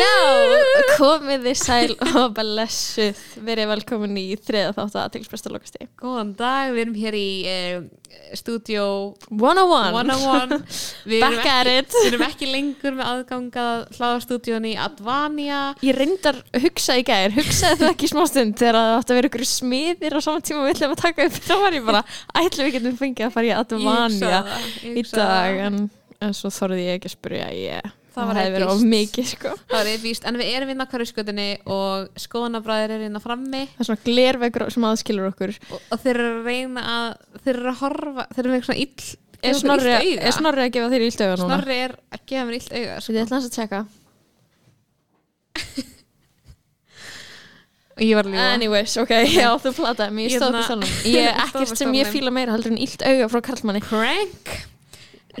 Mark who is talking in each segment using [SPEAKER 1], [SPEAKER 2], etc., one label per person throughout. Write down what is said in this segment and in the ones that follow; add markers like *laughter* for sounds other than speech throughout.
[SPEAKER 1] Já, komið þið sæl og blessuð. Verið velkomin í þriða þáttu aðtilspresta lokasti
[SPEAKER 2] Góðan dag, við erum hér í uh, stúdíó
[SPEAKER 1] 101
[SPEAKER 2] 101. Við erum
[SPEAKER 1] Back at
[SPEAKER 2] ekki, erum ekki lengur með aðgangað hlaðarstúdíón í Advania.
[SPEAKER 1] Ég reyndar að hugsa í gær, hugsaði það ekki smá stund þegar það átti að vera ykkur smiðir á saman tíma og við ætlum að taka upp. Þá var ég bara, ætlum við getum fengið að fara í Advania í dag en, en svo þorði ég ekki að spyrja ég,
[SPEAKER 2] Það var
[SPEAKER 1] verið of mikið sko.
[SPEAKER 2] Það var eðvíst, en við erum inn á hverju skutinni og skoðanabræðir er inn á frammi.
[SPEAKER 1] Það er svona glerveggur sem aðskilur okkur.
[SPEAKER 2] Og, og þeir eru að reyna að, þeir eru að horfa, þeir eru með eitthvað svona ill,
[SPEAKER 1] er snorri,
[SPEAKER 2] illt
[SPEAKER 1] er snorri að gefa þér ílt auga núna?
[SPEAKER 2] Snorri er að gefa mér illt auga.
[SPEAKER 1] Svo ég ætla að tjekka
[SPEAKER 2] Og ég var að lífa.
[SPEAKER 1] Anyways, ok, já, þú plataði mig, ég stóð
[SPEAKER 2] Hérna- *laughs*
[SPEAKER 1] upp sjálfum Ég er
[SPEAKER 2] upp
[SPEAKER 1] ekkert sem ég fíla meira heldur en illt auga frá karlmanni.
[SPEAKER 2] Crank.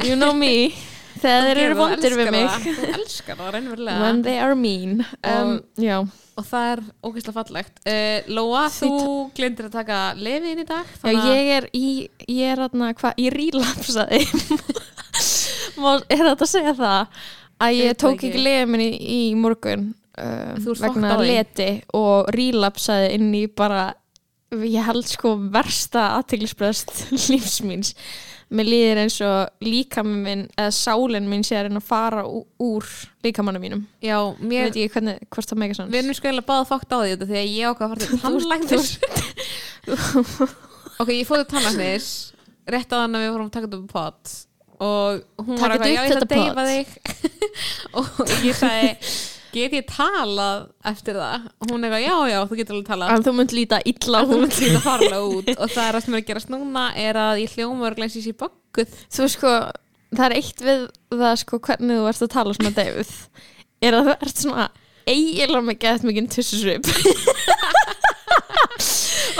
[SPEAKER 1] You know me *laughs* Þegar þeir eru vondir við mig.
[SPEAKER 2] það. Þú elskar það, reynverulega.
[SPEAKER 1] When they are mean. Um, Já,
[SPEAKER 2] og það er ógeðslega fallegt. Uh, Lóa, þú glindir að taka lefi inn í dag
[SPEAKER 1] já ég er í Ég er aðna, hvað, ég rílapsaði *laughs* Er þetta að segja það að ég tók
[SPEAKER 2] ekki.
[SPEAKER 1] ekki liðið minni í morgun um,
[SPEAKER 2] Þú ert
[SPEAKER 1] vegna leti og rílapsaði inn í bara ég held sko versta aðteglisbröðst *laughs* lífsmíns mér líður eins og líkamann minn eða sálinn minn sé að reyna að fara úr líkamannum mínum.
[SPEAKER 2] Já, mér,
[SPEAKER 1] veit ekki hvernig, hvort það meika sanns
[SPEAKER 2] við erum sko eiginlega báða fókt á því því að ég ákvað að fara til tannlæknis. Ok, ég fóði tannlæknis rétt á þannig að við vorum að taka þetta upp pot og hún var eitthvað, já ég ætla að
[SPEAKER 1] þetta
[SPEAKER 2] deyfa þig. *laughs* Og ég sagði get ég talað eftir það? Og hún eitthvað, já já, þú getur alveg talað.
[SPEAKER 1] En þú munt líta illa út.
[SPEAKER 2] munt líta *laughs* út. Og það er það sem er að gerast núna er að ég hljóma og ég sé bögguð.
[SPEAKER 1] Þú sko, það er eitt við það sko hvernig þú ert að tala svona deyfð er að þú ert svona eiginlega með gett mikið tussusvip. *laughs*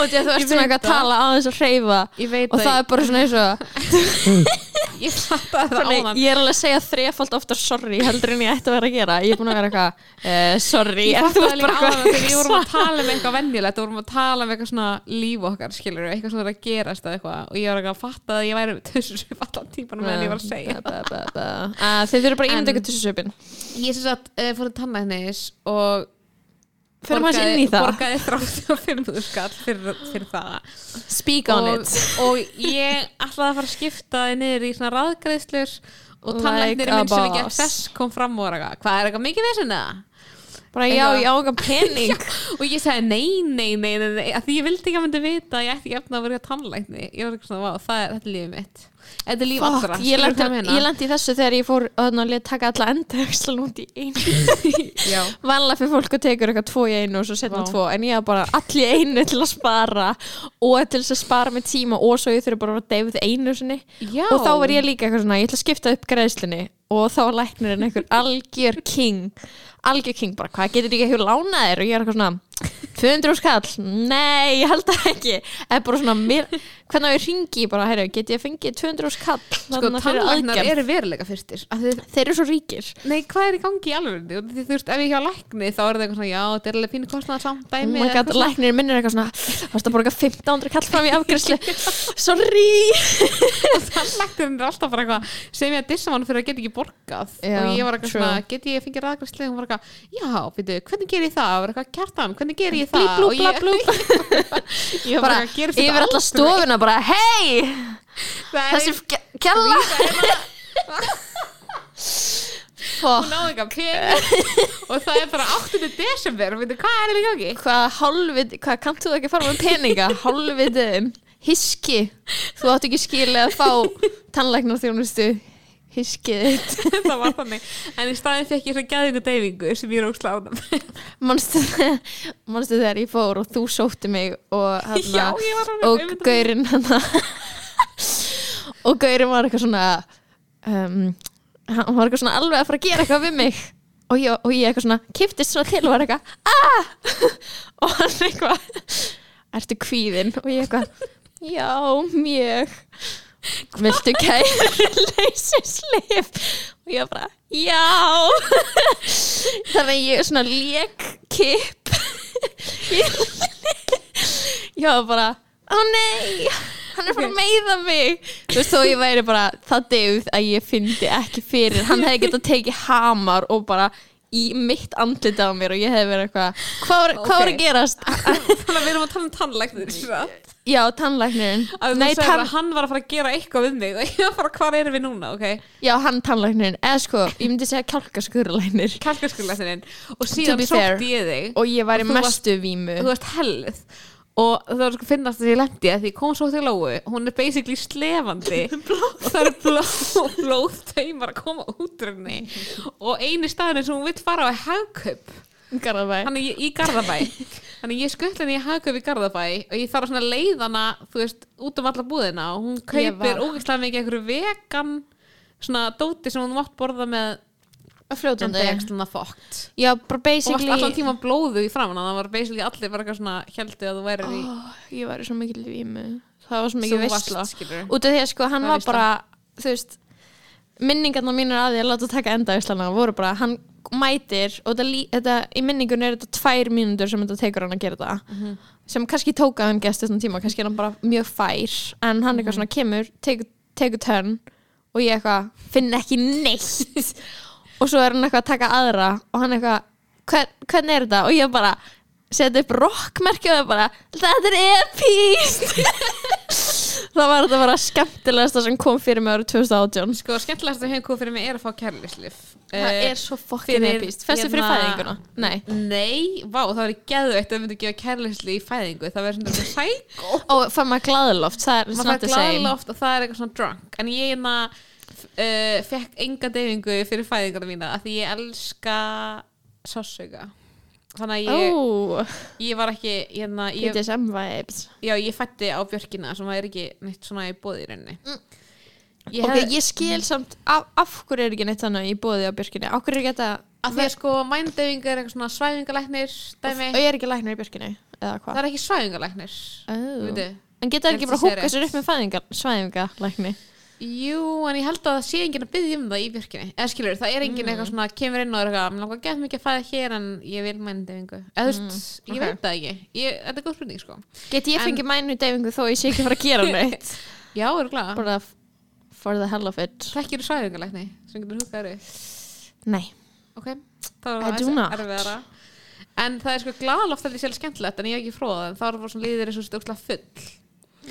[SPEAKER 1] Og því að þú ert svona eitthvað að tala á þess að hreyfa og það er bara svona eins og *laughs*
[SPEAKER 2] ég fatt að það áðan.
[SPEAKER 1] ég er alveg að segja þrefald oftar sorry heldur en ég ætti að vera að gera. Ég er búin að vera eitthvað uh, sorry
[SPEAKER 2] ég
[SPEAKER 1] en
[SPEAKER 2] fatt
[SPEAKER 1] þú
[SPEAKER 2] það líka
[SPEAKER 1] bara
[SPEAKER 2] áðan þegar við vorum að
[SPEAKER 1] eitthvað
[SPEAKER 2] tala um eitthvað venjulegt og vorum að tala um eitthvað svona líf okkar skilur eitthvað svona að gerast eða eitthvað. Og ég var eitthvað að fatta að ég væri þessu sem allan típanum meðan ég var að segja.
[SPEAKER 1] Ah, Þið þurfum bara að
[SPEAKER 2] En-
[SPEAKER 1] ímynda ykkur tussusvipin
[SPEAKER 2] ég
[SPEAKER 1] Fyrir maður inn í það
[SPEAKER 2] borgaði þrátt og fyrir þú skall fyrir, fyrir það
[SPEAKER 1] Speak on
[SPEAKER 2] og,
[SPEAKER 1] it
[SPEAKER 2] og ég ætlaði að fara að skipta þið niður í svona raðgreiðslur og
[SPEAKER 1] Like
[SPEAKER 2] tannlæknir
[SPEAKER 1] a
[SPEAKER 2] minn sem ekki
[SPEAKER 1] boss.
[SPEAKER 2] þess kom fram og var eitthvað, hvað er eitthvað mikið þessin eða?
[SPEAKER 1] Bara já,
[SPEAKER 2] Eitthvað.
[SPEAKER 1] ég á okkar pening *laughs*
[SPEAKER 2] og ég sagði nei, nei, nei, nei, nei því ég vildi ekki að myndi vita að ég ætti ekki efna að vera tannlækni ég var eitthvað svona, það er, þetta er lífið mitt þetta er líf allra,
[SPEAKER 1] ég lendi, þessu þegar ég fór að taka alla endaöxlan út í einu *laughs*
[SPEAKER 2] Já.
[SPEAKER 1] Vanlega fyrir fólk að tekur eitthvað tvo í einu og svo setna
[SPEAKER 2] Vá.
[SPEAKER 1] tvo en ég var bara allir einu til að spara og til þess að spara með tíma og svo ég þurfi bara að deyfið einu sinni
[SPEAKER 2] Já.
[SPEAKER 1] og þá var ég líka eitthvað svona, ég ætla að skipta upp greiðslunni og þá var læknirinn einhver algjör king algjör king, bara. Hvað getur ekki eitthvað lánaðir og ég er eitthvað svona 200 skall, nei, ég held það ekki. Eða bara svona, mér, hvernig ég ringi bara, herru, get ég fengið 200 skall
[SPEAKER 2] sko, tannlæknar eru veruleika fyrstir að þið,
[SPEAKER 1] þeir eru svo ríkir.
[SPEAKER 2] Nei, hvað er í gangi í alveg þú veist, ef ég hjá lækni þá er það eitthvað svona, já, þetta er alveg pínu kostnað samt
[SPEAKER 1] oh
[SPEAKER 2] dæmi eða
[SPEAKER 1] god,
[SPEAKER 2] eitthvað svona.
[SPEAKER 1] læknirinn minn er eitthvað svona varst að borga 1500 kall fram í afgræslu *laughs* sorry.
[SPEAKER 2] Og tannlæknirinn er alltaf bara eitthvað sem ég að dissa hann fyrir að geta ekki borgað.
[SPEAKER 1] Já,
[SPEAKER 2] og ég var eitthvað svona, get ég hvernig ger ég það?
[SPEAKER 1] Blú,
[SPEAKER 2] ég,
[SPEAKER 1] blú *laughs*
[SPEAKER 2] ég var
[SPEAKER 1] bara
[SPEAKER 2] bara, gerist þetta
[SPEAKER 1] yfir alla stofuna bara, hei þessi kjalla
[SPEAKER 2] hún á eitthvað pening. Og það er bara 8. desember og veitu, hvað er þetta gangi?
[SPEAKER 1] hvað hálfvit, hvað kannt þú ekki að fara með peninga? *laughs* Hálfvitiðin, hiski þú átt ekki skilið að fá tannlæknarþjónustu hiskið *laughs*
[SPEAKER 2] það var þannig, en í staðin fekk ég svo gæðingu deyfingu sem ég er ógsláðum
[SPEAKER 1] manstu, manstu þegar ég fór og þú sótti mig og, *laughs*
[SPEAKER 2] alveg
[SPEAKER 1] og gaurinn hana, *laughs* og gaurinn var eitthvað svona um, hann var eitthvað svona alveg að fara að gera eitthvað við mig. Og ég, og ég eitthvað svona kiftist svona til og var eitthvað ah! og hann eitthvað ertu kvíðin og ég eitthvað já, mjög viltu kæru leysislif og ég bara já. Þannig að ég svona lék kipp. Ég var bara ó nei. Hann er bara að meiða mig. Þú veist þó ég væri bara það degð að ég fyndi ekki fyrir. Hann hefði getað tekið hamar og bara í mitt andlita á mér og ég hefði verið eitthvað hvað var, var að gerast? *laughs*
[SPEAKER 2] Þannig að við erum að tala um tannlæknir *laughs*
[SPEAKER 1] já,
[SPEAKER 2] að segir
[SPEAKER 1] tann,
[SPEAKER 2] að hann var að fara að gera eitthvað við mig. Og *laughs* ég var bara, hvað erum við núna, ok.
[SPEAKER 1] Já, hann tannlæknirinn. Eða sko, ég myndi segja kjálkaskurlæknir
[SPEAKER 2] kalkaskurlæknirinn og síðan sótti ég þig
[SPEAKER 1] og ég
[SPEAKER 2] Og þú varst-
[SPEAKER 1] mestu vímu.
[SPEAKER 2] þú varst hellið og það var sko finnast að ég lendi að því ég kom svo til Lóu hún er basically slefandi. *laughs* Og það eru blóð, blóðtaumar að koma út henni. Og eini staðin sem hún vill fara á er hagkaup.
[SPEAKER 1] Garðabæ.
[SPEAKER 2] hann er í, Garðabæ. Þannig ég skuttla henni í hagkaup í Garðabæ og ég þarf að svona leiðana þú veist, út um alla búðina. Og hún
[SPEAKER 1] Ég
[SPEAKER 2] kaupir
[SPEAKER 1] var-
[SPEAKER 2] ógeðslega mikið einhverju vegan svona dóti sem hún mátt borða með en
[SPEAKER 1] fljótandi.
[SPEAKER 2] Það er svona þótt
[SPEAKER 1] já, bara
[SPEAKER 2] og
[SPEAKER 1] basically
[SPEAKER 2] allan tíma blóðu í framan það var basically allir bara eitthvað svona heldur að þú værir í
[SPEAKER 1] oh, ég væri svo mikil vímu. Það var svo mikil
[SPEAKER 2] skilur
[SPEAKER 1] út af því að sko hann var
[SPEAKER 2] veisla.
[SPEAKER 1] bara þú veist minningarna mínir að að láta taka enda Íslanda voru bara, hann mætir og þetta, þetta, í minningun er þetta tvær mínútur sem þetta tekur hann að gera þetta
[SPEAKER 2] Mhm.
[SPEAKER 1] sem kannski tóka hann gest þessum tíma kannski er hann bara mjög fær. En hann
[SPEAKER 2] Mhm.
[SPEAKER 1] eitthvað svona kemur, tekur törn og ég eitthvað finn ekki neitt *laughs* og svo er hann eitthvað að taka aðra og hann eitthvað hvern, hvernig er þetta? Og ég bara setja upp rockmerki og það bara þetta er epíst *laughs* það var þetta bara skemmtilegasta sem kom fyrir mig árið 2018
[SPEAKER 2] sko skemmtilegast að hefum komið fyrir mig er að fá kærlislif
[SPEAKER 1] það er svo fokkin
[SPEAKER 2] fyrir
[SPEAKER 1] epíst festu fyrir
[SPEAKER 2] hérna-
[SPEAKER 1] fæðinguna? Nei.
[SPEAKER 2] Nei, vá, það var geðveitt að við myndum gefa kærlisli í fæðingu. Það verður svona sæk
[SPEAKER 1] og *laughs* fann maður glæðloft það er
[SPEAKER 2] maður fær
[SPEAKER 1] the same.
[SPEAKER 2] og það er eitthvað svona drunk. En ég hérna uh, fekk enga deyfingu fyrir fæðinguna mína af því ég elska sásuga þannig að ég,
[SPEAKER 1] ó,
[SPEAKER 2] ég var ekki hérna, ég,
[SPEAKER 1] BDSM vibes.
[SPEAKER 2] Já, ég fætti á björkina sem var ekki neitt svona í bóði í rauninni. Ég
[SPEAKER 1] ok,
[SPEAKER 2] hefði-
[SPEAKER 1] ég skil samt af, af hverju er ekki neitt þannig í bóði á björkinni af hverju er ekki þetta
[SPEAKER 2] að því að sko mændeyfing er eitthvað svona svæfingalæknir dæmi,
[SPEAKER 1] og ég er ekki læknir í björkinni eða
[SPEAKER 2] það
[SPEAKER 1] hvað
[SPEAKER 2] er ekki svæfingalæknir
[SPEAKER 1] oh.
[SPEAKER 2] veitu.
[SPEAKER 1] en geta
[SPEAKER 2] Ég
[SPEAKER 1] ekki bara
[SPEAKER 2] að sé
[SPEAKER 1] húka sér upp með fæðingar svæðinga lækni
[SPEAKER 2] jú, en ég held að það sé enginn að byggja um það í björkinni eða skilur, það er enginn eitthvað svona kemur inn og er eitthvað, mér langar að geta mikið að fæða hér en ég vil mændeyfingu eða þú veist, ég
[SPEAKER 1] ok.
[SPEAKER 2] veit það ekki. Ég, þetta er góð spurning sko.
[SPEAKER 1] Get ég
[SPEAKER 2] En-
[SPEAKER 1] fengið mænu deyfingu þó ég sé ekki að fara að gera neitt? *laughs*
[SPEAKER 2] Já, er glæða,
[SPEAKER 1] bara for the hell of it.
[SPEAKER 2] Þekkir þú svæfingalækni sem getur þér
[SPEAKER 1] nei,
[SPEAKER 2] ok, það var það erfiðara. En það er sko glæðaloft að því sjálf skemmtilegt en ég hef ekki fróða en þá er bara svona líður eins og stókslega full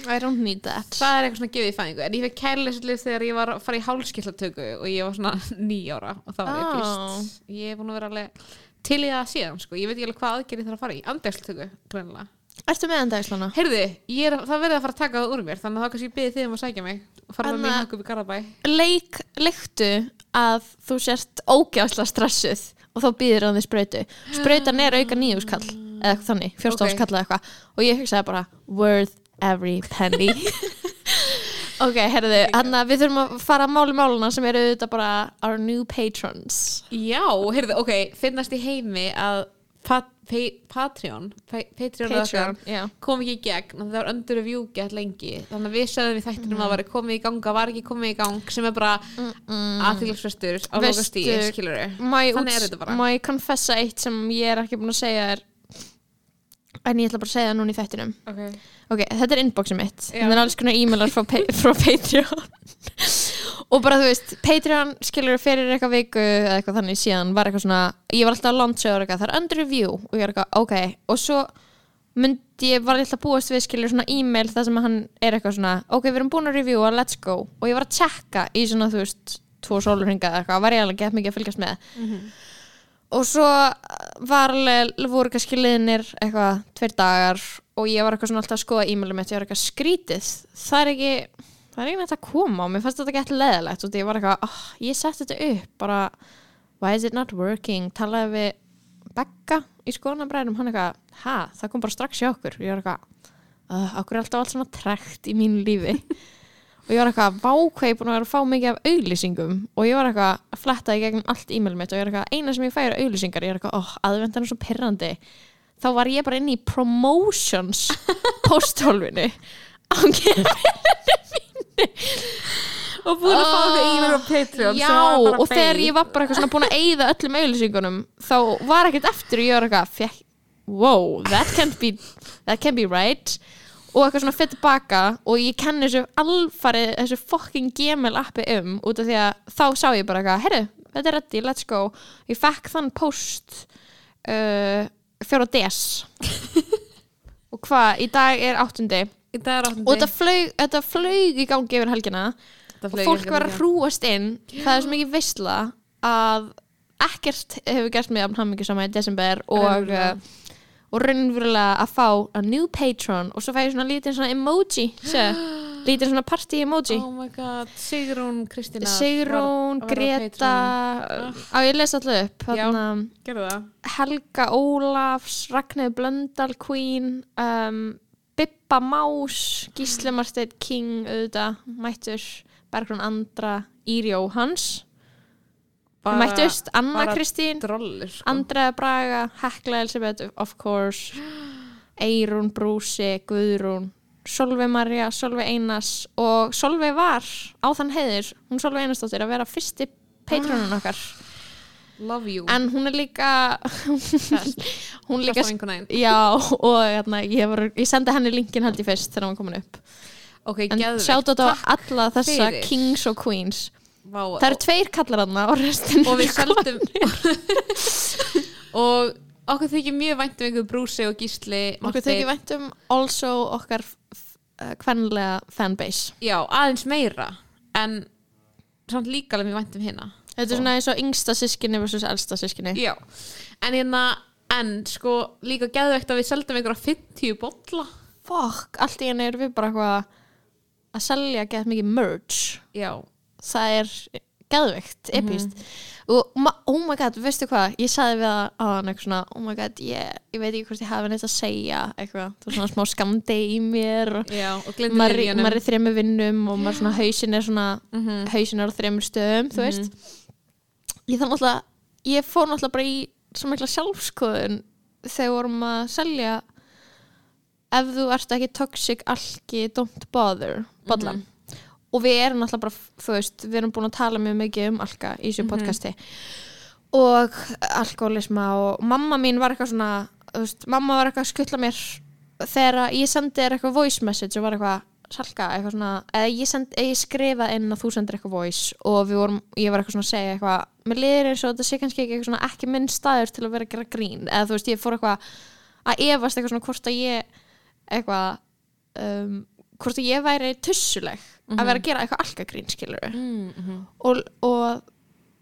[SPEAKER 1] I don't need that.
[SPEAKER 2] Það er eitthvað svona gefið í fæðingu. En ég fekk kærleislið þegar ég var að fara í hálskillatöku og ég var svona *laughs* nýjára og það var
[SPEAKER 1] Ó.
[SPEAKER 2] epist ég er búin að vera alveg til í það síðan sko. ég veit ekki alveg hvað aðgerð ég þarf að fara í. Andegsltöku greinlega
[SPEAKER 1] Ertu með
[SPEAKER 2] heyrðu, ég er, það verði að fara að taka það úr mér þannig að þá kannski byrði þið um að sækja mig og fara með
[SPEAKER 1] Anna-
[SPEAKER 2] mig hakk upp í Garðabæ.
[SPEAKER 1] Leik, leiktu að þú sért ógjáðslega stressuð og þá býðir hann því sprautu. Sprautan er auka nýjúskall eða þannig, fjórstofskall eða eitthvað. Og ég hugsaði bara, worth every penny. *laughs* Ok, herðu, hann að við þurfum að fara að máli máluna sem eru auðvitað bara our new patrons.
[SPEAKER 2] Já, heyrðu, ok, finnast í heimi að pat, pa, Patreon pa, Patreon,
[SPEAKER 1] Patreon, já.
[SPEAKER 2] kom ekki í gegn það var under review gett lengi. Þannig að við sögðum í þættinum að það var komið í gang það var ekki komið í gang sem er bara
[SPEAKER 1] mm.
[SPEAKER 2] aðtilsfrestur á
[SPEAKER 1] Veistu-
[SPEAKER 2] lokastíð skilur bara.
[SPEAKER 1] má ég confessa eitt sem ég er ekki búin að segja er en ég ætla bara að segja það núna í þættinum.
[SPEAKER 2] Okay.
[SPEAKER 1] ok, þetta er inboxið mitt. Þetta er alls konar e-mailar frá, frá Patreon. *laughs* Og bara þú veist Patreon skilur fyrir eitthvað viku eða eitthvað þannig síðan var eitthvað svona ég var alltaf að launcha og það er under review. Og ég er eitthvað, ok, og svo myndi ég var alltaf að búast við skilur svona e-mail þar sem hann er eitthvað svona ok, við erum búin að reviewa, let's go. Og ég var að checka í svona, þú veist tvo sólurhinga eða eitthvað, var ég alveg gett mikið að fylgjast með og svo var alveg, voru kannski liðnir eitthvað, tveir dagar og ég var eitthvað svona alltaf að skoða e-mailum mitt, ég var eitthvað skrítið. Það er ekki, það er ekki nægt að koma og mér fannst þetta gett leðilegt og ég var eitthvað oh, ég sett þetta upp, bara why is it not working, talaði við Begga í skoðanabræðum hann eitthvað, ha, það kom bara strax hjá okkur. Og ég var eitthvað, uh, okkur er alltaf allt svona trekt í mínu lífi og ég var eitthvað vákveið búin að vera að fá mikið af auglýsingum. Og ég var eitthvað að fletta í gegnum allt e-mail mitt og ég var eitthvað eina sem ég færi auglýsingar. Ég var eitthvað, óh, aðvendan er svo pirrandi. Þá var ég bara inn í promotions *laughs* posthólfinu
[SPEAKER 2] og búin að fá þau e-mail á Patreon
[SPEAKER 1] Já, og þegar ég var bara eitthvað svona búin að eyða öllum auðlýsingunum þá var ekkert eftir og ég var eitthvað wow, that can't be that can't be right og eitthvað svona fyrir tilbaka og ég kenni þessu alfarið þessu fucking Gmail appi um út af því að þá sá ég bara eitthvað herru, þetta er ready, let's go. Ég fekk þann post uh, fjóra DS. *laughs* Og hvað, í dag er áttundi
[SPEAKER 2] í dag er áttandi
[SPEAKER 1] og þetta flög, þetta flög í gangi yfir helgina. Og fólk var að hrúast inn. Það er svo mikið veistla að ekkert hefur gert mig af hammingi sama í desember og, og raunverulega að fá a new patron og svo fæ ég svona lítið svona emoji sé, *gasps* lítið svona party emoji.
[SPEAKER 2] Oh my god, Sigrún Kristina
[SPEAKER 1] Sigrún, Greta á ég les alltaf upp
[SPEAKER 2] Já.
[SPEAKER 1] þarna,
[SPEAKER 2] það.
[SPEAKER 1] Helga Ólafs Ragnæði Blöndal Queen um, Bibba Más Gísli Marsteinn King auðvitað, mættur Bergrún Andra, Íri Jóhans
[SPEAKER 2] Bara-
[SPEAKER 1] mættust, Anna Kristín
[SPEAKER 2] sko.
[SPEAKER 1] Andrea Braga, Hekla Elisabeth of course. Eirún Brúsi, Guðrún Solveig Marja, Solveig Einars og Solveig var á þann heiður hún Solveig Einarsdóttir að vera fyrsti patronun okkar.
[SPEAKER 2] Love you.
[SPEAKER 1] En hún er líka *laughs* hún líka já og hérna, ég, var, ég sendi henni linkin held ég fyrst þegar hún komin upp.
[SPEAKER 2] Ok,
[SPEAKER 1] en sjátt á alla þessa
[SPEAKER 2] fyrir.
[SPEAKER 1] kings og queens
[SPEAKER 2] Vá,
[SPEAKER 1] það eru tveir kallar hann og restin
[SPEAKER 2] og við seldum *laughs* og okkur þykir mjög vænt um einhver brúsi og gísli
[SPEAKER 1] okkur tekið vænt um also okkar uh, kvenlega fanbase.
[SPEAKER 2] Já, aðeins meira en samt líka alveg mjög vænt um hérna
[SPEAKER 1] þetta er svona eins og yngsta sískinni versus elsta sískinni
[SPEAKER 2] já, en hérna en sko líka geðveikt að við seldum einhverja 50 bolla.
[SPEAKER 1] Fuck, allt í henni erum við bara eitthvað að selja gett mikið merch.
[SPEAKER 2] Já,
[SPEAKER 1] það er geðveikt,
[SPEAKER 2] Mhm.
[SPEAKER 1] epist og ma- oh my god, veistu hvað? Ég sagði við það á hann eitthvað svona oh my god, ég, ég veit ekki hvort ég hafi neitt að segja eitthvað, það er svona smá skamdi í mér og
[SPEAKER 2] og
[SPEAKER 1] maður er- í þremur vinnum og maður svona hausin er svona
[SPEAKER 2] Mhm.
[SPEAKER 1] hausin er á þremur stöðum, þú veist. Ég þannig náttúrulega ég fór náttúrulega bara í svo mikla sjálfskoðun þegar vorum að selja ef þú ert ekki toxic alki, don't bother bollan og við erum náttúrulega bara, þú veist, við erum búin að tala mjög mikið um alka í þessu podcasti. Og alkoholisma og mamma mín var eitthvað svona þú veist, mamma var eitthvað að skuttla mér þegar ég sendi þér eitthvað voice message og var eitthvað salka, eitthvað svona eða ég, send, eða ég skrifa inn að þú sendir eitthvað voice og við vorum, ég var eitthvað svona að segja eitthvað mér liður eins og þetta sé kannski ekki eitthvað svona ekki minn staður til að vera að gera grín. Eða þú veist, ég fór eitthvað að efast eitthvað svona hvort að ég eitthvað um, hvort að ég væri tussuleg að vera að gera eitthvað alkagrín skilur
[SPEAKER 2] mm,
[SPEAKER 1] og, og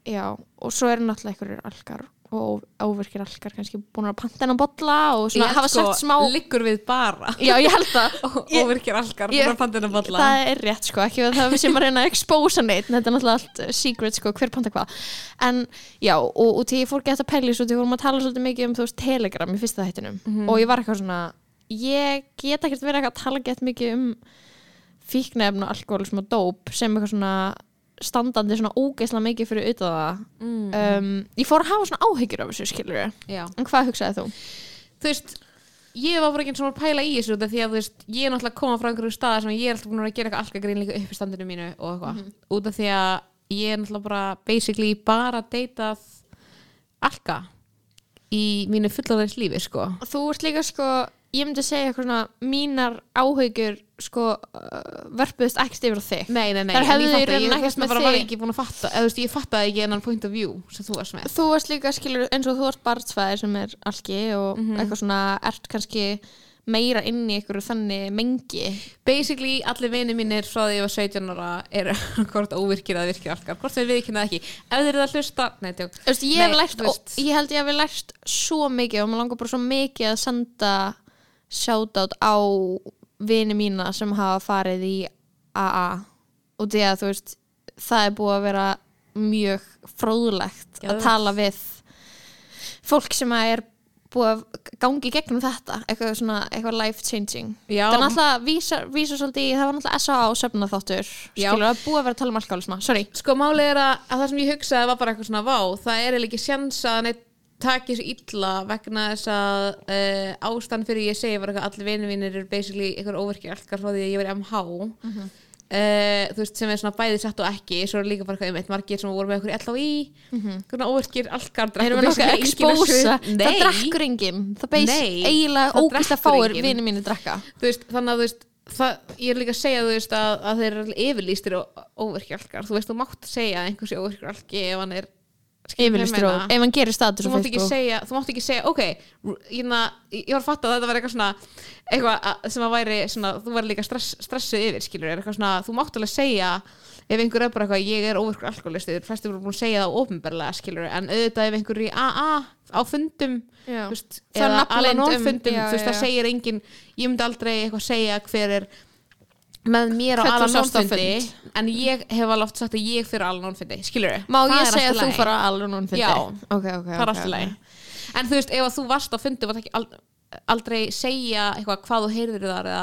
[SPEAKER 1] já, og svo eru náttúrulega einhverjir alkar og óvirkir alkar kannski búin að panta hennan bolla og svona hafa sagt smá
[SPEAKER 2] liggur við bara.
[SPEAKER 1] Já, ég held það. *laughs*
[SPEAKER 2] Virkir algar
[SPEAKER 1] ég-
[SPEAKER 2] bara pandina bolla.
[SPEAKER 1] það er rétt sko, ekki að það við sem að reyna að expósa neitt, þetta er náttúrulega allt uh, secret sko, hver panta hvað. En já, og, og til ég fór gett að pæli svo til við vorum að tala svolítið mikið um þú veist telegram í fyrsta þættinum.
[SPEAKER 2] Mhm.
[SPEAKER 1] og ég var eitthvað svona ég get ekkert verið eitthvað að tala gett mikið um fíknefn og alkoholism og dóp sem eitthvað svona standandi svona ógeðslega mikið fyrir auðvitað það.
[SPEAKER 2] Mm,
[SPEAKER 1] um, ég fór að hafa svona áhyggjur af þessu skilur en hvað hugsaði þú?
[SPEAKER 2] þú veist ég var bara ekki svona að pæla í þessu því að þú veist, ég er náttúrulega koma frá einhverju staðar sem ég er alltaf búin að gera eitthvað alga grín líka upp í standinu mínu og eitthvað. Út af því að ég er náttúrulega bara basically bara deitað alga í mínu fullorðins lífi sko.
[SPEAKER 1] Þú ert líka sko ég myndi segja eitthvað svona mínar áhyggjur sko uh, vörpuðist ekkert yfir þig.
[SPEAKER 2] Nei, nei, nei, en
[SPEAKER 1] hefðu
[SPEAKER 2] ég
[SPEAKER 1] rauninni
[SPEAKER 2] ég
[SPEAKER 1] ekkert með
[SPEAKER 2] bara var
[SPEAKER 1] þig.
[SPEAKER 2] ekki búin að fatta eða þú veist, ég fattaði ekki enn point of view sem þú varst með.
[SPEAKER 1] Þú varst líka skilur eins og þú ert barnsfæðir sem er algi og
[SPEAKER 2] Mhm.
[SPEAKER 1] eitthvað svona ert kannski meira inn í einhverju þannig mengi.
[SPEAKER 2] Basically allir vinið mínir frá því ég var 17 ára eru *laughs* hvort óvirkir eða virkir algar hvort þeir viðkynna ekki. Ef þeir eru að hlusta nei, tjók
[SPEAKER 1] ég, ég held ég hef lært svo mikið og maður langar bara svo mikið að senda shoutout á vini mína sem hafa farið í AA og því að þú veist það er búið að vera mjög fróðlegt að
[SPEAKER 2] Geðveikt.
[SPEAKER 1] tala við fólk sem að er búið að gangi gegnum þetta eitthvað svona, eitthvað life changing
[SPEAKER 2] Já.
[SPEAKER 1] það er náttúrulega vísa, vísa svolítið það var náttúrulega SA söfna þáttur
[SPEAKER 2] Já.
[SPEAKER 1] skilur að búið að vera að tala um alkoholisma sorry,
[SPEAKER 2] Sko málið er að, að það sem ég hugsaði var bara eitthvað svona vá, það er ekki sjans að neitt taki svo illa vegna þess að uh, ástand fyrir ég segi var eitthvað allir vinir mínir eru basically eitthvað óverkir allkar frá því að ég var í MH
[SPEAKER 1] Mhm.
[SPEAKER 2] uh, þú veist sem er svona bæði satt og ekki svo er líka bara eitthvað einmitt margir sem voru með eitthvað LHI mm -hmm. óverkir allkar
[SPEAKER 1] Mhm. erum við nokkuð að expósa það drekkur enginn, það beis eiginlega
[SPEAKER 2] drekkur
[SPEAKER 1] fáir vinið mínu drekka.
[SPEAKER 2] Þú veist, þannig að þú veist það, ég er líka að segja veist að, að þeir eru yfirlýstir óverkjalkar þú veist, þú mátt segja að einhversi óverkjalki ef hann er meina?
[SPEAKER 1] ef hann gerir status
[SPEAKER 2] þú mátt ekki segja, þú mátt ekki segja ok, ég, ég var að fatta að þetta var eitthvað svona eitthvað að- sem að væri svona, þú væri líka stress, stressuð yfir skilur, eitthvað svona, þú mátt alveg segja ef einhver er bara eitthvað, ég er óvirkur alkoholisti flestir voru búin að segja það ofinberlega skilur en auðvitað ef einhver er í AA á fundum þú veist, eða alveg
[SPEAKER 1] um-
[SPEAKER 2] fundum þú veist, það segir engin ég myndi aldrei eitthvað segja hver er með mér á
[SPEAKER 1] Hvern þú
[SPEAKER 2] alveg
[SPEAKER 1] sást á
[SPEAKER 2] nónfundi
[SPEAKER 1] fund.
[SPEAKER 2] en ég hef alveg oft sagt að ég fyrir alveg nónfundi skilur
[SPEAKER 1] má ég segja að þú alveg núna
[SPEAKER 2] Já.
[SPEAKER 1] ok, ok,
[SPEAKER 2] það er alltaf leið en þú veist, ef að þú varst á fundi var ekki ald aldrei segja eitthvað hvað þú heyrðir þar eða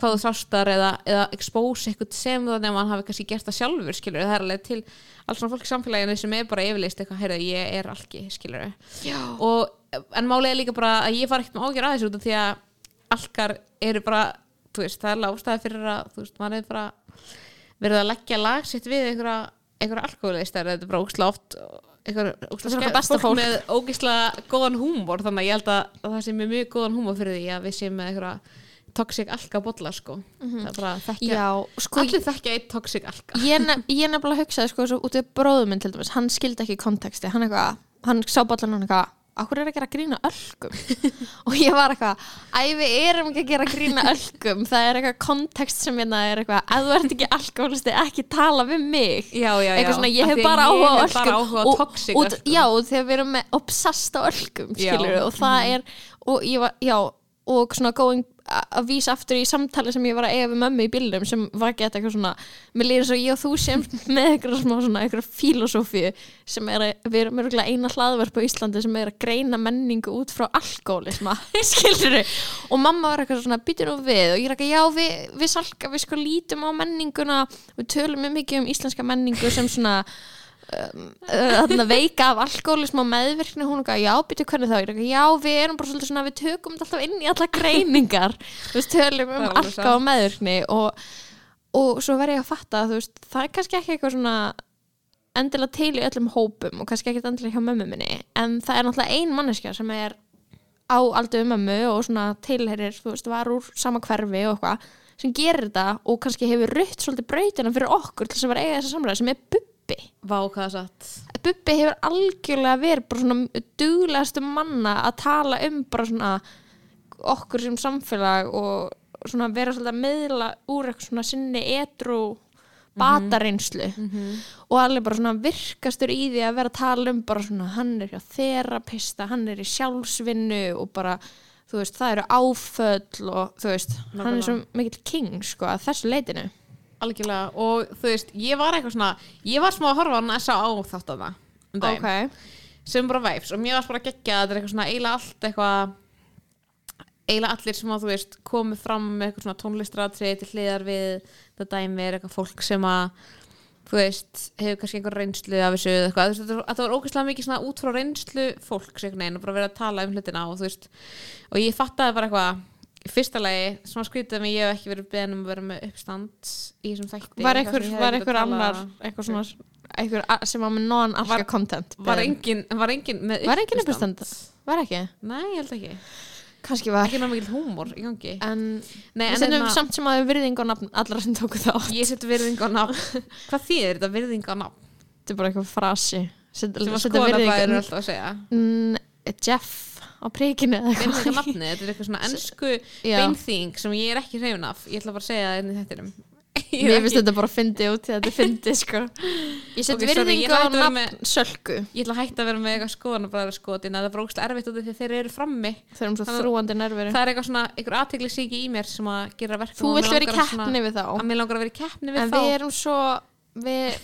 [SPEAKER 2] hvað þú þrástar eða, eða expose eitthvað sem það nema hann hafi kannski gert það sjálfur skilur það er alveg til alls svona fólk í samfélaginu sem er bara yfirleist eitthvað, heyrðu, ég er alki skilur og en málið er líka bara að ég var ekkert með ágjör út af því að alkar eru bara veist, það er lástæði fyrir að þú veist, maður er bara verið að leggja lag sitt við einhverja, einhverja alkoholistar þetta er bara ógislega oft einhver,
[SPEAKER 1] Það er
[SPEAKER 2] ógislega
[SPEAKER 1] okkar besta
[SPEAKER 2] fólk, með ógislega góðan húmor þannig að ég held að, að það sé með mjög góðan húmor fyrir því að við séum með einhverja toxic alka bolla sko það er bara að þekkja,
[SPEAKER 1] já, sko
[SPEAKER 2] allir þekkja eitt toxic alka.
[SPEAKER 1] Ég, ég nefnilega hugsaði sko svo út af bróðum minn til dæmis, hann skildi ekki konteksti hann eitthvað, hann sá bollan hann eitthvað akkur er að gera grína ölgum *laughs* og ég var eitthvað, æ við erum ekki að gera grína ölgum, það er eitthvað kontekst sem hérna er eitthvað, ef þú ert ekki alkoholisti, ekki tala við mig.
[SPEAKER 2] Já, já, já,
[SPEAKER 1] eitthvað svona, ég hef
[SPEAKER 2] að
[SPEAKER 1] bara áhuga á
[SPEAKER 2] á
[SPEAKER 1] og, og,
[SPEAKER 2] ölkum.
[SPEAKER 1] já, þegar við erum með obsessed á
[SPEAKER 2] Já.
[SPEAKER 1] skilur og það er, og ég var, já og svona going að vísa aftur í samtali sem ég var að eiga við mömmu í bílnum sem var gett eitthvað svona mér líður svo ég og þú sem *laughs* með eitthvað smá svona eitthvað filosófíu sem er að við erum örgulega eina hlaðverf á Íslandi sem er að greina menningu út frá alkoholisma *laughs* skilur og mamma var eitthvað svona býtur nú við. Og ég er eitthvað já við, við salka við sko lítum á menninguna. Við tölum mjög mikið um íslenska menningu sem svona *laughs* þarna veika af alkoholism og meðvirkni hún eitthvað, já, býtu hvernig þá? Er eitthvað, já, við erum bara svolítið svona, við tökum þetta alltaf inn í alla greiningar. Þú veist, tölum um
[SPEAKER 2] er
[SPEAKER 1] alkohol og meðvirkni og, og svo verð ég að fatta þú veist, það er kannski ekki eitthvað svona endilega til í öllum hópum og kannski ekki endilega hjá mömmu minni en það er náttúrulega ein manneskja sem er á aldrei mömmu og svona tilherir, þú veist, var úr sama hverfi og eitthvað, sem gerir þetta og kannski hefur rutt svolítið brautina fyrir okkur til þess að vera að eiga þessa samræði sem er Bubbi
[SPEAKER 2] vá hvað það satt?
[SPEAKER 1] Bubbi hefur algjörlega verið bara svona duglegastu manna að tala um bara svona okkur sem samfélag og svona vera svolítið að meðla úr eitthvað svona sinni etru batareynslu. Og alveg bara svona virkastur í því að vera að tala um bara svona hann er hjá þerapista, hann er í sjálfsvinnu og bara þú veist það eru áföll og þú veist hann er svo mikill king sko að þessu leitinu
[SPEAKER 2] algjörlega. Og þú veist, ég var eitthvað svona ég var smá að horfa á hann að sá á þátt af það um daginn, sem bara vibes. Og mér var bara geggja að þetta er eitthvað svona eiginlega allt eitthvað eiginlega allir sem að þú veist komið fram með eitthvað svona tónlistratrið til hliðar við þetta dæmi er eitthvað fólk sem að þú veist, hefur kannski einhver reynslu af þessu eða eitthvað, þú veist, þetta var- ógeðslega mikið svona út frá reynslu fólks einhvern veginn og bara verið að tala um hlutina og þú veist og ég fattaði bara eitthvað fyrsta lagi, svona skrítið að ég hef ekki verið beðin um að vera með uppstand í þessum þætti
[SPEAKER 1] var einhver, var einhver annar eitthvað svona einhver sem var með non-alka content?
[SPEAKER 2] var engin, var engin með
[SPEAKER 1] Var engin uppistand? var ekki,
[SPEAKER 2] Nei, ég held ekki.
[SPEAKER 1] Kannski var.
[SPEAKER 2] Ekki ná mikil húmor í gangi.
[SPEAKER 1] En
[SPEAKER 2] Nei,
[SPEAKER 1] við
[SPEAKER 2] en
[SPEAKER 1] sendum
[SPEAKER 2] hérna-
[SPEAKER 1] samt sem að við virðing og nafn allra sem tóku þá
[SPEAKER 2] Ég seti virðing á nafn. *laughs* Hvað þýðir þetta virðing á nafn?
[SPEAKER 1] þetta er bara eitthvað frasi. Set-
[SPEAKER 2] Sem að
[SPEAKER 1] setja
[SPEAKER 2] skoða
[SPEAKER 1] virðingu-
[SPEAKER 2] hvað er alltaf að segja.
[SPEAKER 1] Jeff á príkinu eða eitthvað
[SPEAKER 2] þetta er eitthvað svona ennsku
[SPEAKER 1] Já.
[SPEAKER 2] beinþýng sem ég er ekki hreyfin af. Ég ætla bara að segja það inn í þettinum *laughs*
[SPEAKER 1] mér finnst þetta bara að fyndi út því að þetta er fyndi sko. Ég set
[SPEAKER 2] Ok, sorry,
[SPEAKER 1] virðingu á
[SPEAKER 2] að
[SPEAKER 1] nafn sölku.
[SPEAKER 2] Ég ætla að hætta að vera með eitthvað skoðanabræður skotin Það er bara ógstlega erfitt út því að þeir eru frammi.
[SPEAKER 1] Þeir eru svo
[SPEAKER 2] Þannig-
[SPEAKER 1] þrúandi nervur
[SPEAKER 2] Það er eitthvað svona, einhver aðtegli í mér sem að gera verkum
[SPEAKER 1] þú
[SPEAKER 2] að
[SPEAKER 1] vilt vera í
[SPEAKER 2] að
[SPEAKER 1] keppni við þá.
[SPEAKER 2] Að mér langar að vera í keppni við
[SPEAKER 1] en
[SPEAKER 2] þá.
[SPEAKER 1] við erum svo við,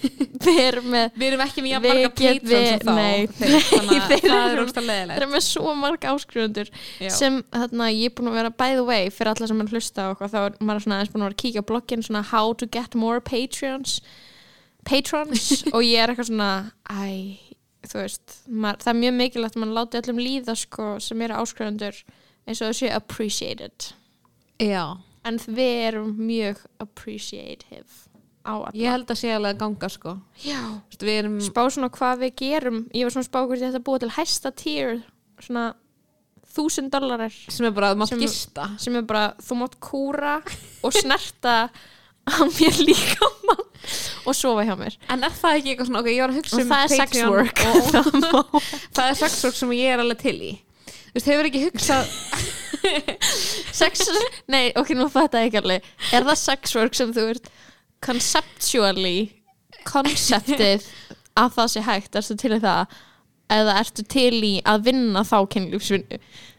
[SPEAKER 1] við erum með
[SPEAKER 2] Við erum ekki með jafn
[SPEAKER 1] Við
[SPEAKER 2] marga patrons
[SPEAKER 1] við-
[SPEAKER 2] sem þá.
[SPEAKER 1] Nei.
[SPEAKER 2] þeir, Þannig að *laughs* það er ógst að
[SPEAKER 1] við
[SPEAKER 2] leiðilegt
[SPEAKER 1] erum með svo marga áskrifundur sem þarna, ég er búin að vera by the way fyrir alla sem er hlusta eitthvað, þá er maður svona aðeins búin að vera að kíkja á bloggin svona how to get more patrons patrons *laughs* og ég er eitthvað svona æ, þú veist maður, það er mjög mikilvægt að mann láti öllum líða sko, sem eru áskrifundur eins og þessi appreciated.
[SPEAKER 2] Já,
[SPEAKER 1] en við erum mjög appreciative
[SPEAKER 2] ég held að sé alveg að ganga sko. Við erum
[SPEAKER 1] spá svona hvað við gerum. Ég var svona að spá hvort ég ætti að búa til hæsta tier svona þúsund dollarar.
[SPEAKER 2] Sem er bara að
[SPEAKER 1] Sem-
[SPEAKER 2] gista.
[SPEAKER 1] sem er bara þú mátt kúra og snerta á mér líka mann og sofa hjá mér.
[SPEAKER 2] En er það ekki eitthvað svona, ok, ég var að hugsa
[SPEAKER 1] og
[SPEAKER 2] um
[SPEAKER 1] það er sex work. *laughs* það
[SPEAKER 2] er sex work sem ég er alveg til í. Þú veist, hefur ekki hugsað
[SPEAKER 1] sex, nei ok, nú þetta ekki alveg. Er það sex work sem þú ert conceptually konceptið að það sé hægt ertu til í það? Eða ertu til í að vinna þá kynlífsvinnu?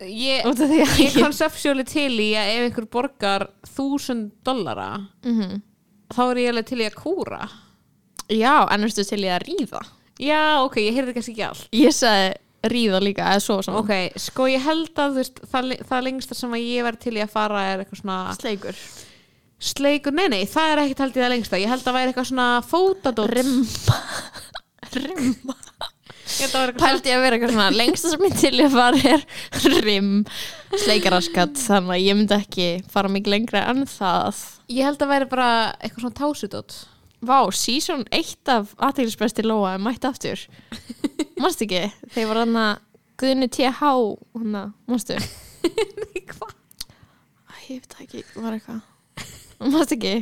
[SPEAKER 2] Ég, er konsepsjóli til í að ef einhver borgar þúsund dollara
[SPEAKER 1] Mhm.
[SPEAKER 2] þá er ég alveg til í að kúra.
[SPEAKER 1] Já, en ertu til í að ríða?
[SPEAKER 2] Já, ok, ég heyrði kannski ekki allt.
[SPEAKER 1] Ég sagði ríða líka eða svo saman
[SPEAKER 2] Ok, sko ég held að veist, það, það lengsta sem að ég var til í að fara er eitthvað svona
[SPEAKER 1] sleikur
[SPEAKER 2] sleikur, nei nei, það er ekkert held ég það lengsta. Ég held að það væri eitthvað svona fótadótt
[SPEAKER 1] rimma *laughs* rimma
[SPEAKER 2] það
[SPEAKER 1] pældi ég að vera eitthvað svona lengsta sem ég til ég að fara er rim sleikaraskat þannig að ég myndi ekki fara mikið lengra en það.
[SPEAKER 2] Ég held að væri bara eitthvað svona tásudótt
[SPEAKER 1] Vá, season 1 af aðtækilsbesti Lóa er mætt aftur. *laughs* Manstu ekki? Þeir var hann að Guðni TH? *laughs*
[SPEAKER 2] Nei, hvað?
[SPEAKER 1] Ég veit það ekki, var eitthvað Manstu ekki?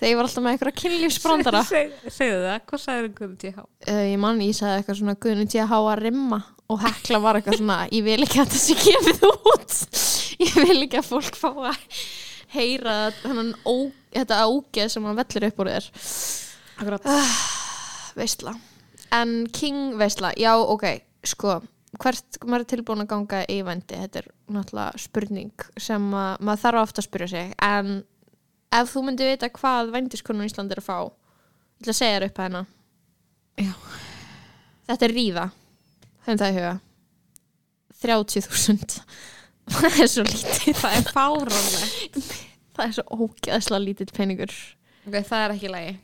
[SPEAKER 1] Þeir var alltaf með eitthvað kynlífsbrandara. *laughs*
[SPEAKER 2] Seg, Segðu það, hvað sagður einhverjum TH?
[SPEAKER 1] uh, Ég man, ég sagði eitthvað svona Guðni TH að rimma. Og hekla var eitthvað svona ég vil ekki að þessi gefið út. *laughs* Ég vil ekki að fólk fá að heyra þennan ó, þetta ógeð sem hann vellir upp úr þér.
[SPEAKER 2] Akkurat.
[SPEAKER 1] Veistla en King veistla, já ok sko, hvert maður er tilbúin að ganga í vændi, þetta er náttúrulega spurning sem að, maður þarf ofta að spyrja sig. En ef þú myndi vita hvað vændiskonum í Íslandi er að fá ég ætla að segja þér upp að hérna.
[SPEAKER 2] Já.
[SPEAKER 1] þetta er ríða þeim það í huga. 30.000 *laughs* það er svo lítið.
[SPEAKER 2] Það er fáránlegt.
[SPEAKER 1] Það er svo ógeðslega lítið peningur.
[SPEAKER 2] Ok, það er ekki lægi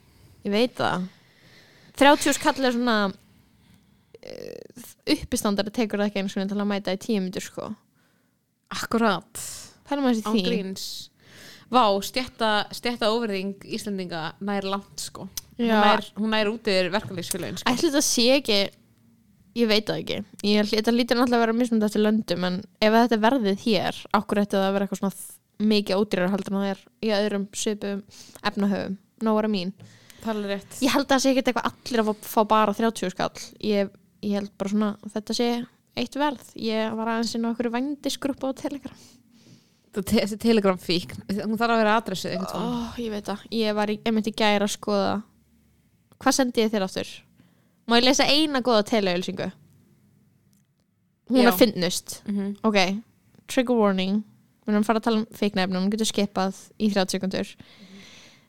[SPEAKER 1] Ég veit það. 30 skall er svona uh, uppistandari tekur það ekki einu svona til að mæta í tíu myndur sko.
[SPEAKER 2] Akkurat.
[SPEAKER 1] Pælum
[SPEAKER 2] Vá, stjætta, overðing Íslendinga nær langt sko.
[SPEAKER 1] Já.
[SPEAKER 2] nær, hún nær út yfir verkalýsfélagin sko.
[SPEAKER 1] Ætli þetta sé ekki Ég veit það ekki. Ég Þetta lítur náttúrulega að vera mismund eftir löndum en ef þetta er verðið hér okkur ætti það að vera eitthvað svona mikið ódýrar heldur en það er í öðrum svipum efnahöfum, nóra mín. Ég held að það sé ekki eitthvað allir að fá, bara 30 skall. Ég, ég held bara svona að þetta sé eitt verð. Ég var aðeins inn á okkur vændisgruppu á Telegram
[SPEAKER 2] Þessi telegram fík Hún þarf að vera
[SPEAKER 1] Ó,
[SPEAKER 2] tónn
[SPEAKER 1] ég veit það, ég var einmitt í gæra að skoða. Hvað sendi ég þér aftur? Má ég lesa eina góða teleauðlýsingu? Hún
[SPEAKER 2] Já.
[SPEAKER 1] er finnust
[SPEAKER 2] mm -hmm.
[SPEAKER 1] Ok, trigger warning. Við erum að fara að tala um feiknefnum Hún getur skipað í 30 sekundur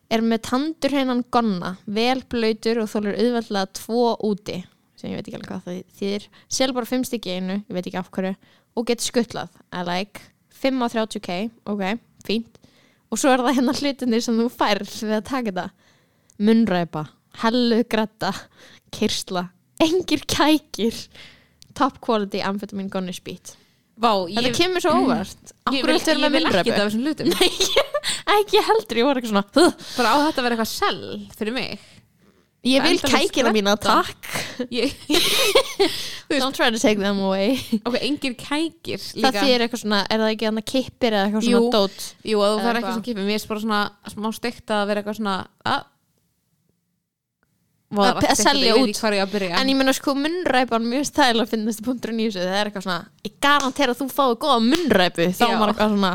[SPEAKER 1] Er með tandur hennan gonna. Vel blöytur og þólur auðveldlega Tvo úti. Sem ég veit ekki alveg hvað það þýðir. Sel bara 5 stykki í einu, ég veit ekki af hverju. Og getur skuttlað, I like 5 á 30k, ok, fínt. Og svo er það hérna hlutinir sem þú færð Við að taka þetta. Munræpa, hellu gretta Kyrsla, engir kækir. Top quality amphetamine gonna speed
[SPEAKER 2] Vá,
[SPEAKER 1] Þetta
[SPEAKER 2] ég,
[SPEAKER 1] kemur svo óvart.
[SPEAKER 2] Ég vil, ég vil ekki það af þessum hlutum. *laughs*
[SPEAKER 1] Ekki heldur, ég var eitthvað svona "Huh,
[SPEAKER 2] Bara á þetta að vera eitthvað sel fyrir mig.
[SPEAKER 1] Ég vil kækina mína, takk
[SPEAKER 2] ég, *laughs*
[SPEAKER 1] Don't try to take them away
[SPEAKER 2] Ok, engir kækir
[SPEAKER 1] Það
[SPEAKER 2] líka
[SPEAKER 1] þýr eitthvað svona, er það ekki hann að kippir eða eitthvað
[SPEAKER 2] Jú.
[SPEAKER 1] svona dót
[SPEAKER 2] Jú, að þú
[SPEAKER 1] Eða
[SPEAKER 2] fær ekki
[SPEAKER 1] hvað?
[SPEAKER 2] sem kipið Mér er bara svona smá steikt að vera eitthvað svona að
[SPEAKER 1] Að
[SPEAKER 2] það
[SPEAKER 1] pe-
[SPEAKER 2] að
[SPEAKER 1] selja
[SPEAKER 2] ég veit
[SPEAKER 1] út.
[SPEAKER 2] ekki hvað ég á að byrja
[SPEAKER 1] En ég menna sko munnræpan mjög stæl að finnast punkturinn í þessu Það er eitthvað svona, ég garantera að þú fáið góða munnræpu Þá
[SPEAKER 2] Já.
[SPEAKER 1] var eitthvað svona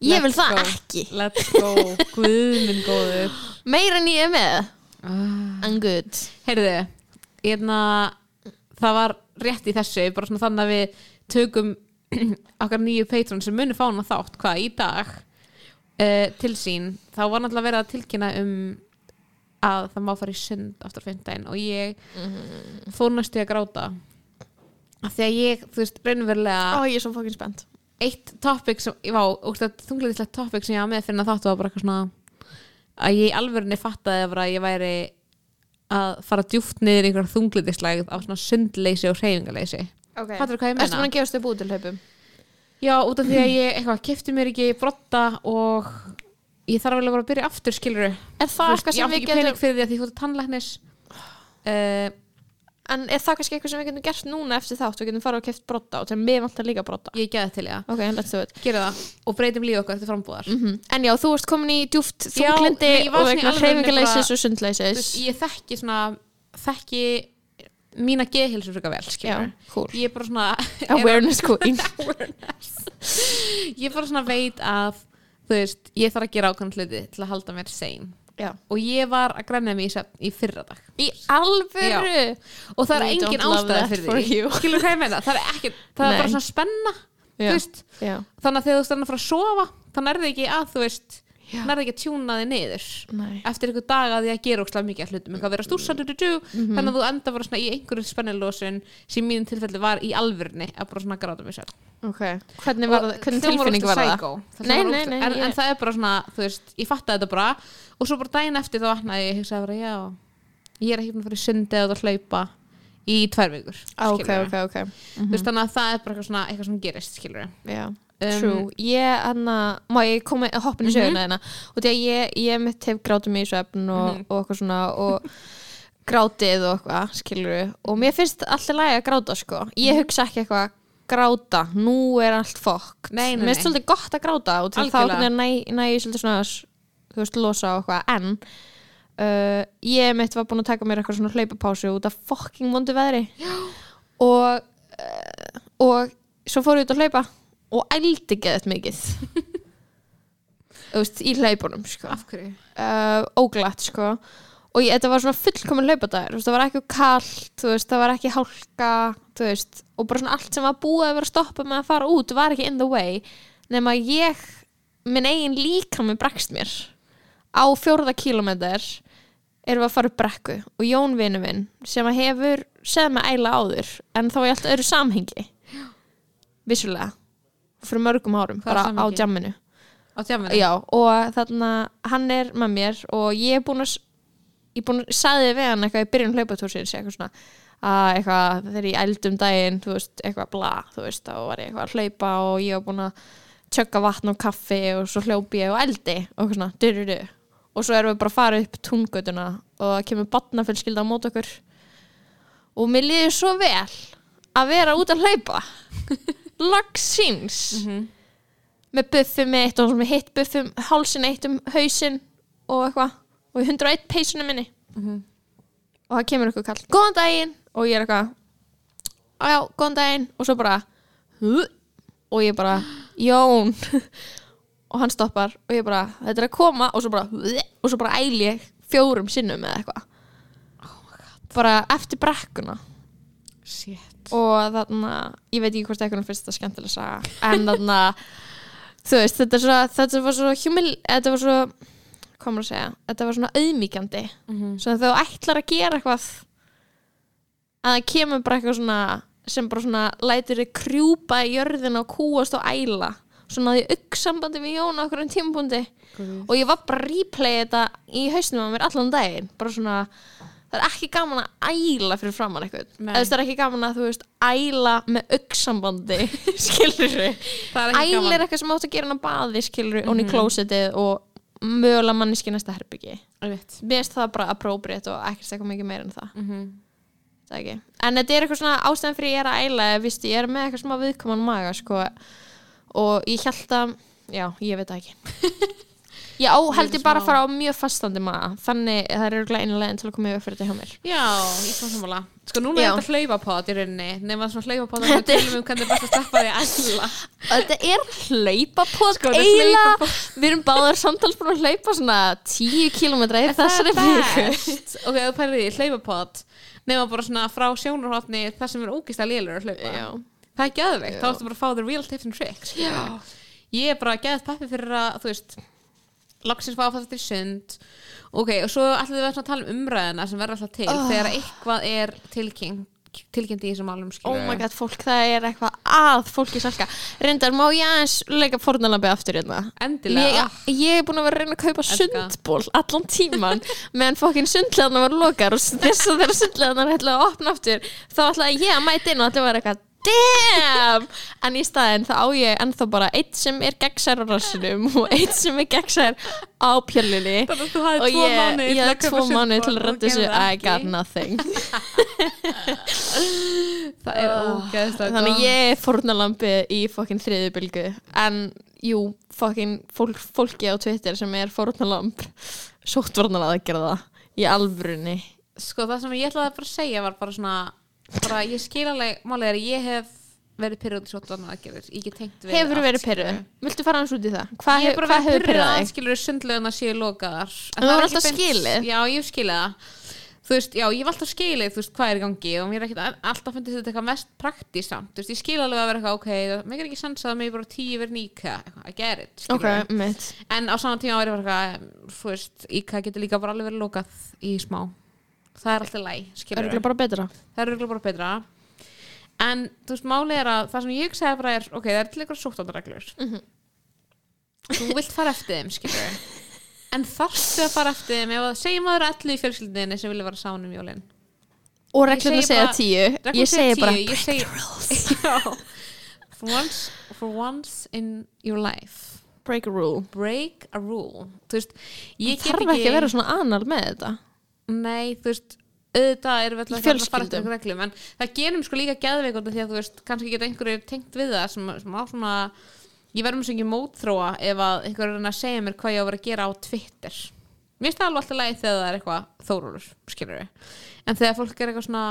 [SPEAKER 1] Ég vil
[SPEAKER 2] Let's
[SPEAKER 1] það
[SPEAKER 2] go.
[SPEAKER 1] ekki
[SPEAKER 2] Let's go, guð minn góður *laughs*
[SPEAKER 1] Meira en ég er með
[SPEAKER 2] ah.
[SPEAKER 1] I'm good
[SPEAKER 2] Heyrðu, hérna það var rétt í þessu bara svona þannig að við tökum *clears throat* okkar nýju patron sem muni fána þátt hvað í dag uh, til sín. Þá var náttúrulega verið að tilkynna um að það má fara í sund aftur fimmtæn og ég fór næstu í að gráta. Af því að ég, þú veist, raunverulega
[SPEAKER 1] Ó, ég er svo fokkin spennt.
[SPEAKER 2] Eitt topic sem, ég vá, þungleitislegt topic sem ég hafa með fyrir að þáttu var bara eitthvað svona að ég í alvörinni fattaði að, að ég væri að fara djúpt niður í einhverja þungleitislegð af svona sundleysi og hreyfingaleysi
[SPEAKER 1] okay.
[SPEAKER 2] Fattarðu hvað ég
[SPEAKER 1] Erstu
[SPEAKER 2] meina?
[SPEAKER 1] búin að gefast upp út til hlaupum?
[SPEAKER 2] Já, út af því að ég eitthvað kefti mér ekki brotta og ég þarf vel að vera að byrja aftur skilur
[SPEAKER 1] Er það eitthvað
[SPEAKER 2] ég
[SPEAKER 1] sem
[SPEAKER 2] átti
[SPEAKER 1] við
[SPEAKER 2] ekki pening
[SPEAKER 1] getum
[SPEAKER 2] fyrir því að því þú ert tannlæknis uh,
[SPEAKER 1] En er það kannski eitthvað sem við getum gert núna eftir þátt? Við getum farið og keft brotta og til mér vantar líka brotta.
[SPEAKER 2] Ég geði til það,
[SPEAKER 1] Ok, let's do it.
[SPEAKER 2] Gera það. Og breytum líf okkar til frambúðar.
[SPEAKER 1] Mm En já, þú ert komin í djúft
[SPEAKER 2] Já,
[SPEAKER 1] þunglindi
[SPEAKER 2] ég var
[SPEAKER 1] og
[SPEAKER 2] svona í
[SPEAKER 1] vegna
[SPEAKER 2] alvörunni
[SPEAKER 1] hreyfingaleysis
[SPEAKER 2] bara-
[SPEAKER 1] og
[SPEAKER 2] Þú
[SPEAKER 1] sundleysis
[SPEAKER 2] veist, ég þekki svona þekki mína geðhilsu frekar vel
[SPEAKER 1] Já,
[SPEAKER 2] skilur
[SPEAKER 1] cool.
[SPEAKER 2] Ég er bara svona *laughs*
[SPEAKER 1] Awareness queen. *laughs*
[SPEAKER 2] Ég bara svona veit að þú veist, ég þarf að gera ákvæmlega hluti til að halda mér sein
[SPEAKER 1] Já.
[SPEAKER 2] og ég var að grenja mig í, í fyrra dag
[SPEAKER 1] Í alvöru
[SPEAKER 2] og það er
[SPEAKER 1] We
[SPEAKER 2] engin ástæða fyrir því skilur hvað ég meina, það er ekki það
[SPEAKER 1] Nei.
[SPEAKER 2] er bara svona spenna
[SPEAKER 1] Já. Já,
[SPEAKER 2] þannig að þegar þú stannar fara að sofa þannig er það ekki að þú veist
[SPEAKER 1] Já.
[SPEAKER 2] Nærði ekki að tjúna þig niður.
[SPEAKER 1] Nei.
[SPEAKER 2] Eftir einhver dag að því að gera ókslega mikið hlutum eitthvað að vera du, du,
[SPEAKER 1] Mhm.
[SPEAKER 2] þannig að þú enda bara svona í einhverju spennilósun sem í mínum tilfelli var í alvörni að bara svona gráta mig sér
[SPEAKER 1] Ok, hvernig, var, hvernig tilfinning var það? Nei, nei, nei,
[SPEAKER 2] en,
[SPEAKER 1] ég-
[SPEAKER 2] en það er bara svona, þú veist, ég fattaði þetta bara. Og svo bara daginn eftir þá vatnaði ég hugsaði bara, já, ég er ekki búin að fara í sundi eða að hlaupa í tvær vikur
[SPEAKER 1] Ah, Ok,
[SPEAKER 2] skilurðu.
[SPEAKER 1] ok, ok.
[SPEAKER 2] Þú veist, þannig að það er bara eitthvað svona eitthvað sem gerist, Um,
[SPEAKER 1] true. Ég, hann að, má ég koma að hoppin í söguna hérna? Og því að ég, ég mitt hef grátið mig í svefn og,
[SPEAKER 2] Mhm.
[SPEAKER 1] og eitthvað svona og grátið og eitthvað, skilur og mér finnst alltaf lægi að gráta, sko. Ég hugsa ekki eitthvað gráta nú er allt fokk
[SPEAKER 2] Nei, nei,
[SPEAKER 1] mér finnst svolítið gott að gráta og til þá
[SPEAKER 2] Algjörlega.
[SPEAKER 1] hvernig næ, næ ég svolítið svona þú veist, losa og eitthvað. En uh, ég mitt var búin að taka mér eitthvað svona hlaupapásu út af fucking vondu veðri. Já. og uh, og svo fór ég út að hlaupa og ældi geðið mikið. *laughs* Veist, í hlaupunum sko.
[SPEAKER 2] af hverju?
[SPEAKER 1] uh, óglatt sko. Og ég, þetta var svona fullkomin hlaupadagur. Það var ekki kallt, veist, það var ekki hálka veist, og bara svona allt sem var búið að vera að stoppa með að fara út var ekki in the way. Nema ég minn eigin líka með bregst mér. Á fjórða kílómetr erum við að fara upp brekku. Og Jón vinnu minn sem hefur segð með æla áður en þá í allt öðru samhengi. Vissulega fyrir mörgum árum,
[SPEAKER 2] Hvaða
[SPEAKER 1] bara á
[SPEAKER 2] samhengi?
[SPEAKER 1] djamminu
[SPEAKER 2] á tjáminu?
[SPEAKER 1] Já, og þarna hann er með mér og ég er búin að ég er búin að sagði við hann eitthvað í byrjun hlaupatúrsins eitthvað svona að eitthvað þegar ég eldum daginn þú veist, eitthvað bla, þú veist þá var ég eitthvað að hlaupa og ég var búin að tjögga vatn og kaffi og svo hljópi ég og eldi og eitthvað svona, du. og svo erum við bara að fara upp túngötuna og það kemur batnafélskilda á mót okkur og mér líður svo vel að vera út að hlaupa *laughs* lagsins
[SPEAKER 2] Mhm.
[SPEAKER 1] með buffum mitt og með hitt buffum hálsin eitt um hausinn og eitthvað. Og í 101 peysunum minni.
[SPEAKER 2] Mhm.
[SPEAKER 1] og það kemur eitthvað kall. Góðan daginn! Og ég er eitthvað á já, góðan daginn. Og svo bara og ég bara Jón. *laughs* Og hann stoppar og ég bara þetta er að koma. Og svo bara og svo bara æli ég fjórum sinnum eða eitthvað. Bara eftir brekkuna.
[SPEAKER 2] Shit.
[SPEAKER 1] Og þarna, ég veit ekki hvort eitthvað finnst þetta skemmtilega saga en þarna *laughs* þú veist, þetta, svo, þetta var svo humil, þetta var svo maður að segja, þetta var svona auðmíkjandi
[SPEAKER 2] Mhm.
[SPEAKER 1] svo þegar þú ætlar að gera eitthvað að það kemur bara eitthvað svona sem bara svona lætur þig krjúpa í jörðina og kúast og æla. Svona því auksambandi við Jón á okkur um tímapunkti og ég var bara að replaya þetta í hausnum á mér allan daginn. Bara svona, það er ekki gaman að æla fyrir framann eitthvað það er ekki gaman að þú veist æla með auksambandi *laughs* skilur
[SPEAKER 2] ekki
[SPEAKER 1] æla er eitthvað sem átt að gera hann á baði skilur við, mm í klósetið og mögulega manneski næsta herbyggi
[SPEAKER 2] Ég
[SPEAKER 1] mér finnst það bara appropriate og ekkert eitthvað mikið meira en það.
[SPEAKER 2] Mhm.
[SPEAKER 1] það ekki. en þetta er eitthvað svona ástæðan fyrir ég er að æla eða víst, ég er með eitthvað smá viðkoman maga sko, og ég held að já, ég veit ekki *laughs* ég á held ég bara að fara á mjög fastandi maga. Þannig það er örgulega einu leginn til að koma yfir fyrir þetta hjá mér.
[SPEAKER 2] Já, ég svona sammála. Sko núna
[SPEAKER 1] Já.
[SPEAKER 2] er þetta hlaupapot í rauninni. Nema svona hlaupapot að við tölum um hvernig er best að steppa því að æla *laughs*
[SPEAKER 1] þetta er hlaupapot
[SPEAKER 2] Sko,
[SPEAKER 1] eiginlega. við erum báðar samtals búin að hlaupa svona 10 kilometra í þessari
[SPEAKER 2] best. Ok, þú pælir því, hlaupapot nema bara svona frá sjónarhóttni þar sem er ógíslega lélur að hlaupa.
[SPEAKER 1] Já.
[SPEAKER 2] Það er geðveikt,
[SPEAKER 1] Já.
[SPEAKER 2] þá ertu bara að fá the real tips and tricks.
[SPEAKER 1] Já.
[SPEAKER 2] Ég er bara geðt peppi fyrir að, þú veist fá að fara til sund ok, og svo ætlum við að tala um umræðina sem verður alltaf til þegar eitthvað er tilkynnt tilkynnt í þessum málum
[SPEAKER 1] Oh my god, fólk, það er eitthvað að fólki salka. Reyndar, má ég aðeins leika fórnalambi aftur hérna?
[SPEAKER 2] endilega
[SPEAKER 1] Ég, ég er búin að vera að reyna að kaupa
[SPEAKER 2] Elska.
[SPEAKER 1] sundból allan tíman meðan fokkin sundleðna var lokar og þess að þeirra sundleðna ætlaði að opna aftur þá ætlaði ég að mæta inn og þetta var eitthvað damn! En í staðinn þá á ég ennþá bara eitt sem er gegnsær á rassinum og eitt sem er gegnsær á pjöllinni.
[SPEAKER 2] Þannig að
[SPEAKER 1] og ég, ég
[SPEAKER 2] að
[SPEAKER 1] hafði tvo mánuði til að redda þessu. I got nothing. *laughs*
[SPEAKER 2] Það er ógeðslega
[SPEAKER 1] þannig
[SPEAKER 2] gott.
[SPEAKER 1] ég er fórnalambi í fokkin þriðu bylgu. En jú, fokkin fólk, fólki á Twitter sem er fórnalamb sóttvarnal aðgerða í alvörunni.
[SPEAKER 2] Sko það sem ég ætlaði bara að segja var bara svona bara ég skil alveg málið er að ég hef verið pyrrjóð til sóttvarnar aðgerðir. Ég get tengt við
[SPEAKER 1] hefur verið pyrruð, viltu fara hans út í það? Hvað, hef,
[SPEAKER 2] er
[SPEAKER 1] hvað hefur
[SPEAKER 2] verið
[SPEAKER 1] pyrrað þig?
[SPEAKER 2] skilur sundleguna séu lokaðar.
[SPEAKER 1] En
[SPEAKER 2] það er ekki
[SPEAKER 1] alltaf skilið?
[SPEAKER 2] já ég skilið það. Þú veist, já, ég hef alltaf skilið, þú veist, hvað er í gangi og mér er ekkert alltaf fundist þetta eitthvað mest praktískt samt, þú veist, ég skil alveg að vera eitthvað ok, mér er ekki sens að mér bara tíu verið nýka I get it,
[SPEAKER 1] ok,
[SPEAKER 2] skilur
[SPEAKER 1] mitt
[SPEAKER 2] en á saman tíma var ég bara eitthvað þú veist, IKA getur líka bara alveg verið lokað í smá það er alltaf læg, skilur
[SPEAKER 1] Örgulega bara betra.
[SPEAKER 2] Það er örugglega bara betra. En þú veist, málið er að það sem ég segja bara er, ok, það er til eitthvað sóttándareglur
[SPEAKER 1] Mhm.
[SPEAKER 2] þú vilt fara eftir þeim, skilur *laughs* en þarftu að fara eftir þeim ef að segjum að það eru allir í fjölskyldinni sem vilja vera sánu um jólin?
[SPEAKER 1] Og reglurna segja tíu. Ég
[SPEAKER 2] segja
[SPEAKER 1] bara
[SPEAKER 2] ég segi, *laughs* já, for once for once in your life.
[SPEAKER 1] Break a rule.
[SPEAKER 2] Break a rule. Þú veist, ég
[SPEAKER 1] það
[SPEAKER 2] get
[SPEAKER 1] þarf ekki að vera svona anal með þetta
[SPEAKER 2] Nei, þú veist auðvitað
[SPEAKER 1] Í
[SPEAKER 2] alltaf að fara eftir einhverjum reglum en það gerum sko líka geðveikunda því að þú veist kannski geta einhverju tengt við það sem, sem á svona ég verðum svo ekki mótþróa ef að einhverju er reyna að segja mér hvað ég á að vera að gera á Twitter. Mér finnst það alveg alltaf lægi þegar það er eitthvað þórólur, skilur við en þegar fólk er eitthvað svona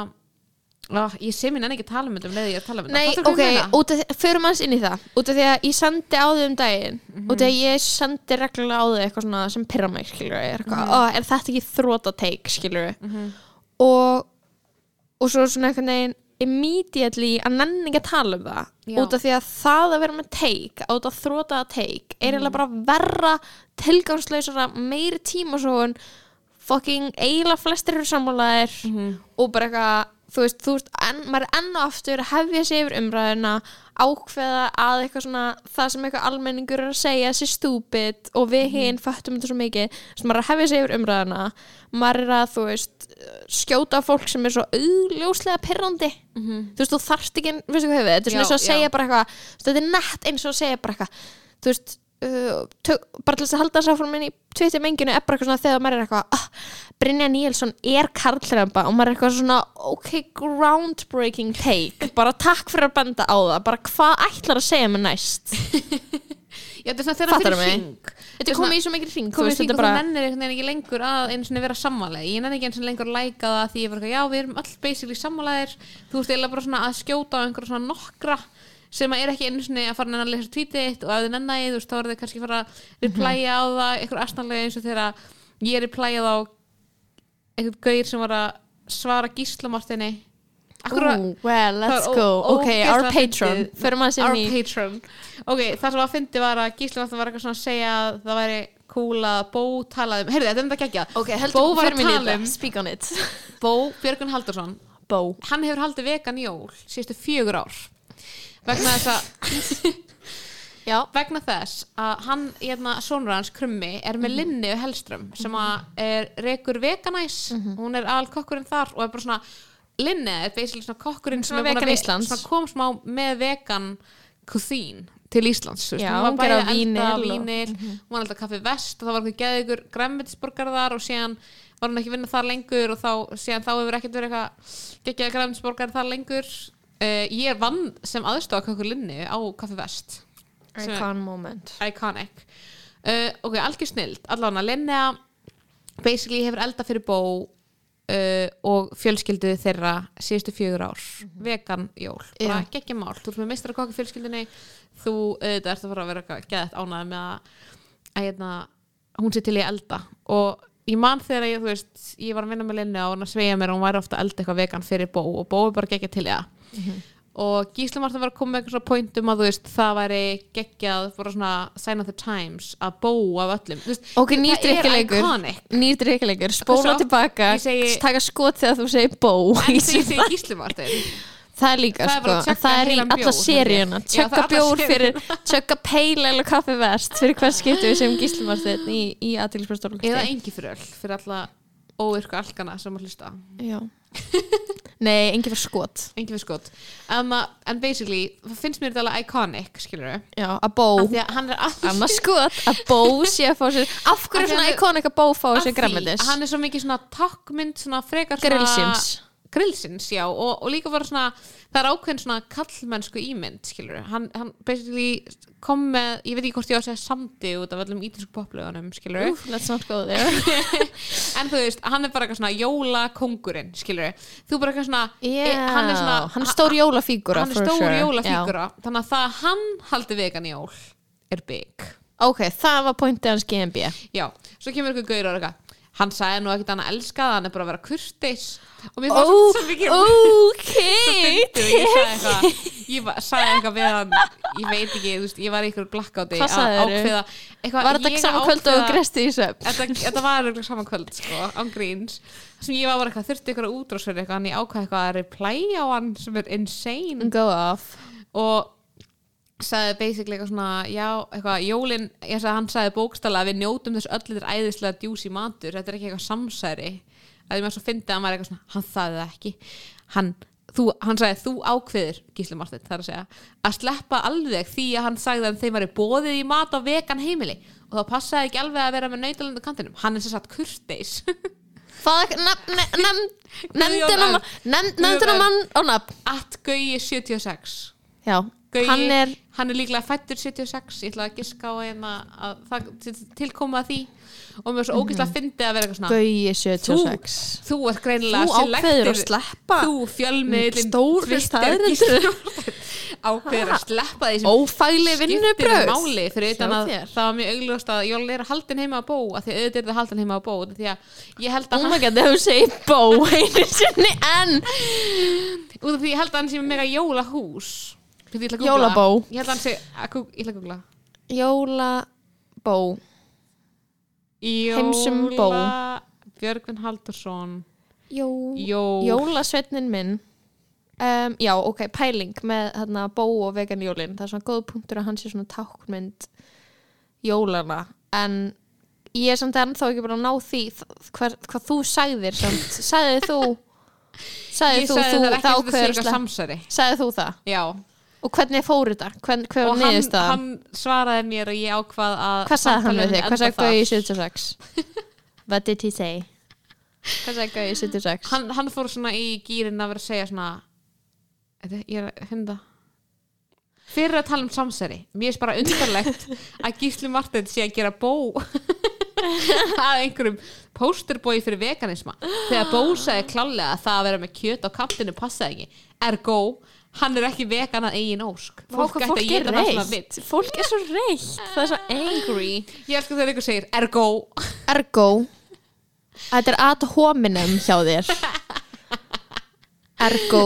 [SPEAKER 2] ah, ég sé mér enn ekki tala um þetta um leiði ég er að tala um
[SPEAKER 1] Nei,
[SPEAKER 2] þetta Fattar
[SPEAKER 1] ok,
[SPEAKER 2] hvað ég meina?
[SPEAKER 1] út af því, förum aðeins inn í það. Út af því að ég sendi á þau um daginn út af því að ég sendi reglulega á þau eitthvað svona sem pyrra mig, er, mm -hmm. er þetta ekki þróta teik, skilur við og og svo svona einhvern veginn immediately að nenni ekki að tala um það
[SPEAKER 2] Já.
[SPEAKER 1] út af því að það að vera með teik út af þrótaða teik er eiginlega bara verra tilgangslausara meiri tímasóun fucking eiginlega flestir eru sammálaðir og bara eitthvað þú veist, þú veist, en, maður er enn og aftur að hefja sig yfir umræðuna ákveða að eitthvað svona það sem eitthvað almenningur er að segja sé stúpid og við hinn föttum þetta svo mikið. Þess að maður er að hefja sig yfir umræðuna maður er að, þú veist skjóta fólk sem er svo augljóslega pirrandi. Þú veist, þú þarft ekki veistu hvað hefur, þetta er svona
[SPEAKER 2] Já,
[SPEAKER 1] eins og að
[SPEAKER 2] já.
[SPEAKER 1] segja bara eitthvað þetta er nett eins og að segja bara eitthvað. Þú veist, uh, tök, bara til þess að halda þess áfram inn í tvittir menginu er bara eitthvað svona þegar maður er eitthvað ah, Brynja Níelsson er karlremba. Og maður er eitthvað svona ok, groundbreaking take. *laughs* Bara takk fyrir að benda á það. Bara hvað ætlar að segja mig næst? *laughs*
[SPEAKER 2] Já, þetta er svona þegar það fyrir hring.
[SPEAKER 1] Þetta er komið í svo mikið hring.
[SPEAKER 2] Komið því
[SPEAKER 1] þetta
[SPEAKER 2] og
[SPEAKER 1] er
[SPEAKER 2] þú
[SPEAKER 1] bara
[SPEAKER 2] nennir einhvern veginn ekki lengur að einu sinni vera sammálega ég nenni ekki einu sinni lengur að læka það því ég var eitthvað, já við erum öll basically sammálaðir. Þú veist eiginlega bara svona að skjóta á einhverja svona nokkra sem er ekki einu sinni að fara að lesa þitt og ef þið nennan þú veist þá er þið kannski að fara að replæja á það einhver astanlega eins og þegar ég replæjað á einhvern gaur sem var að svara gíslamartinni
[SPEAKER 1] Ooh, well, let's go. ok, our patron,
[SPEAKER 2] Our patron ok, það sem að fyndi var að Gísli Martin var eitthvað svona að segja að það væri að Bó talaði um heyrðu, þetta er þetta gekkja
[SPEAKER 1] ok,
[SPEAKER 2] Bó var að tala um
[SPEAKER 1] þetta, speak on it.
[SPEAKER 2] Bó Björgun Haldursson
[SPEAKER 1] Bó,
[SPEAKER 2] hann hefur haldið vegan jól síðustu fjögur ár vegna þess að *laughs*
[SPEAKER 1] já,
[SPEAKER 2] vegna þess að hann, hérna, sonur hans Krummi, er með Linni Hellström sem að er rekur veganæs. Hún er aðal kokkurinn þar og er bara svona Linni er basically svona kokkurinn sem
[SPEAKER 1] Svona
[SPEAKER 2] er búin að
[SPEAKER 1] vegan
[SPEAKER 2] ve-
[SPEAKER 1] Íslands.
[SPEAKER 2] svona kom smá með vegan cuisine til Íslands þú veist.
[SPEAKER 1] Já,
[SPEAKER 2] hún var
[SPEAKER 1] hún
[SPEAKER 2] bæði
[SPEAKER 1] gerði
[SPEAKER 2] að elda
[SPEAKER 1] vínil og-
[SPEAKER 2] vínil hún var alltaf kaffi vest og það var eitthvað geðugur græmmetisborgar þar og síðan var hún ekki að vinna þar lengur og þá, síðan þá hefur ekkert verið eitthvað geggjaði græmmetisborgar þar lengur uh, ég vann sem aðstofa kokkur Linni á kaffi vest
[SPEAKER 1] icon moment.
[SPEAKER 2] iconic. Uh, ok, algjör snild, allavega Linnea basically hefur elda fyrir bó uh, og fjölskyldu þeirra síðustu fjögur ár. Vegan jól, bara
[SPEAKER 1] Já.
[SPEAKER 2] geggjum mál. Þú ert með mistra kokki fjölskyldunni. Þú ert að fara að vera geðett ánæði með að, að hérna, hún sé til í að elda. Og ég man þegar ég, þú veist, ég var að vinna með Linnea og hún að sveia mér og hún væri ofta að elda eitthvað vegan fyrir bó og bó er bara geggja til í það og Gísli Martin var að koma með eitthvað svona point um að þú veist það væri geggjað bara svona sign of the times að bó af öllum. Þú veist,
[SPEAKER 1] Ok,
[SPEAKER 2] það er
[SPEAKER 1] drikkileikur
[SPEAKER 2] iconic.
[SPEAKER 1] Nýr drikkileikur, spóla tilbaka. taka skot þegar þú segir bó
[SPEAKER 2] en þegar ég segi Gísli Martin.
[SPEAKER 1] Það er líka
[SPEAKER 2] Það er
[SPEAKER 1] sko,
[SPEAKER 2] að chugga
[SPEAKER 1] það er í alla seríuna.
[SPEAKER 2] er alla
[SPEAKER 1] bjór fyrir Tjögga peil eller kaffi vest fyrir hvers skiptu við sem gíslumarstinn í, í aðtilsprestólum
[SPEAKER 2] eða engi fyrir öll fyrir alla óvirku alkana sem að hlusta.
[SPEAKER 1] Já *laughs* Nei, engi fyrir skot.
[SPEAKER 2] Engi fyrir skot. Um, en basically það finnst mér þetta alveg iconic skilur við
[SPEAKER 1] Já, að bó
[SPEAKER 2] að
[SPEAKER 1] Annars skot að bó sé að fá sér Af hverju er svona ikonik að bó fá sér
[SPEAKER 2] því
[SPEAKER 1] græmmetis
[SPEAKER 2] hann er svo mikið svona takkmynd svona frekar svona
[SPEAKER 1] Grillsins
[SPEAKER 2] grillsins, já, og, og líka bara svona það er ákveðin svona kallmennsku ímynd skilur, hann, hann basically kom með, ég veit ekki hvort ég á að segja samdi út af öllum ítinsku poplögunum, skilur
[SPEAKER 1] Úf, let's not go there *laughs*
[SPEAKER 2] en þú veist, hann er bara eitthvað svona jólakongurinn, skilur þú bara eitthvað svona, e, hann er svona
[SPEAKER 1] hann er stór jólafígura
[SPEAKER 2] hann er stór
[SPEAKER 1] sure.
[SPEAKER 2] jólafígura þannig að það að hann haldi vegan jól er big.
[SPEAKER 1] Ok, það var pointið hans GMB
[SPEAKER 2] já, svo kemur ykkur gaur og eitthvað hann sagði nú ekkert hann að elska það hann er bara að vera kurteis. Og mér fannst svo mikið
[SPEAKER 1] Ok
[SPEAKER 2] ég sagði ég sagði eitthvað við hann. Ég veit ekki, þú veist, ég var í ykkur blackáti
[SPEAKER 1] Hvað
[SPEAKER 2] ákveða eitthvað,
[SPEAKER 1] Var þetta saman kvöld og gresti í söp?
[SPEAKER 2] þetta, þetta var saman kvöld sko, án gríns. Sem ég var eitthvað, þurfti ykkur að útrásverði eitthvað en ég ákveða eitthvað að reply á hann sem er insane.
[SPEAKER 1] Go off.
[SPEAKER 2] Og sagði basically eitthvað svona já, eitthvað, jólin, ég sagði hann sagði bókstala að við njótum þess öll þetta æðislega djúsi matur, þetta er ekki eitthvað samsæri. Að ég með svo fyndi að hann var eitthvað svona hann þaði það ekki. Hann, þú, hann sagði þú ákveður, Gísli Martin það er að segja, að sleppa alveg því að hann sagði að þeim væri bóðið í mat á vegan heimili. Og þá passaði ekki alveg að vera með nautalöndu kantinum, hann er sem sagt kurteis. *laughs*
[SPEAKER 1] Nefndin á mann á nafn?
[SPEAKER 2] At Gauji 76
[SPEAKER 1] Já,
[SPEAKER 2] Gauji,
[SPEAKER 1] hann er
[SPEAKER 2] hann er líklega fættur 76 ég ætla að giska á hérna að það tilkoma að því. Og mér er svo ógeðslega fyndið að vera eitthvað svona
[SPEAKER 1] Gauji 76
[SPEAKER 2] þú ert greinilega
[SPEAKER 1] Þú ákveður að sleppa
[SPEAKER 2] þú fjölmiðlin
[SPEAKER 1] Stóri staðreyndir. *laughs*
[SPEAKER 2] ákveður að sleppa því
[SPEAKER 1] Ófæli vinnubröð
[SPEAKER 2] að það var mjög augljóst að Jól er haldin heima að bó að því auðvitað er það haldin heima að bó því að ég held
[SPEAKER 1] Oh
[SPEAKER 2] að hann,
[SPEAKER 1] god, þú segir bó einu sinni en
[SPEAKER 2] út af því ég held að hann sé með mega jólahús
[SPEAKER 1] Jólabó.
[SPEAKER 2] ég ætla að googla.
[SPEAKER 1] Jólabó. Heimsum bó.
[SPEAKER 2] Jóla Björgvin Haldursson
[SPEAKER 1] Jó,
[SPEAKER 2] Jó,
[SPEAKER 1] Jólasveitnin minn. Um, Já, ok, pæling með hérna, bó og vegan jólin. Það er svona góð punktur að hann sé svona tákmynd jólana en ég er samt ennþá ekki bara að ná því hver, hvað þú sagðir samt. Sagðið þú *laughs* sagðið þú,
[SPEAKER 2] sagði
[SPEAKER 1] þú
[SPEAKER 2] það er
[SPEAKER 1] sagðið þú það?
[SPEAKER 2] Já,
[SPEAKER 1] og hvernig fór þetta, Hvern, hver
[SPEAKER 2] og hann, hann svaraði mér og ég ákvað að
[SPEAKER 1] hvað sagði hann við þig, hvað sagði Gauði
[SPEAKER 2] þar.
[SPEAKER 1] 76 what did he say? Hvað sagði Gauði 76
[SPEAKER 2] hann, hann fór svona í gýrin að vera að segja svona Þetta, ég er að finna fyrir að tala um samsæri mér er bara undarlegt *laughs* að Gísli Martin sé að gera bó *laughs* að einhverjum pósterbói fyrir veganisma. Þegar Bó sagði klálega að það að vera með kjöt á kampinu passaði ekki. Ergo, hann er ekki vegan að eigin ósk.
[SPEAKER 1] Vá, hvað
[SPEAKER 2] ætti að
[SPEAKER 1] fólk er
[SPEAKER 2] vill.
[SPEAKER 1] fólk er svo reitt, það er svo angry.
[SPEAKER 2] Ég elskar þegar ykkur segir ergo.
[SPEAKER 1] Ergo. Þetta er ad hominem hjá þér. Ergo.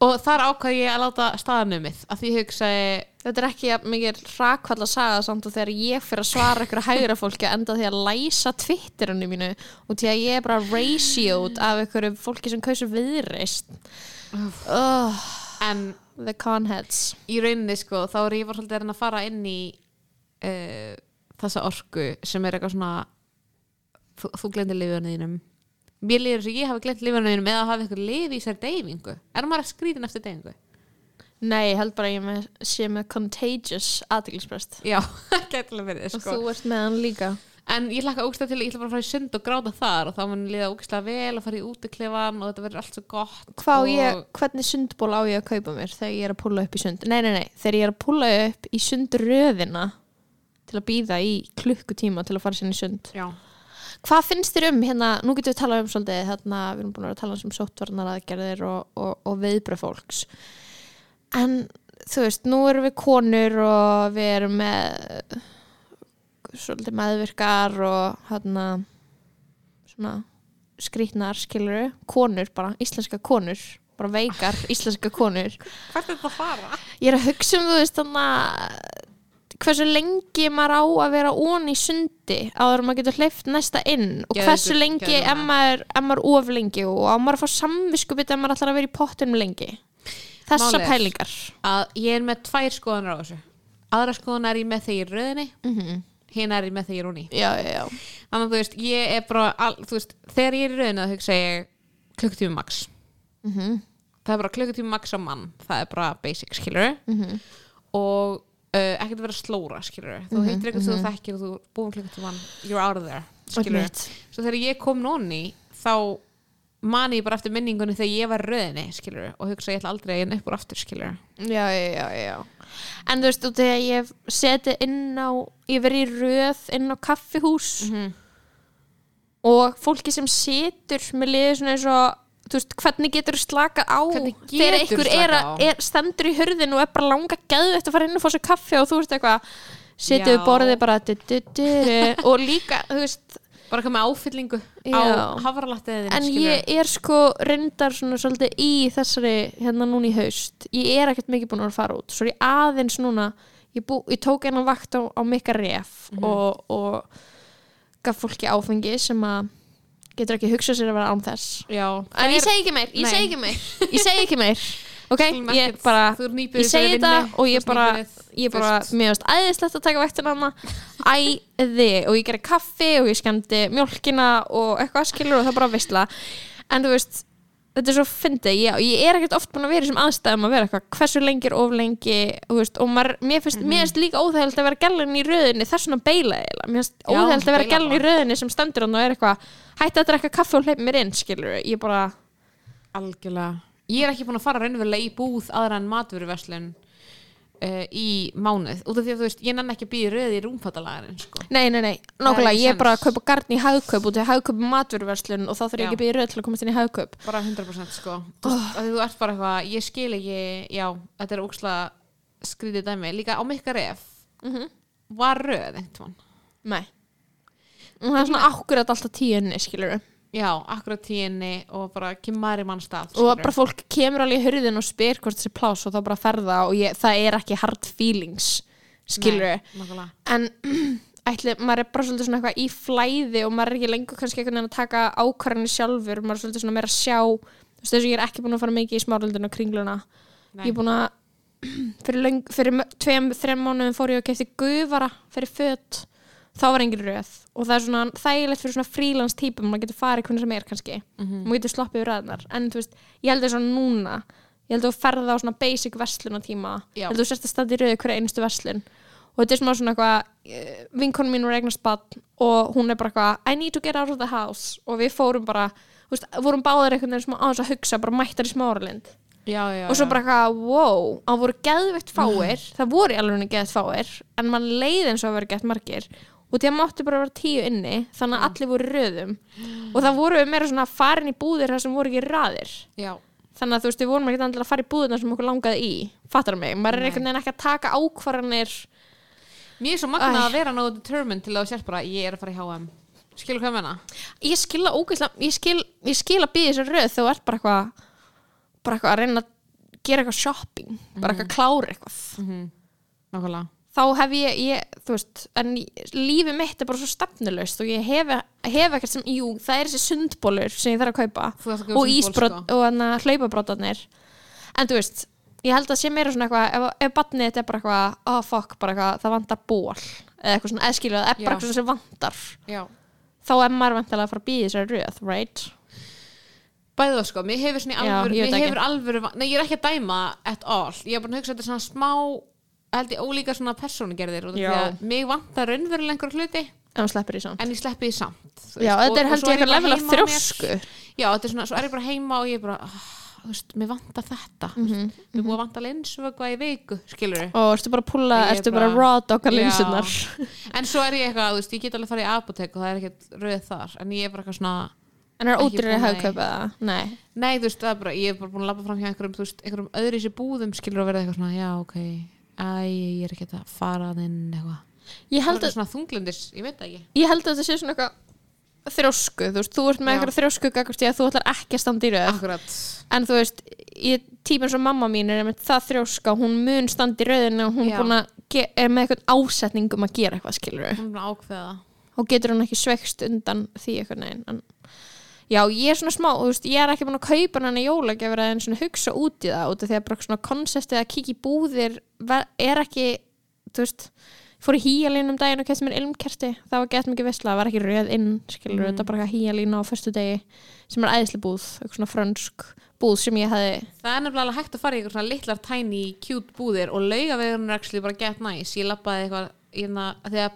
[SPEAKER 2] Og þar ákvað ég að láta staðanumið að því hugsaði
[SPEAKER 1] þetta er ekki jafn mikið rakvall að saga samt og þegar ég fyrir að svara ykkur hægra fólki að enda því að læsa twitterinu mínu og því að ég er bara ratioed af ykkur fólki sem kausur viðreist oh,
[SPEAKER 2] en
[SPEAKER 1] the conheads.
[SPEAKER 2] í rauninni sko þá er ég var svolítið að fara inn í uh, þessa orku sem er eitthvað svona þú, þú glemdi lifunniðinum mér líður þess að ég hafi glemt lifunniðinum eða hafi eitthvað lif í sér deyfingu er maður að skrítin eftir deyfingu?
[SPEAKER 1] nei, ég held bara að ég með, sé með contagious aðtilsprest
[SPEAKER 2] já, *laughs* gætilega verið
[SPEAKER 1] og
[SPEAKER 2] sko.
[SPEAKER 1] þú ert með hann líka
[SPEAKER 2] en ég hlakka ógstlega til, ég ætla bara að fara í sund og gráta þar og þá mun liða ógstlega vel að fara í útiklefan og þetta verður allt svo gott
[SPEAKER 1] Hvað
[SPEAKER 2] og
[SPEAKER 1] ég, hvernig sundból á ég að kaupa mér þegar ég er að púla upp í sund? Nei, nei, nei, þegar ég er að púla upp í sundröðina til að býða í klukkutíma til að fara sinni í sund.
[SPEAKER 2] já,
[SPEAKER 1] Hvað finnst þér um hérna, nú getum við talað um svolítið, hérna, við erum búin að að tala um sóttvarnar aðgerðir og, og, og viðbröð fólks. En þú veist, nú erum við konur og við erum með svolítið meðvirkar og hérna svona skrýtnar, skiluru, konur bara, íslenska konur bara veikar *laughs* íslenska konur.
[SPEAKER 2] Hvert er þetta að fara?
[SPEAKER 1] ég er að hugsa um þú veist þannig að hversu lengi maður á að vera ón í sundi áður en maður getur hleyft næsta inn og hversu lengi ef maður, maður of lengi og á maður að fá samviskupið ef maður ætlar að vera í pottunum lengi. Þessa pælingar.
[SPEAKER 2] Að ég er með tvær skoðanar á þessu. Aðra skoðanar er ég með þegar í röðinni.
[SPEAKER 1] Mm
[SPEAKER 2] Hina er ég með þegar ég er úni
[SPEAKER 1] já, já, já.
[SPEAKER 2] Þannig að þú veist, ég er bara al, þú veist, Þegar ég er í röðinni þá hugsa ég klukkutími max.
[SPEAKER 1] Mm
[SPEAKER 2] Það er bara klukkutími max á mann. Það er bara basic, skilur
[SPEAKER 1] Mhm.
[SPEAKER 2] Og uh, ekkert að vera slóra, skilur Þú heitir eitthvað sem þú þekkir og þú búin klukkutíman You're out of there, skilur. Svo þegar ég kom nonni þá man ég bara eftir minningunni þegar ég var í röðinni, skilur og hugsa ég ætla aldrei að ég upp úr aftur, skilur
[SPEAKER 1] já, já, já, en þú veist, út þegar ég hef setið inn á ég verið í röð inn á kaffihús
[SPEAKER 2] Mhm.
[SPEAKER 1] og fólki sem situr með liðið svona eins og þú veist, hvernig getur slaka á
[SPEAKER 2] Hvernig
[SPEAKER 1] þegar
[SPEAKER 2] geturðu
[SPEAKER 1] einhver er,
[SPEAKER 2] slakað
[SPEAKER 1] að-
[SPEAKER 2] á?
[SPEAKER 1] er stendur í hurðin og er bara langa gæðvegt að fara inn og fá sér kaffi og þú veist eitthvað situr
[SPEAKER 2] Já.
[SPEAKER 1] við borðið bara du, du, du, du, *laughs* og líka, þú veist
[SPEAKER 2] bara hvað með áfyllingu
[SPEAKER 1] Já.
[SPEAKER 2] á hafralattiðin
[SPEAKER 1] en ég er sko reyndar svona svolítið í þessari hérna núna í haust ég er ekkert mikið búin að fara út svo ég aðeins núna ég, bú, ég tók einan vakt á, á mikka ref
[SPEAKER 2] Mhm.
[SPEAKER 1] og, og gaf fólki áfengi sem að getur ekki hugsað sér að vera án þess
[SPEAKER 2] já,
[SPEAKER 1] en ég segi ekki meir, ég
[SPEAKER 2] Nei.
[SPEAKER 1] segi ekki meir ég segi ekki meir, *laughs* ok, ég bara
[SPEAKER 2] er
[SPEAKER 1] ég segi þetta og ég bara ég bara, mér varst æðislegt að taka vektina hana æði og ég gerði kaffi og ég skemmti mjólkina og eitthvað skilur og það bara veistla. En þú veist, þetta er svo fyndi ég, ég er ekkert oft búin að vera í þessum aðstæðum að vera eitthvað, hversu lengi er of lengi veist, og maður, mér finnst, mér finnst líka óþægild að vera gælan í röðinni þess vegna beila eiginlega, mér finnst óþægild að vera
[SPEAKER 2] beila
[SPEAKER 1] gælan í röðinni sem stendur hann og er eitthvað, hætti að drekka kaffi og hleyp mér inn skilur, ég bara
[SPEAKER 2] algjörlega ég er ekki búin að fara raunverulega í búð aðra en matvöruverslun uh, í mánuð út af því að þú veist, ég nenni ekki að býða röði í rúmfattalagarinn sko.
[SPEAKER 1] Nei, nei, nei, nákvæmlega, ég er bara að kaupa garn í hagkaup út í hagkaup maturverslun og þá þarf ég ekki að byrja röð til að komast inn í hagkaup.
[SPEAKER 2] Bara 100% sko. Þú, að því þú ert bara eitthvað, ég skil ekki já, þetta er ókslega skrítið dæmi, líka á mikka ref
[SPEAKER 1] Mhm.
[SPEAKER 2] var röð einhvern
[SPEAKER 1] Nei. Það er svona akkurat alltaf tíunni, skilur
[SPEAKER 2] já, akkurat tíinni og bara kemur í mann stað
[SPEAKER 1] og bara fólk kemur alveg í hurðin og spyr hvort þessi plás og þá bara ferða og ég, það er ekki hard feelings skilur
[SPEAKER 2] nákvæmlega.
[SPEAKER 1] En *clears throat* ætli, maður er bara svolítið svona eitthvað í flæði og maður er ekki lengur kannski einhvern veginn að taka ákvarðanir sjálfur maður er svolítið svona meira að sjá þú veist þess að ég er ekki búin að fara mikið í smáraldinu og kringluna.
[SPEAKER 2] Nei.
[SPEAKER 1] ég er búin að *clears throat* fyrir, fyrir tveim, þreim mánuðum fór ég og kefti gufara fyrir fött þá var engin röð. Og það er svona þægilegt fyrir svona frílans típum maður getur farið hvernig sem er kannski.
[SPEAKER 2] Mhm.
[SPEAKER 1] maður getur sloppið við ræðnar en þú veist, ég held að svona núna ég held að þú ferða á svona basic verslunatíma
[SPEAKER 2] Já.
[SPEAKER 1] ég held að þú sérst að standa í röðu hverja einustu verslun. Og þetta er smá svona eitthvað vinkonum mín var eignast bann og hún er bara eitthvað I need to get out of the house. Og við fórum bara, þú veist, vorum báðir einhvern veginn smá á þess að hugsa, bara mættar í smáralind
[SPEAKER 2] já, já,
[SPEAKER 1] og svo bara eitthvað, wow, það voru geðveikt *laughs* fáir. Það voru alveg geðveikt fáir en mann leið eins og að vera gett margir og því að máttu bara vera tíu inni þannig að allir voru röðum. Og það voru meira svona farin í búðir þar sem voru ekki raðir.
[SPEAKER 2] Já,
[SPEAKER 1] þannig að þú veist, við vorum ekki endilega að fara í búðina sem okkur langaði í, fattar mig? Maður er einhvern veginn ekki að taka ákvarðanir.
[SPEAKER 2] Mér er svo magnað
[SPEAKER 1] Æ.
[SPEAKER 2] að vera nógu determined til að þú sért bara, ég er að fara í HM skilur hvað menna?
[SPEAKER 1] ég skil að ógeðslega ég skil, ég skil að býða þessi röð þú ert bara eitthvað bara eitthvað að reyna að gera eitthvað shopping bara eitthvað klára eitthvað.
[SPEAKER 2] Mm nákvæmlega
[SPEAKER 1] þá hef ég, ég þú veist, en lífi mitt er bara svo stefnulegst og ég hef, hef ekkert sem, jú, það er þessi sundbólur sem ég þarf að kaupa og ísbrot
[SPEAKER 2] sko.
[SPEAKER 1] og hlaupabrotarnir en þú veist, ég held að sé meira svona eitthvað ef, ef batnið þetta er bara eitthvað oh fuck, bara eitthvað, það vantar ból eða eitthvað svona, eða er
[SPEAKER 2] Já.
[SPEAKER 1] bara eitthvað sem vantar
[SPEAKER 2] já
[SPEAKER 1] þá er maður vantilega að fara að býða þessari röð, right?
[SPEAKER 2] Bæði það sko, mér hefur svona í alvöru, mér hefur alvöru, nei ég er ekki að dæma at all, ég er bara að hugsa þetta svona smá, held ég ólíka svona persónugerðir og því að mig vantar raunverulega einhver hluti
[SPEAKER 1] samt.
[SPEAKER 2] en ég sleppi því samt
[SPEAKER 1] Já,
[SPEAKER 2] veist,
[SPEAKER 1] þetta er
[SPEAKER 2] og
[SPEAKER 1] held ég eitthvað level af þrjósku.
[SPEAKER 2] Já, þetta er svona, svo er ég bara heima og ég er bara, ah, þú veist, mér vantar þetta mm
[SPEAKER 1] Mhm,
[SPEAKER 2] mér búið að vanta linsvögva í viku, skilur
[SPEAKER 1] og ertu bara að pulla,
[SPEAKER 2] Ég er
[SPEAKER 1] ertu bara að dogga
[SPEAKER 2] Já.
[SPEAKER 1] linsunar *laughs*
[SPEAKER 2] en svo er ég eitthvað, þú veist, ég get alveg að fara í apotek og það er ekkert rauð þar, en ég er bara eitthvað svona
[SPEAKER 1] en er
[SPEAKER 2] Ekki
[SPEAKER 1] ódýrið
[SPEAKER 2] búin að-
[SPEAKER 1] hagkaup eða? Nei.
[SPEAKER 2] Nei, þú veist, það er bara, ég er bara búin að labba fram hjá einhverjum, þú veist, einhverjum öðru í sér búðum skilur að vera eitthvað svona, já, ok æ, ég er ekki að fara að inn eitthvað.
[SPEAKER 1] Ég
[SPEAKER 2] Það
[SPEAKER 1] held að,
[SPEAKER 2] svona þunglundis, ég veit það ekki.
[SPEAKER 1] Ég held að þetta sé svona eitthvað þrjósku, þú veist, þú ert með
[SPEAKER 2] Já.
[SPEAKER 1] eitthvað þrjósku gagvart því að þú ætlar ekki að standa í röð.
[SPEAKER 2] Akkurat.
[SPEAKER 1] En þú veist, ég, típun sem mamma mín er með það þrjóska, hún mun standa í röðinu og hún
[SPEAKER 2] Já.
[SPEAKER 1] búin að ge- er með eitthvað ásetning um að gera eitthvað skilur
[SPEAKER 2] hún er búin að ákveða
[SPEAKER 1] og getur hún ekki sveikst undan því eitthvað neginn en já, ég er svona smá, þú veist, ég er ekki búin að kaupa hann að jólagjafur að en svona hugsa út í það út af því að bara svona konseptið að í búðir er ekki, þú veist ég fór í híjalín um daginn og kæst mér ilmkerti það var gett mikið visla, það var ekki röð inn skilur,
[SPEAKER 2] Mm.
[SPEAKER 1] þetta bara híjalín á föstu degi sem er æðisli búð, eitthvað svona frönsk búð sem ég hefði
[SPEAKER 2] það er nefnilega hægt að fara í eitthvað svona litlar tiny cute búðir og laugavegurinn er actually bara get nice ég lappaði eitthvað hérna, þegar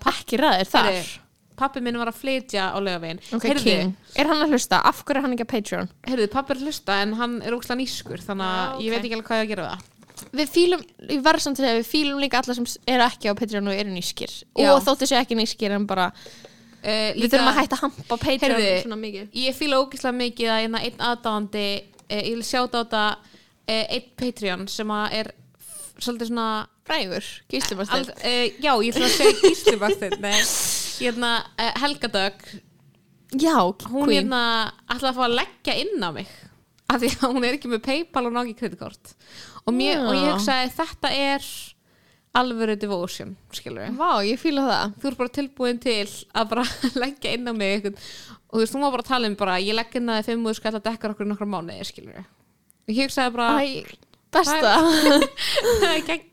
[SPEAKER 2] pappi minn var að flytja á laugavegin
[SPEAKER 1] ok, king, er hann að hlusta, af hverju er hann ekki að Patreon?
[SPEAKER 2] Heyrðu, pappi er að hlusta en hann er ógslag nýskur þannig að
[SPEAKER 1] Já,
[SPEAKER 2] ég
[SPEAKER 1] ok.
[SPEAKER 2] veit ekki alveg hvað ég að gera við það.
[SPEAKER 1] Við fílum, ég verð samt að segja við fílum líka alla sem eru ekki á Patreon og eru nýskir
[SPEAKER 2] Já.
[SPEAKER 1] og þóttu sé ekki nýskir en bara,
[SPEAKER 2] uh,
[SPEAKER 1] við þurfum að hætta að hampa Patreon
[SPEAKER 2] Heyrðu,
[SPEAKER 1] svona mikið.
[SPEAKER 2] ég fíla ógislega mikið að hérna einn aðdáðandi uh, ég vil sjáta á þetta uh, einn Patreon sem er svolítið svona
[SPEAKER 1] frægur,
[SPEAKER 2] Al,
[SPEAKER 1] gíslimastil
[SPEAKER 2] uh, já, ég ætla að segja gíslimastin *laughs* hérna, uh, Helga Dögg
[SPEAKER 1] já,
[SPEAKER 2] hún
[SPEAKER 1] queen.
[SPEAKER 2] hérna ætla að fá að leggja inn á mig. Af því að hún er ekki með Paypal og ná ekki kreditkort. Og, mér,
[SPEAKER 1] Já.
[SPEAKER 2] og ég hugsaði þetta er alvöru devotion skilur við
[SPEAKER 1] vá, ég fíla það.
[SPEAKER 2] Þú er bara tilbúin til að bara *laughs* leggja inn á mig einhvern, og þú veist, hún var bara að tala um bara, ég legg inn að þið fimm úr skall að dekka okkur nokkra mánuði, skilur við og ég hugsaði bara,
[SPEAKER 1] Æ, besta.
[SPEAKER 2] Það er *laughs* gegn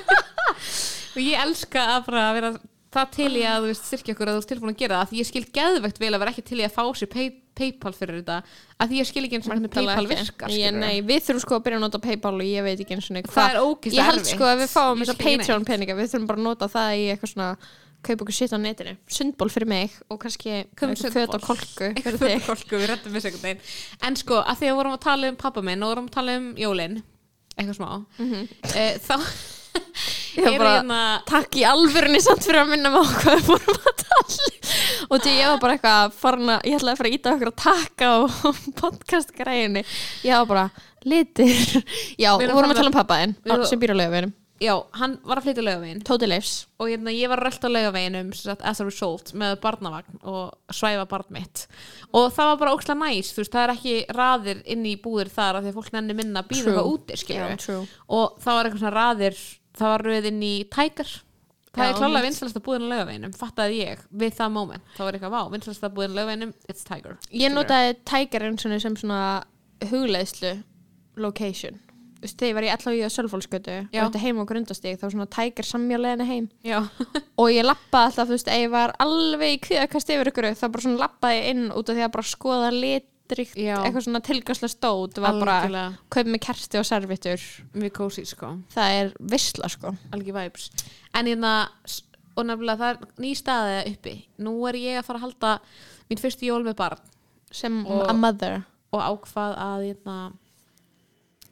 [SPEAKER 2] *laughs* og ég elska að bara vera það til í að þú veist styrkja okkur að þú ert tilbúin að gera það. Því ég skil geðvegt vel að vera ekki til í að fá sér pay, Paypal fyrir þetta. Að því ég skil ekki eins og hvernig Paypal virkar
[SPEAKER 1] ég, nei, við þurfum sko að byrja að nota Paypal og ég veit ekki eins og
[SPEAKER 2] það er ógislega
[SPEAKER 1] ég held sko að við fáum
[SPEAKER 2] Ég skil ekki
[SPEAKER 1] Patreon peninga við þurfum bara að nota það í eitthvað svona kaupa okkur shit á netinu, sundból fyrir mig og kannski
[SPEAKER 2] sundbol.
[SPEAKER 1] og kolku
[SPEAKER 2] við rettum við segjum þeim En sko, að því að vorum að tala um pappa minn og vorum að tala um jólin eitthvað smá eh, þá *laughs*
[SPEAKER 1] Ég var bara-
[SPEAKER 2] hérna
[SPEAKER 1] takk í alvörunni samt fyrir að minna mig á hvað við fórum að tala. Og því ég var bara eitthvað farin að, ég ætlaði að fara að íta okkur að taka á podcast græðinni ég var bara, litir já,
[SPEAKER 2] Við
[SPEAKER 1] vorum að tala um pappaðinn sem býr á laugaveginum,
[SPEAKER 2] Já, hann var að flytja laugavegin
[SPEAKER 1] Tóti Leifs.
[SPEAKER 2] Og hérna, ég var rölda á sagt, as a result með barnavagn og svæfa barn mitt. Og það var bara ókslega næs, þú veist, það er ekki raðir inn í búðir þar af því að fólk nenni minna býða eitthvað úti, og það var eitthvað svona raðir það var röð inn í Tiger. Það
[SPEAKER 1] Já,
[SPEAKER 2] er klálega vinsalasta búðin á laugaveginum fattaði ég við það moment, það var eitthvað vá vinsalasta búðin á laugaveginum, it's Tiger
[SPEAKER 1] ég notaði Tiger eins og sem svona hugleiðslu location. Þú veist, þegar ég var í allavega í Sölfólsgötu og
[SPEAKER 2] Já.
[SPEAKER 1] þetta heim á grundastík þá var svona Tiger samjáleginni heim.
[SPEAKER 2] Já,
[SPEAKER 1] og ég lappaði alltaf, þú veist, ef ég var alveg í kviðakast yfir ykkur þá bara svona lappaði inn út af því að bara skoða litrikt,
[SPEAKER 2] Já.
[SPEAKER 1] eitthvað svona tilgjörslega stóð var bara, kaup með kerti og servitur
[SPEAKER 2] mjög kósi, sko.
[SPEAKER 1] Það er vissla, sko.
[SPEAKER 2] Algjör vibes. En hérna, s- og nefnilega það er ný staðið uppi. Nú er ég að fara að halda mín fyrstu jól með barn.
[SPEAKER 1] Sem
[SPEAKER 2] Og-
[SPEAKER 1] a mother.
[SPEAKER 2] og ákvað að hérna,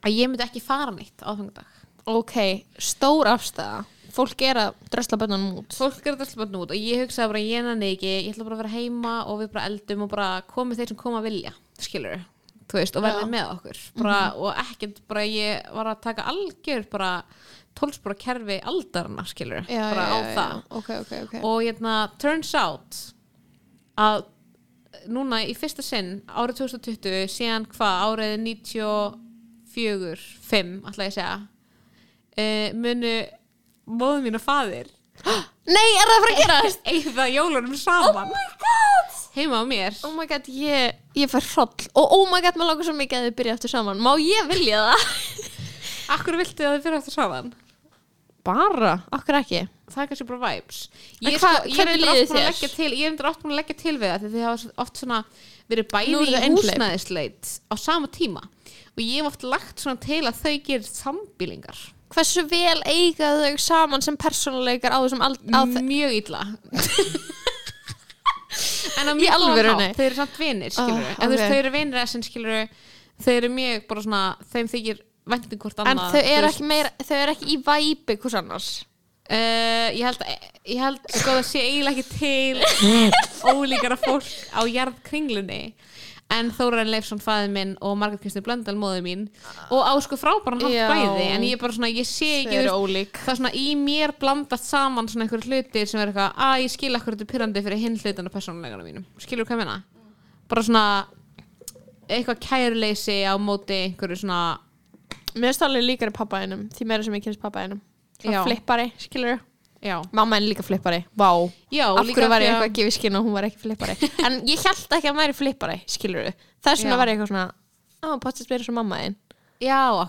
[SPEAKER 2] að ég myndi ekki fara nýtt á þannig
[SPEAKER 1] ok, stór afstæða fólk er að drösla bönnunum út.
[SPEAKER 2] Fólk er þetta slupað nút og ég hugsaði bara ég nenni ekki, ég ætla bara að vera heima og við bara eldum og bara komið þeir sem koma að vilja skilur þú veist, og verðið
[SPEAKER 1] Já.
[SPEAKER 2] Með okkur. Bara, og ekkert bara ég var að taka algjör bara tólspora kerfi aldarna skilur bara á það.
[SPEAKER 1] Ok, ok, ok.
[SPEAKER 2] Og hérna turns out að núna í fyrsta sinn árið 2020 síðan hvað árið 94 5 ætla ég segja uh, munu móðu mín og faðir *gasps*
[SPEAKER 1] nei, er það að fara að gerast? *laughs*
[SPEAKER 2] eigða jólunum saman.
[SPEAKER 1] My god
[SPEAKER 2] heima á mér.
[SPEAKER 1] Oh my god, ég, ég fær hroll. Og oh my god, maður langar svo mikið að þið byrja eftir saman. Má ég vilja það? *laughs*
[SPEAKER 2] Akkur viltu að þið fyrir eftir saman?
[SPEAKER 1] bara, okkur ekki?
[SPEAKER 2] Það er kannski bara vibes.
[SPEAKER 1] En
[SPEAKER 2] Ég,
[SPEAKER 1] hvað-
[SPEAKER 2] sko, ég
[SPEAKER 1] hvernig
[SPEAKER 2] er
[SPEAKER 1] líður
[SPEAKER 2] oft búin að
[SPEAKER 1] þér?
[SPEAKER 2] leggja til Ég er oft búin að leggja til við það Því þið hafa oft svona verið
[SPEAKER 1] Nú
[SPEAKER 2] bæði
[SPEAKER 1] eru
[SPEAKER 2] í
[SPEAKER 1] þau einhleyp.
[SPEAKER 2] húsnæðisleit á sama tíma. Og ég hef oft lagt svona til að þau gerir sambýlingar.
[SPEAKER 1] Hversu vel eiga þau saman sem persónuleikar á þessum ald á þe-
[SPEAKER 2] mjög illa *laughs* en á mjög
[SPEAKER 1] alvörunni?
[SPEAKER 2] hátt þau eru samt vinir skilur
[SPEAKER 1] Ah,
[SPEAKER 2] en þú veist þau eru vinir skilur þau eru mjög bara svona þeim þykir væntum hvort
[SPEAKER 1] en
[SPEAKER 2] annað
[SPEAKER 1] þau
[SPEAKER 2] þú
[SPEAKER 1] eru ekki meira þau eru ekki í væpi hvers annars?
[SPEAKER 2] Uh, ég held, ég held sko það sé eiginlega ekki til *laughs* ólíkara fólk á jarðkringlunni en Þórainn Leifsson fæði minn og Margrét Kristi Blöndal móði mín og á sko frábæran hátt bæði en ég er bara svona, ég sé ekki þú það er svona í mér blandast saman svona einhverju hlutir sem er eitthvað að ég skil akkur þetta pyrrandi fyrir hinn hlutana persónulegana mínum. Skilur hvað ég meina? Bara svona eitthvað kæruleysi á móti einhverju svona
[SPEAKER 1] Mér finnst alveg líkari pappaðinum Því meira sem ég kynst pappaðinum
[SPEAKER 2] Já.
[SPEAKER 1] Flippari, skilur
[SPEAKER 2] já,
[SPEAKER 1] Mamma er líka flippari, vá.
[SPEAKER 2] Já
[SPEAKER 1] Af
[SPEAKER 2] líka
[SPEAKER 1] hverju var ég
[SPEAKER 2] að-
[SPEAKER 1] eitthvað að gefa skinn og hún var ekki flippari? *laughs* En ég held ekki að hann væri flippari, skilur Það er svona að vera eitthvað svona Á, potið spyrir svo mamma þinn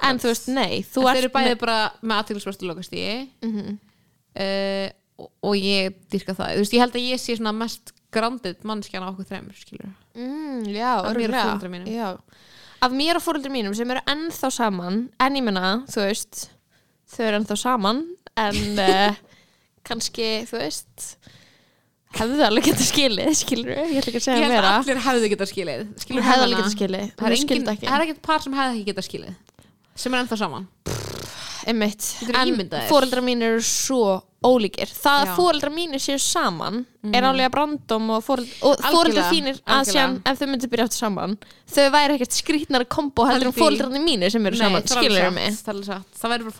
[SPEAKER 1] En þú veist, nei, þú
[SPEAKER 2] þú þeir eru bæði
[SPEAKER 1] með-
[SPEAKER 2] bara með aðtilsvörstu lokastíi
[SPEAKER 1] Mhm.
[SPEAKER 2] uh, og, og ég dyrka það. Þú veist, ég held að ég sé svona mest grandið mannskjan á okkur þreymur, skilur
[SPEAKER 1] mm, Já,
[SPEAKER 2] Af mér og foreldrum mínum.
[SPEAKER 1] Af mér og fóreldrum mínum sem eru ennþá saman En ég menna, þú veist Þau eru ennþá saman En uh, *laughs* kannski, þú veist Hefðu alveg getað skilið, skilur Ég ætla ekki að
[SPEAKER 2] ég
[SPEAKER 1] segja
[SPEAKER 2] held
[SPEAKER 1] meira.
[SPEAKER 2] að allir hefðu getað skilið. Skilur
[SPEAKER 1] Hefðu alveg getað skilið.
[SPEAKER 2] Það er, engin,
[SPEAKER 1] skildi ekki.
[SPEAKER 2] það er ekkert par sem hefði ekki getað skilið sem er ennþá saman.
[SPEAKER 1] Einmitt,
[SPEAKER 2] Geturðu
[SPEAKER 1] en
[SPEAKER 2] ímyndað þér?
[SPEAKER 1] fóreldrar mín eru svo ólíkir. Það að fóreldrar mínir séu saman er alveg að brandum og og fóreldrar þínir að sér ef þau myndir byrja áttu saman þau væri ekkert skrýtnara kombo heldur en
[SPEAKER 2] Haldi.
[SPEAKER 1] fóreldrar mínir sem eru saman,
[SPEAKER 2] það er alveg
[SPEAKER 1] skilur
[SPEAKER 2] satt,
[SPEAKER 1] mig?
[SPEAKER 2] það það væri bara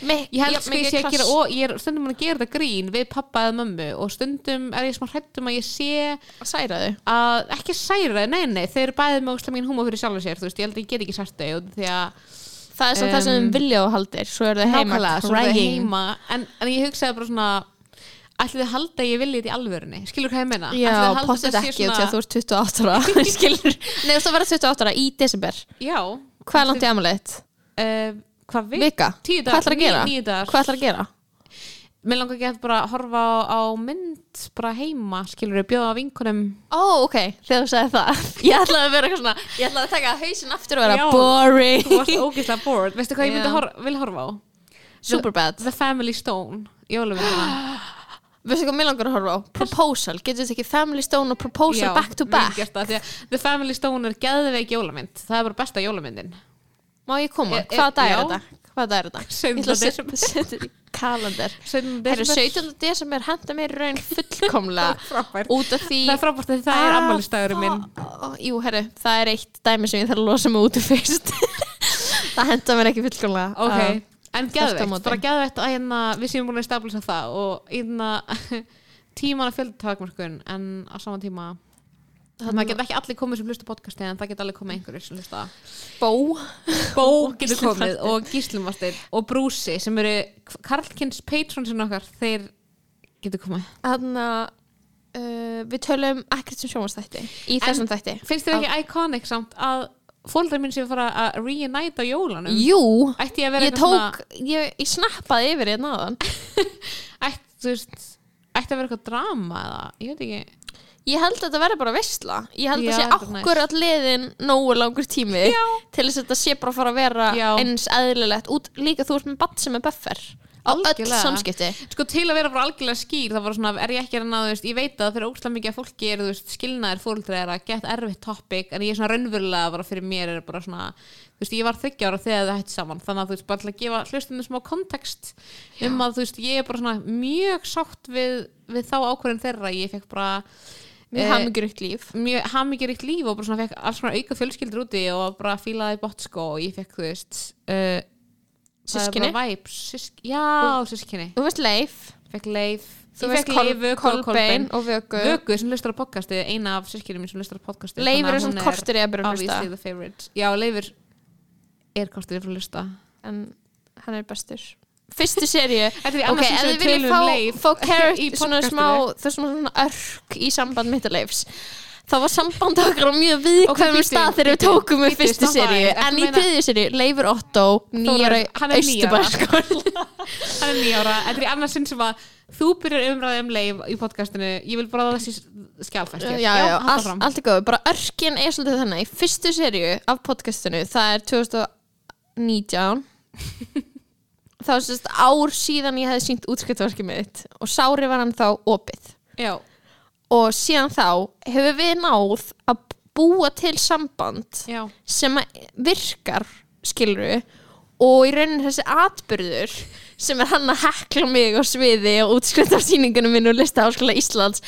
[SPEAKER 1] mig,
[SPEAKER 2] ég held sko ég sé að gera og ég er stundum að gera þetta grín við pappa eða mömmu og stundum er ég smá hrættum að ég sé
[SPEAKER 1] að særa þau.
[SPEAKER 2] að ekki særa, nei nei þeir eru bæðið með mín húma fyrir sjálfur sér þú veist, ég held að ég get ekki sært þau
[SPEAKER 1] það er samt það sem
[SPEAKER 2] Um,
[SPEAKER 1] vilja og haldir svo eru þau heima
[SPEAKER 2] er það heima. En, en ég hugsaði bara svona ætli þið halda ég þetta í alvörunni? Skilur hvað ég meina?
[SPEAKER 1] Já, potið ekki að þú ert 28 ára *laughs* skilur, nei þú vera 28 ára í desember.
[SPEAKER 2] Já,
[SPEAKER 1] hvað er langt í amalegt?
[SPEAKER 2] uh, hvað við,
[SPEAKER 1] Vika? Hvað ætlar að gera?
[SPEAKER 2] Mér langar ekki að bara horfa á, á mynd bara heima, skilur við, bjóða á vinkunum
[SPEAKER 1] Ó, ok, þegar þú sagði það *laughs* Ég ætlaði að vera eitthvað svona Ég ætlaði að taka hausinn aftur og vera
[SPEAKER 2] Já.
[SPEAKER 1] boring
[SPEAKER 2] þú varst ógeðslega bored, veistu hvað ég myndi
[SPEAKER 1] Já.
[SPEAKER 2] hor vil horfa á?
[SPEAKER 1] Superbad
[SPEAKER 2] The Family Stone, jólumyndina *gasps*
[SPEAKER 1] Veistu hvað mér langar að horfa á? Proposal, getur þetta ekki Family Stone og Proposal back to back
[SPEAKER 2] vel gert það, því að The Family Stone er geðveik jólamynd það er bara besta jólamyndin
[SPEAKER 1] Má ég koma?
[SPEAKER 2] Er- er-
[SPEAKER 1] Hvaða dag er
[SPEAKER 2] já.
[SPEAKER 1] þetta? Hvaða dag er þetta?
[SPEAKER 2] 17. *laughs*
[SPEAKER 1] Ég ætla að
[SPEAKER 2] desember.
[SPEAKER 1] setja setja þetta í kalendar
[SPEAKER 2] 17.
[SPEAKER 1] Herru,
[SPEAKER 2] desember.
[SPEAKER 1] 17. desember henda mér raun fullkomlega *laughs* út af því
[SPEAKER 2] það er frábært að það er
[SPEAKER 1] Ah,
[SPEAKER 2] ammælistagurinn minn
[SPEAKER 1] Ó, Jú, herru, það er eitt dæmi sem ég þarf að losa mig út úr fyrst *laughs* Það henda mér ekki fullkomlega Ah,
[SPEAKER 2] en
[SPEAKER 1] á
[SPEAKER 2] geðveikt,
[SPEAKER 1] móti.
[SPEAKER 2] bara geðveikt að hérna, við séum búin að stablisa það og hérna tíman að fjöldatakmarkun en á sama tíma það geta ekki allir komið sem hlusta á podcasti en það geta allir komið einhverjir sem hlusta
[SPEAKER 1] Bó.
[SPEAKER 2] Bó getur komið og Gíslumastir og Brúsi sem eru Karlkins patronsin okkar þeir getur komið.
[SPEAKER 1] Þannig að uh, við tölum ekkert sem sjónvastætti í
[SPEAKER 2] En-
[SPEAKER 1] þessum þætti.
[SPEAKER 2] finnst þér ekki iconic samt að fóldrar minn að fara að reunite á jólanum
[SPEAKER 1] Jú,
[SPEAKER 2] ég
[SPEAKER 1] ég tók ég, ég snappaði yfir hérna *laughs*
[SPEAKER 2] þú veist, ætti að vera eitthvað drama eða, ég veit ekki
[SPEAKER 1] Ég held að þetta verði bara veistla Ég held
[SPEAKER 2] Já,
[SPEAKER 1] að sé
[SPEAKER 2] þetta er
[SPEAKER 1] akkur all liðin nógu langur tími
[SPEAKER 2] Já.
[SPEAKER 1] til þess að þetta sé bara að fara að vera
[SPEAKER 2] Já.
[SPEAKER 1] eins eðlilegt út líka þú ert með batt sem er buffer á öll
[SPEAKER 2] Algjörlega.
[SPEAKER 1] samskipti
[SPEAKER 2] sko til að vera bara algjörlega skýr það var svona, er ég ekki að reyna, þú veist, ég veit að fyrir ógstlega mikið að fólki er, þú veist, skilnaðir fóldra er að geta erfitt topic, en ég er svona raunverulega bara fyrir mér er bara svona, þú veist, ég var þryggja ára þegar það hætti saman, þannig að þú veist, bara til að gefa hlustinu smá kontekst um að þú veist, ég er bara svona mjög sátt við, við þá ákvörðin þeirra, ég fekk bara
[SPEAKER 1] Mér
[SPEAKER 2] Eh,
[SPEAKER 1] ríkt líf.
[SPEAKER 2] mjög hafmyggjarikt líf og bara svona fekk alls svona auka fjölskyldur úti og bara fílaði botsko og ég fekk, þú veist uh, bara vibes, Sysk, já, sískinni
[SPEAKER 1] Þú veist Leif?
[SPEAKER 2] Fekk leif.
[SPEAKER 1] Þú veist Kolbein og Vöku.
[SPEAKER 2] Vöku sem hlustar á podcasti, eina af sískinu mín sem hlustar á podcasti
[SPEAKER 1] Leifur er svona kortur í að byrja að hlusta.
[SPEAKER 2] já, Leifur er kortur í að hlusta.
[SPEAKER 1] En hann er bestur Fyrstu
[SPEAKER 2] er í
[SPEAKER 1] Ok, ef þið viljið fá,
[SPEAKER 2] um Leif
[SPEAKER 1] fá carrot,
[SPEAKER 2] í
[SPEAKER 1] svona smá, það er svona, örk í samband mitt og Leifs. Það var samband okkar á mjög viðkvæmum stað þegar við tókum við fyrstu
[SPEAKER 2] ertu
[SPEAKER 1] en í
[SPEAKER 2] að
[SPEAKER 1] þriðju seríu, Leifur Otto nýjara austubarskóla
[SPEAKER 2] hann er nýjára, þetta *laughs* *laughs* er annars sem að þú byrjar umræði um Leif í podcastinu? Ég vil bara að þessi skjálfæst
[SPEAKER 1] já, já, já, all, allt er góð. Bara örkin er svolítið þannig. Fyrstu seríu af podcastinu, það er 2019 *laughs* þá sérst ár síðan ég hefði sínt útskiptverkið mitt og sári var hann þá opið.
[SPEAKER 2] Já,
[SPEAKER 1] og síðan þá hefur við náð að búa til samband
[SPEAKER 2] já,
[SPEAKER 1] sem að virkar skiluru og í raunin þessi atbyrður sem er hann að hekla mig á sviði og útskrift af sýningunum minn og lista áskóla Íslands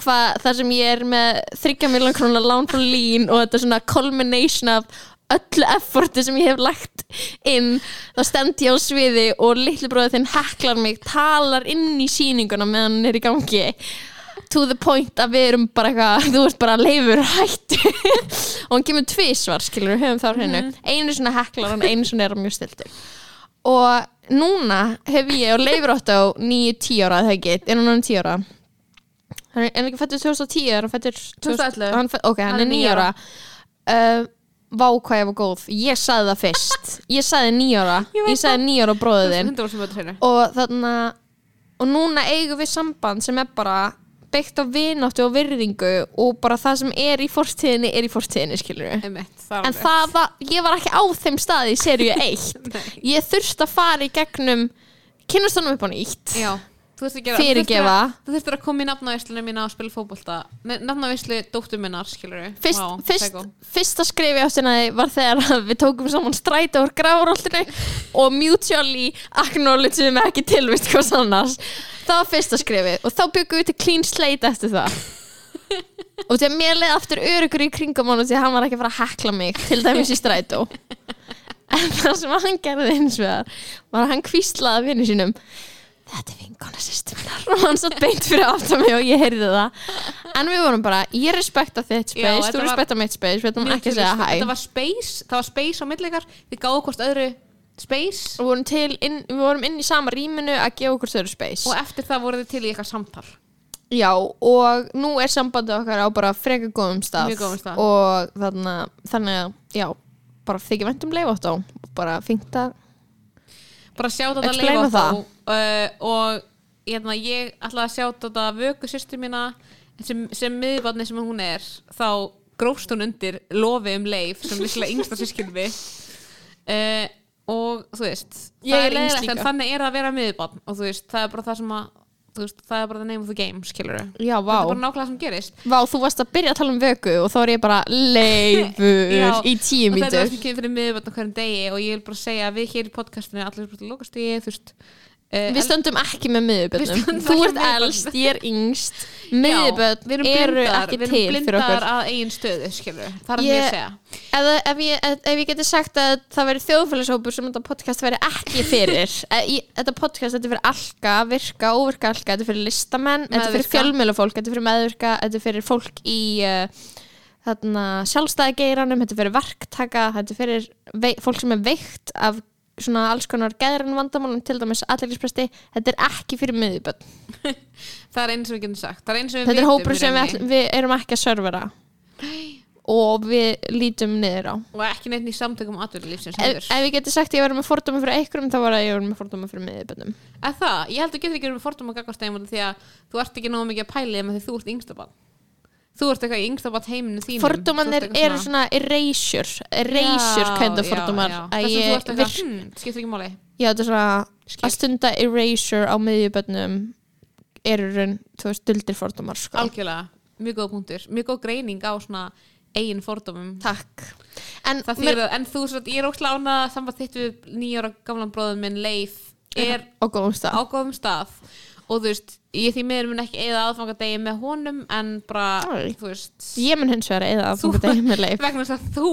[SPEAKER 1] hvað, þar sem ég er með 30 miljón krónar lán frá lín og þetta er svona culmination af öllu efforti sem ég hef lagt inn þá stend ég á sviði og litlu bróðið þinn heklar mig talar inn í sýninguna meðan hann er í gangi. To the point að við erum bara eitthvað þú veist bara leifur hættu. Og hann kemur tvísvar skilur höfum þá hreinu. Einu svona heklar hann einu svona er hann mjög stiltur og núna hef ég og leifur átt á 9-10 ára það ekki, er hann 10 ára? Hann er, ekki fættur 2010 er hann fættur
[SPEAKER 2] 2011.
[SPEAKER 1] hann, fæ- ok, hann,
[SPEAKER 2] Hann er
[SPEAKER 1] 9
[SPEAKER 2] níu
[SPEAKER 1] ára. Uh, vá hvað ég var góð. Ég sagði það fyrst. Ég sagði 9 ára, *laughs*
[SPEAKER 2] Ég
[SPEAKER 1] ég sagði 9 ára bróðið þinn.
[SPEAKER 2] 100% sem þetta segir
[SPEAKER 1] og og núna eigum við samband sem er bara byggt á vináttu og virðingu og bara það sem er í fortíðinni er í fortíðinni skilur við en það var, ég var ekki á þeim staði í seríu 1 *laughs*
[SPEAKER 2] Nei.
[SPEAKER 1] ég þurfti að fara í gegnum kynnast honum upp á nýtt.
[SPEAKER 2] Já,
[SPEAKER 1] Fyrirgefa.
[SPEAKER 2] Þú þurftir að koma í nafnavíslunum mína og spila fótbolta. Nafnavíslu dóttur minnar, skilur við
[SPEAKER 1] Fyrst, fyrst, fyrsta skrifi ástinaði var þegar *laughs* við tókum saman stræta úr gráðuróltinu og mutually acknowledgeum ekki tilvist hvers annars. Það var fyrsta skrifi og þá byggum við til clean slate eftir það. Og því að mér leið aftur örugur í og því að hann var ekki að fara að hekla mig til dæmis í strætó. En það sem hann gerði eins vegar var að hann kvíslaði vinnu sínum þetta er vinkona sýstu minnar og *laughs* hann satt beint fyrir aftan mig og ég heyrði það. En við vorum bara, ég respekta þitt
[SPEAKER 2] Já,
[SPEAKER 1] space,
[SPEAKER 2] þetta
[SPEAKER 1] þú
[SPEAKER 2] var-
[SPEAKER 1] respekta mitt space við ætlum ekki að segja hæ
[SPEAKER 2] Þetta var space, það var space á millikar Við gáðum hvort öðru space.
[SPEAKER 1] Við vorum, til inn, við vorum inn í sama rýminu að gefa okkur stöður space.
[SPEAKER 2] Og eftir það voruð þið til í eitthvað samtal.
[SPEAKER 1] Já, og nú er sambandið okkar á bara freka góðum stað.
[SPEAKER 2] Mjög góðum stað.
[SPEAKER 1] og þarna, þannig að, já bara þykir vendum leif átt á bara fínt að
[SPEAKER 2] Bara sjá þetta
[SPEAKER 1] Explaina
[SPEAKER 2] leifa
[SPEAKER 1] það.
[SPEAKER 2] þá uh, Og hérna, ég ætlaði að sjá þetta vöku sýstu mína sem, sem miðbarni sem hún er þá grófst hún undir lofi um leif sem líklega yngsta sískilvi uh, og þú veist
[SPEAKER 1] Ég
[SPEAKER 2] það
[SPEAKER 1] er líka.
[SPEAKER 2] en þannig er það að vera miðbarn og þú veist, það er bara það sem að þú veist, það er bara the name of the game, skilur
[SPEAKER 1] já,
[SPEAKER 2] þetta
[SPEAKER 1] vá,
[SPEAKER 2] er bara nákvæmlega sem gerist.
[SPEAKER 1] Vá, þú varst að byrja að tala um vöku og þá er ég bara leifur *laughs*
[SPEAKER 2] Já,
[SPEAKER 1] í tíu
[SPEAKER 2] og þetta er
[SPEAKER 1] mítur
[SPEAKER 2] það sem kemur fyrir miðbarn á hverjum degi og ég vil bara segja að við hér í podcastinu allir er bara að lókast í, þú veist uh,
[SPEAKER 1] Við stöndum ekki með
[SPEAKER 2] Við stöndum
[SPEAKER 1] Þú ert elst, ég er yngst. *laughs*
[SPEAKER 2] Við erum
[SPEAKER 1] eru
[SPEAKER 2] blindar,
[SPEAKER 1] ekki
[SPEAKER 2] við erum
[SPEAKER 1] til fyrir
[SPEAKER 2] blindar
[SPEAKER 1] okkur.
[SPEAKER 2] að eigin stöðu, það er
[SPEAKER 1] ég
[SPEAKER 2] að segja.
[SPEAKER 1] ef, ef, ég, ég geti sagt að það veri þjóðfélagshópur sem þetta podcast veri ekki fyrir *laughs* e, Þetta podcast, þetta er fyrir alka, virka, óvirka alka Þetta er fyrir listamenn, þetta er fyrir fjölmjölufólk Þetta er fyrir meðvirka, þetta er fyrir fólk í uh, þarna, sjálfstæðageiranum Þetta er fyrir verktaka, þetta er fyrir fólk sem er veikt af svona alls konar geðran vandamálum til dæmis alleglispresti, þetta er ekki fyrir miðubönd *laughs*
[SPEAKER 2] það er eins og við getum sagt. Það er eins og við
[SPEAKER 1] Þetta er hópur sem við, ætlum- við erum ekki að servera. *gasps* Og við lítum niður á.
[SPEAKER 2] Og ekki neitt í samtökum atvinnulífsins
[SPEAKER 1] ef, ef ég geti sagt ég verið með fordóma fyrir einhverjum þá að ég verið með fordóma fyrir miðböndum
[SPEAKER 2] Er það, ég held að getur ekki verið með fordóma af því að þú ert ekki nógu mikið að pæli þú ert eitthvað í yngstabann heiminu þínum.
[SPEAKER 1] Fordómanir
[SPEAKER 2] Þú ert
[SPEAKER 1] eru svona erasure erasure kind of fordómar.
[SPEAKER 2] þess
[SPEAKER 1] að
[SPEAKER 2] þú ert eitthvað, hm, skiptir ekki máli.
[SPEAKER 1] Já þetta er svona að stunda erasure á miðböndum eru raun, þú veist, duldir fordómar sko.
[SPEAKER 2] algjörlega, mjög góð punktur mjög góð greining á svona eigin fordómum.
[SPEAKER 1] Takk. En
[SPEAKER 2] þýðir að, en þú, svo, ég er óslega ánað að samband þitt við nýjára gamlan bróðum minn Leif er
[SPEAKER 1] á
[SPEAKER 2] á góðum stað og þú veist, ég því miður mun ekki eða aðfangadegi með honum en bara,
[SPEAKER 1] Æ.
[SPEAKER 2] þú veist.
[SPEAKER 1] Ég mun hins vegar eða að
[SPEAKER 2] Þú-
[SPEAKER 1] þú geta með leif. *laughs*
[SPEAKER 2] Vegna þess að þú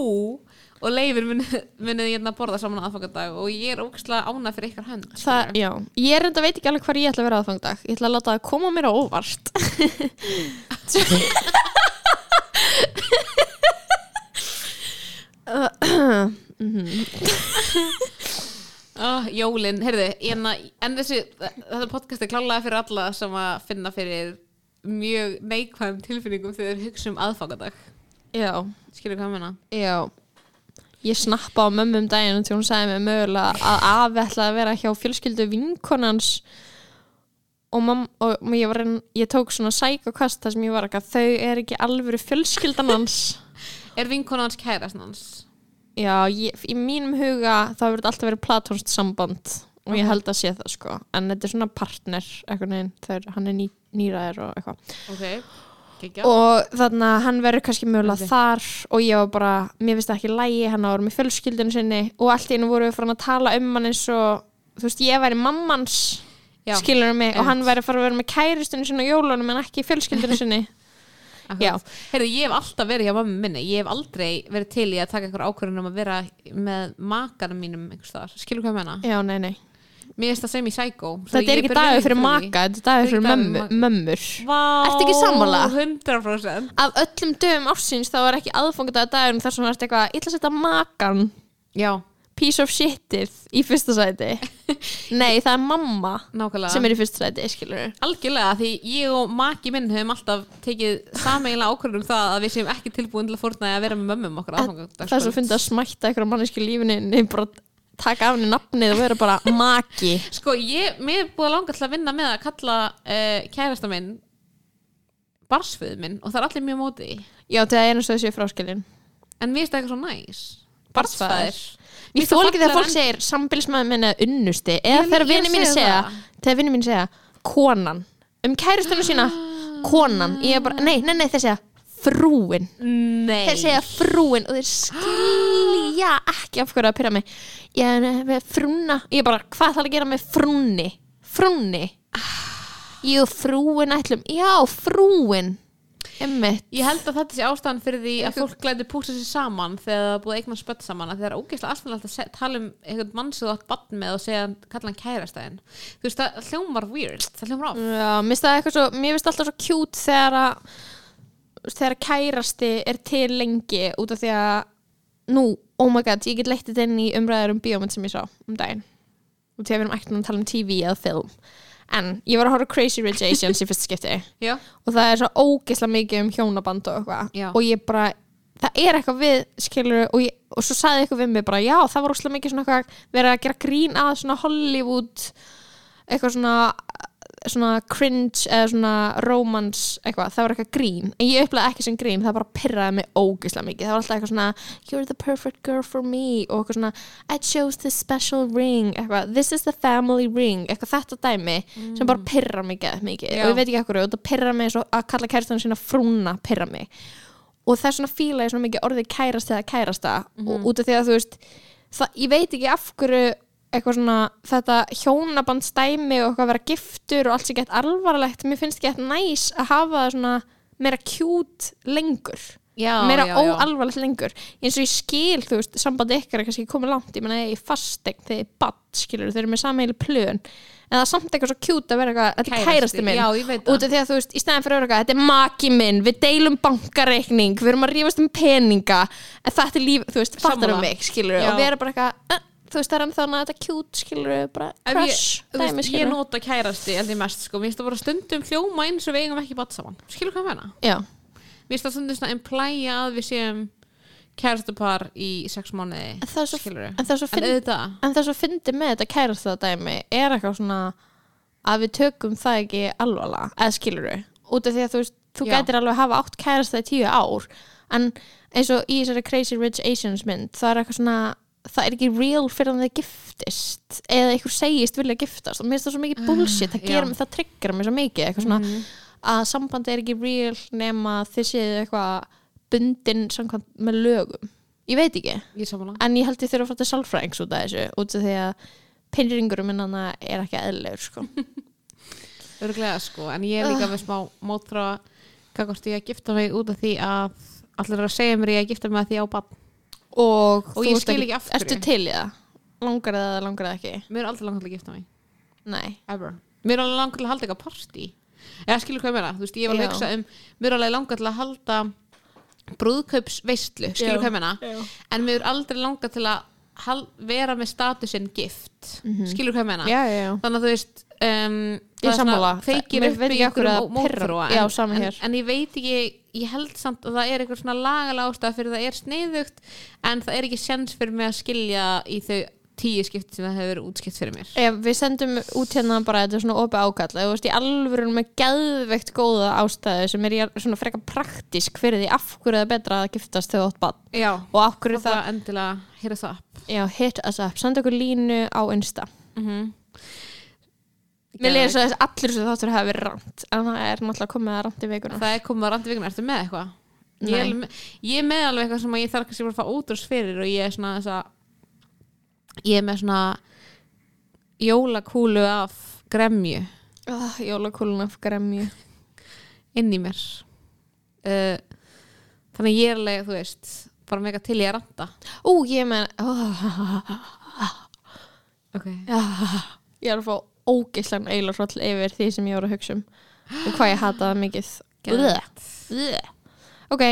[SPEAKER 2] og Leifur munið muni hérna borða saman aðfangadag og ég er óslega ánað fyrir ykkar hönd
[SPEAKER 1] Það, já, ég er enda veit ekki alveg hvar ég ætla að vera aðfangdag Ég ætla að láta það koma mér á óvart *laughs* *laughs*
[SPEAKER 2] oh, Jólin, heyrðu en, en þessi, þetta podcast er klálega fyrir alla sem að finna fyrir mjög neikvæðum tilfinningum þegar þeir hugsa um aðfangadag.
[SPEAKER 1] Já,
[SPEAKER 2] skilur hvað meina?
[SPEAKER 1] Já. Ég snappa á mömmu um daginn til hún sagði mér mögulega að afi ætlaði að vera hjá fjölskyldu vinkonans og, mam, og ég, ein- ég tók svona sækokast þar sem ég var ekki að þau er ekki alvöru fjölskyldan hans. *laughs*
[SPEAKER 2] Er vinkona hans kærast hans?
[SPEAKER 1] Já, ég, í mínum huga þá verður alltaf verið platónst samband og ég
[SPEAKER 2] Ok.
[SPEAKER 1] held að sé það sko en þetta er svona partner neginn þegar hann er ný, nýraðir og eitthvað
[SPEAKER 2] Ok, gekkja
[SPEAKER 1] og þannig að hann verður kannski mögulega
[SPEAKER 2] Ok.
[SPEAKER 1] þar og ég var bara, mér finnst það ekki lægi hann var með fjölskyldinu sinni og allt í einu voru við frá að tala um hann eins og þú veist, ég væri mammans skilur mig, og
[SPEAKER 2] Einmitt.
[SPEAKER 1] hann væri að fara að vera með kæristunni sinni á jólunum en ekki fjölskyldunni sinni. *laughs*
[SPEAKER 2] Heyrðu, ég hef alltaf verið hjá mamma minni. Ég hef aldrei verið til í að taka einhver ákvörðun um að vera með makanum mínum skilur hvað menna?
[SPEAKER 1] Já, nei, nei.
[SPEAKER 2] Mér finnst það sem í Psycho
[SPEAKER 1] Þetta er ekki dagur fyrir
[SPEAKER 2] því.
[SPEAKER 1] maka, þetta er dagur fyrir mömmu, mömmur.
[SPEAKER 2] Vá,
[SPEAKER 1] Ertu ekki sammála?
[SPEAKER 2] 100%
[SPEAKER 1] Af öllum dögum ársins þá er ekki aðfangadagur dagurinn þar sem það er eitthvað, ætla að setja makan
[SPEAKER 2] Já,
[SPEAKER 1] piece of shitið í fyrsta sæti. *laughs* Nei, það er mamma
[SPEAKER 2] nákvæmlega.
[SPEAKER 1] sem er í fyrsta sæti, skilur
[SPEAKER 2] Algjörlega, því ég og maki minn höfum alltaf tekið sameiginlega ákvörðum um það að við séum ekki tilbúin til að fórna að vera með mömmum okkur aðfangadagskvöld.
[SPEAKER 1] Það er svo fyndið að smætta eitthvað manneski í lífinu en bara taka af henni nafnið og vera bara maki.
[SPEAKER 2] Sko, ég, mér er búið að langa til að vinna með að kalla uh, kærasta minn barsföðu minn og það er allir mjög móti því.
[SPEAKER 1] Já, er eins og þessi fráskilin.
[SPEAKER 2] En mér finnst það eitthvað svo næs.
[SPEAKER 1] Barnsfaðir. Ég þól ekki þegar fólk segir sambilsmaður minna unnusti. Eða
[SPEAKER 2] Ég-
[SPEAKER 1] þegar
[SPEAKER 2] ég
[SPEAKER 1] vinni
[SPEAKER 2] segi
[SPEAKER 1] segja þegar vinni mínu segja konan. Um kærustunum sína konan, ég er bara, nei, nei, nei, þeir segja frúin,
[SPEAKER 2] Nei.
[SPEAKER 1] Þeir segja frúin. Og þeir skilja ekki af hverju að pyrra mig. Ég er með frúna, ég er bara, hvað þarf að gera með frúnni? Frúnni. Jú, frúin ætlum, já, frúin emmitt
[SPEAKER 2] Ég held að þetta sé ástæðan fyrir því að fólk glæði púsa sér saman þegar það búið að eigna spött saman að það er ógeðslega aðstæðanlegt að tala um einhvern mann sem þú átt bann með og segja kalla hann kærastæðin Þú veist, það hljómar weird, það hljómar off.
[SPEAKER 1] Já, mér finnst það alltaf svo kjút þegar að þegar kærasti er til lengi út af því að nú, oh my god, ég get leitt þetta inn í umræður um bíómynd sem ég sá um daginn. Og þegar við erum ekkert að tala um TV eða film en ég var að horfa Crazy Rich Asians í fyrsta skipti. *laughs*
[SPEAKER 2] Já,
[SPEAKER 1] og það er svo ógeðslega mikið um hjónaband og
[SPEAKER 2] Já.
[SPEAKER 1] eitthvað og ég bara, það er eitthvað við skilur og, ég, og svo sagði eitthvað við mig bara já, það var ógeðslega mikið svona eitthvað verið að gera grín að svona Hollywood eitthvað svona svona cringe eða svona romance eitthvað, það var eitthvað grín. En ég upplega ekki sem grín, það bara pyrraði mig ógeðslega mikið, það var alltaf eitthvað svona you're the perfect girl for me og eitthvað svona I chose this special ring eitthvað, this is the family ring eitthvað þetta dæmi sem bara pyrra mig geð mikið.
[SPEAKER 2] Já.
[SPEAKER 1] og ég veit ekki ekkur og það pyrra mig að kalla kærastan sína frúna pyrra mig. Og það er svona fíla ég svona mikið orðið kærast eða kærasta. Og út af því að þú veist það, ég veit ekki af hverju eitthvað svona þetta hjónabandstæmi og eitthvað að vera giftur og allt sem gett alvarlegt mér finnst gett næs að hafa það svona meira kjút lengur.
[SPEAKER 2] Já,
[SPEAKER 1] meira
[SPEAKER 2] já,
[SPEAKER 1] óalvarlegt lengur. Eins og ég skil, þú veist, sambandi ykkar er kannski komið langt, ég meina í fastegn þegar ég badd, skilur, þeir eru með sammeili plön. En það er samt eitthvað svo kjút að vera eitthvað þetta er
[SPEAKER 2] Kærasti,
[SPEAKER 1] minn.
[SPEAKER 2] Ég
[SPEAKER 1] út af því að þú veist, í stæðan fyrir eitthvað þetta er maki minn, við deilum bankareikning við erum að rífast um peninga en þetta er líf, þú veist, fattar um mig skilur, og við erum bara eitthvað uh, þú veist, það er ennþá að þetta kjút, skilur bara
[SPEAKER 2] ég,
[SPEAKER 1] crush,
[SPEAKER 2] þú
[SPEAKER 1] dæmi,
[SPEAKER 2] veist, ég nota kærasti held ég mest sko, mér finnst það bara stundum hljóma eins og við eigum ekki batt saman. Skilur hvað ég meina?
[SPEAKER 1] já,
[SPEAKER 2] Mér finnst það stundum svona implæja að við séum kærastupar í sex mánuði
[SPEAKER 1] en það svo,
[SPEAKER 2] skilur
[SPEAKER 1] en það svo það svo fyndi með þetta kærast það dæmi er eitthvað svona að við tökum það ekki alvarlega eða skilur við, út af því að þú veist þú gætir alveg að hafa átt kærast það í tíu ár en eins og í þessari Crazy Rich Asians mynd það er eitthvað svona það er ekki real fyrir að þið giftist eða einhver segist vilja giftast. Og mér finnst það svo mikið bullshit, það, mig- það tryggur mig svo mikið eitthvað svona að sambandi er ekki real nema þið séu eitthvað bundin samkvæmt með lögum. Ég veit ekki.
[SPEAKER 2] Ég
[SPEAKER 1] en ég held ég þurfa að fara til sálfræðings út af þessu út af því að pinringurum minn hana er ekki eðlilegur sko. *laughs*
[SPEAKER 2] Örglega sko, en ég er líka með smá mótþrá hvað hvort ég að gifta mig út af því að allir að segja mér ég að gifta mig að því á bann
[SPEAKER 1] og,
[SPEAKER 2] Og ég skil ekki af hverju.
[SPEAKER 1] ertu til í það? langar það eða langar það ekki?
[SPEAKER 2] Mér er aldrei langt til að gifta mig.
[SPEAKER 1] Nei.
[SPEAKER 2] Ever. Mér er alveg langar til að halda eitthvað partí. Eða skilur hvað ég meina, þú veist, ég var að hugsa um mér er alveg langar til að halda brúðkaupsveislu, skilur hvað ég meina. en mér er aldrei langar til að hal- vera með statusinn gift skilur hvað ég meina.
[SPEAKER 1] Já, já, já.
[SPEAKER 2] þannig að þú veist um,
[SPEAKER 1] Ég sammála.
[SPEAKER 2] feikir
[SPEAKER 1] Mér
[SPEAKER 2] upp í
[SPEAKER 1] það
[SPEAKER 2] mótþróa
[SPEAKER 1] Já,
[SPEAKER 2] en, en ég veit ekki ég held samt að það er eitthvað svona lagalega ástæða fyrir það er sniðugt en það er ekki sens fyrir mig að skilja í þau tíu skipt sem það hefur verið útskipt fyrir mér.
[SPEAKER 1] Ef við sendum út hérna bara þetta svona opið ákall ef þú veist í alvöru með geðveikt góða ástæðu sem er svona frekar praktísk fyrir því af hverju það er betra að giftast þú átt bann
[SPEAKER 2] já,
[SPEAKER 1] og af hverju
[SPEAKER 2] það
[SPEAKER 1] það,
[SPEAKER 2] endilega hýra það. Upp
[SPEAKER 1] já, hit us up. Senda okkur línu á Insta.
[SPEAKER 2] Mm
[SPEAKER 1] Mér leiði svo að allir þessu þáttur hafa verið rámt en það er náttúrulega komið að í vikuna
[SPEAKER 2] það er komið að randi vikuna, ertu með eitthvað? Ég er, með, ég er með alveg eitthvað sem ég þarf kannski bara að fá útrús fyrir og ég er svona þess að ég er með svona jólakúlu af gremju.
[SPEAKER 1] Oh, jólakúlun af gremju.
[SPEAKER 2] Inn í mér. Uh, þannig ég er alveg, þú veist bara mega til ég að ranta.
[SPEAKER 1] Ú, ég menn oh, *laughs*
[SPEAKER 2] okay. *laughs*
[SPEAKER 1] ég er að fá ógislan eilarhroll yfir því sem ég voru að hugsa um og hvað ég hata það mikið. Bleh. ok,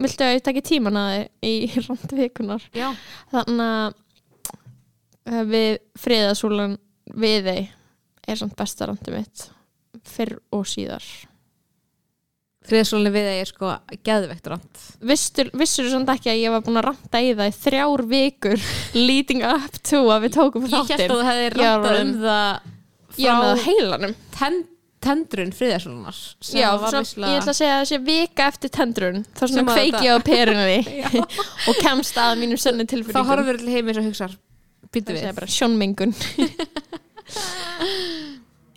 [SPEAKER 1] viltu að ég taki tíman að þið í *laughs* randvikunar þannig að uh, við friðasúlan við þeir er samt besta randi mitt fyrr og síðar.
[SPEAKER 2] Þriðsólni við ég er sko geðveikt rant
[SPEAKER 1] Vissur, þú samt ekki að ég var búin að ranta í það í þrjár vikur *laughs* leading up to að við tókum
[SPEAKER 2] ég held
[SPEAKER 1] þáttinn?
[SPEAKER 2] að þú hefði
[SPEAKER 1] Ég var
[SPEAKER 2] rantað um það
[SPEAKER 1] ég
[SPEAKER 2] frá
[SPEAKER 1] heilanum.
[SPEAKER 2] ten, tendrun friðarsólunar
[SPEAKER 1] Já, svo, ég ætla að segja að það sé vika eftir tendrun þá
[SPEAKER 2] Sem
[SPEAKER 1] svona
[SPEAKER 2] að
[SPEAKER 1] kveiki ég á perunni *laughs* og kemst að mínu sönni
[SPEAKER 2] þá
[SPEAKER 1] tilfinningum
[SPEAKER 2] horfur til heimins og hugsar býttu
[SPEAKER 1] það
[SPEAKER 2] við.
[SPEAKER 1] sjónmengun. *laughs*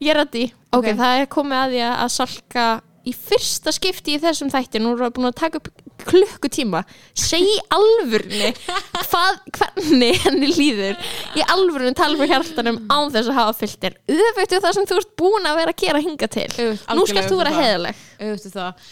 [SPEAKER 1] Ég er að því ok, það er komið að því að salka í fyrsta skipti í þessum þætti. Nú erum við búin að taka upp klukkutíma segi í alvörni hvað, hvernig henni líður. Í alvörni tala fyrir hjartanum án þess að hafa fylltir öfugt við það sem þú ert búin að vera að gera hinga til.
[SPEAKER 2] Öfugt,
[SPEAKER 1] nú skalt þú vera heðaleg
[SPEAKER 2] auðvitað það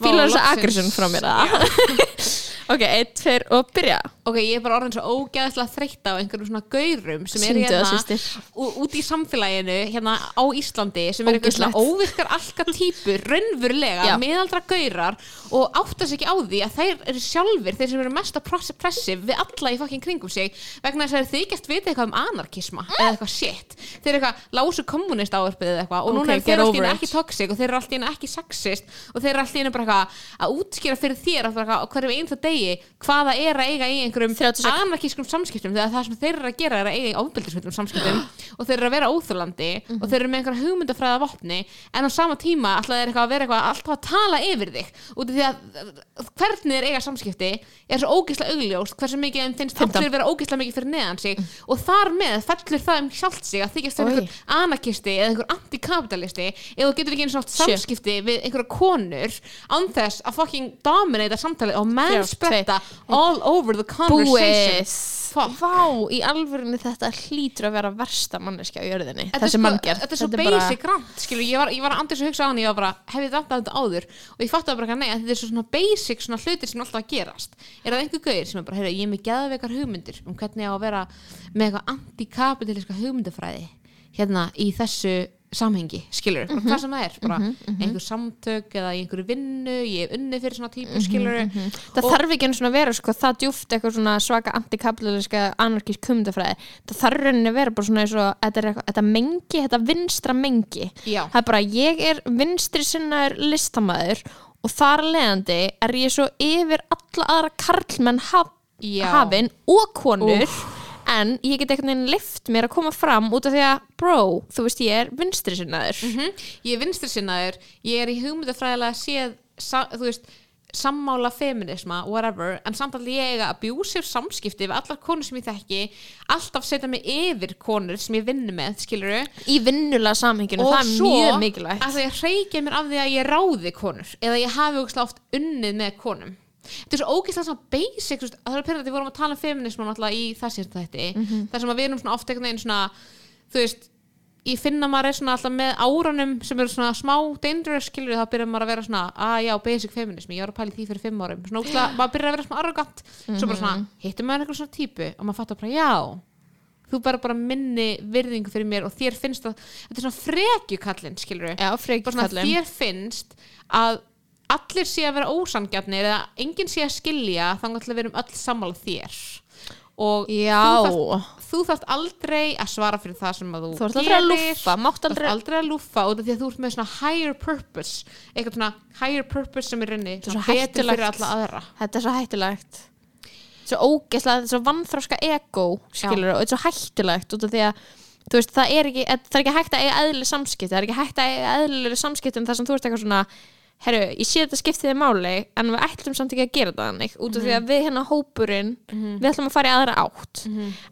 [SPEAKER 1] fílar þessa
[SPEAKER 2] loksins.
[SPEAKER 1] aggression frá mér að *laughs* ok, eitt, tveir og byrja
[SPEAKER 2] ok, ég er bara orðin svo ógeðslega þreytt á einhverjum svona gaurum sem eru
[SPEAKER 1] Sýndu það,
[SPEAKER 2] hérna
[SPEAKER 1] systir.
[SPEAKER 2] ú- út í samfélaginu hérna á Íslandi sem eru einhver svona
[SPEAKER 1] Ógeðslegt.
[SPEAKER 2] óvirkar alka típur raunverulega,
[SPEAKER 1] Já.
[SPEAKER 2] miðaldra gaurar og áttast ekki á því að þeir eru sjálfur þeir sem eru mest að pressiv við alla í fokkin kringum sig vegna þess að þeir þykjast vita eitthvað um anarkisma eða eitthvað shit, þeir eru eitthvað lásu kommunist áverfið eða eitthvað og núna
[SPEAKER 1] Ok,
[SPEAKER 2] eru þeir
[SPEAKER 1] get
[SPEAKER 2] í
[SPEAKER 1] over
[SPEAKER 2] einu
[SPEAKER 1] it.
[SPEAKER 2] ekki toxic og þeir eru allt í einu ekki sexist og þeir eru allt í einu bara eitthvað að útskýra fyrir þér eitthvað á hverjum einsta degi hvaða er að eiga í einhverjum
[SPEAKER 1] 30 sek-
[SPEAKER 2] anarkískum samskiptum þegar það sem þeir eru að gera er að eiga í ofbeldisveitum samskiptum *gasps* og þeir eru að vera óþurlandi og þeir eru með einhverja hugmyndafræða vopni en á sama tíma alltaf er eitthvað að vera eitthvað alltaf að tala yfir þig út af því að hvernig þeir eiga samskipti er svo ógeðslega augljóst hversu mikið þeim finnst
[SPEAKER 1] 15.
[SPEAKER 2] allir vera ógeðslega mikið fyrir neðan sig og þar með fellur það um sjálft sig að þykjast vera
[SPEAKER 1] Oj.
[SPEAKER 2] einhver anarkisti eða einhver antikapitalisti eða þú getur ekki einu svona
[SPEAKER 1] Sjö.
[SPEAKER 2] samskipti við einhverja konur án þess að fucking dominata samtalið og mennspretta all over the conversation. Fuck.
[SPEAKER 1] Vá, í alvörunni þetta hlýtur að vera versta manneskja á jörðinni. Þessi
[SPEAKER 2] sko-
[SPEAKER 1] manngjörð
[SPEAKER 2] Þetta er svo basic rant, skilur, ég var, ég var andis að hugsa á hann, ég var bara, hef ég þetta þetta áður? Og ég bara ekki að nei, að þetta er svo svona basic svona hlutir sem alltaf að gerast. Er það einhver gauðir sem er bara, heyrðu, ég er með geðveikar hugmyndir um hvernig ég á að vera með eitthvað antikapitaliska hugmyndafræði hérna í þessu samhengi, skilur, mm hvað sem það er bara einhver samtök eða í einhverju vinnu ég hef unnið fyrir svona típu, skilur
[SPEAKER 1] það þarf ekki svona að vera sko, það djúft eitthvað svona svaka antikapitaliska anarkísk kumdafræði það þarf rauninni að vera bara svona eins og þetta, er þetta mengi, þetta vinstra mengi.
[SPEAKER 2] Já.
[SPEAKER 1] það er bara, ég er vinstri sinnaður listamæður og þar af leiðandi er ég svo yfir alla aðra karlmenn haf,
[SPEAKER 2] Já.
[SPEAKER 1] hafin og konur en ég get einhvern veginn lift mér að koma fram út af því að bro, þú veist ég er vinstri sinnaður
[SPEAKER 2] Mhm. ég er vinstri sinnaður ég er í hugmyndafræðilega séð sa, þú veist, sammála feminisma whatever, en samt alveg ég eiga abusive samskipti við allar konur sem ég þekki alltaf setja mig yfir konur sem ég vinnu með, skilur
[SPEAKER 1] í vinnulega samhenginu, það er mjög mikilvægt.
[SPEAKER 2] að ég reykja mér af því að ég ráði konur eða ég hafi ógeðslega oft unnið með konum þetta er svo ógeðslega svona basic veist, það er pyrrandi, við vorum að tala um feminisma náttúrulega í þessi þetta
[SPEAKER 1] Mhm.
[SPEAKER 2] þar sem að við erum svona oft einhvern veginn svona þú veist, ég finna maður er svona alltaf með árunum sem eru svona smá dangerous skilur þá byrjar maður að vera svona að já, basic feminismi, ég var að pæla í því fyrir fimm árum svona ógeðslega, maður byrjar að vera svona arrogant svo bara
[SPEAKER 1] Mhm.
[SPEAKER 2] svona, hittum maður einhver svona típu og maður fattar bara, já þú bara bara minni virðingu fyrir mér og þér finnst að, þetta er svona frekjukallinn skilur
[SPEAKER 1] frekjukallinn.
[SPEAKER 2] þér finnst að allir sé að vera ósangjarnir eða enginn sé að skilja þannig að við erum öll sammála þér. Og
[SPEAKER 1] Já.
[SPEAKER 2] þú, þarft, þarft aldrei að svara fyrir það sem að þú,
[SPEAKER 1] Þú ert aldrei að lúffa, mátt aldrei
[SPEAKER 2] aldrei að út af því að þú ert með svona higher purpose eitthvað svona higher purpose sem er aðra.
[SPEAKER 1] Þetta er svo hættulegt. Svo ógeðslega, þetta er svo vannþróska ego skilur, og þetta er svo hættulegt út af því að þú veist, það er ekki, það er ekki hægt að eiga eðlileg samskipti, það er ekki hægt að eiga eðlileg samskipti um það sem þú ert eitthvað svona herru, ég sé þetta skiptið í máli en við ætlum samt ekki að gera það þannig út af því að við hérna hópurinn við ætlum að fara í aðra átt.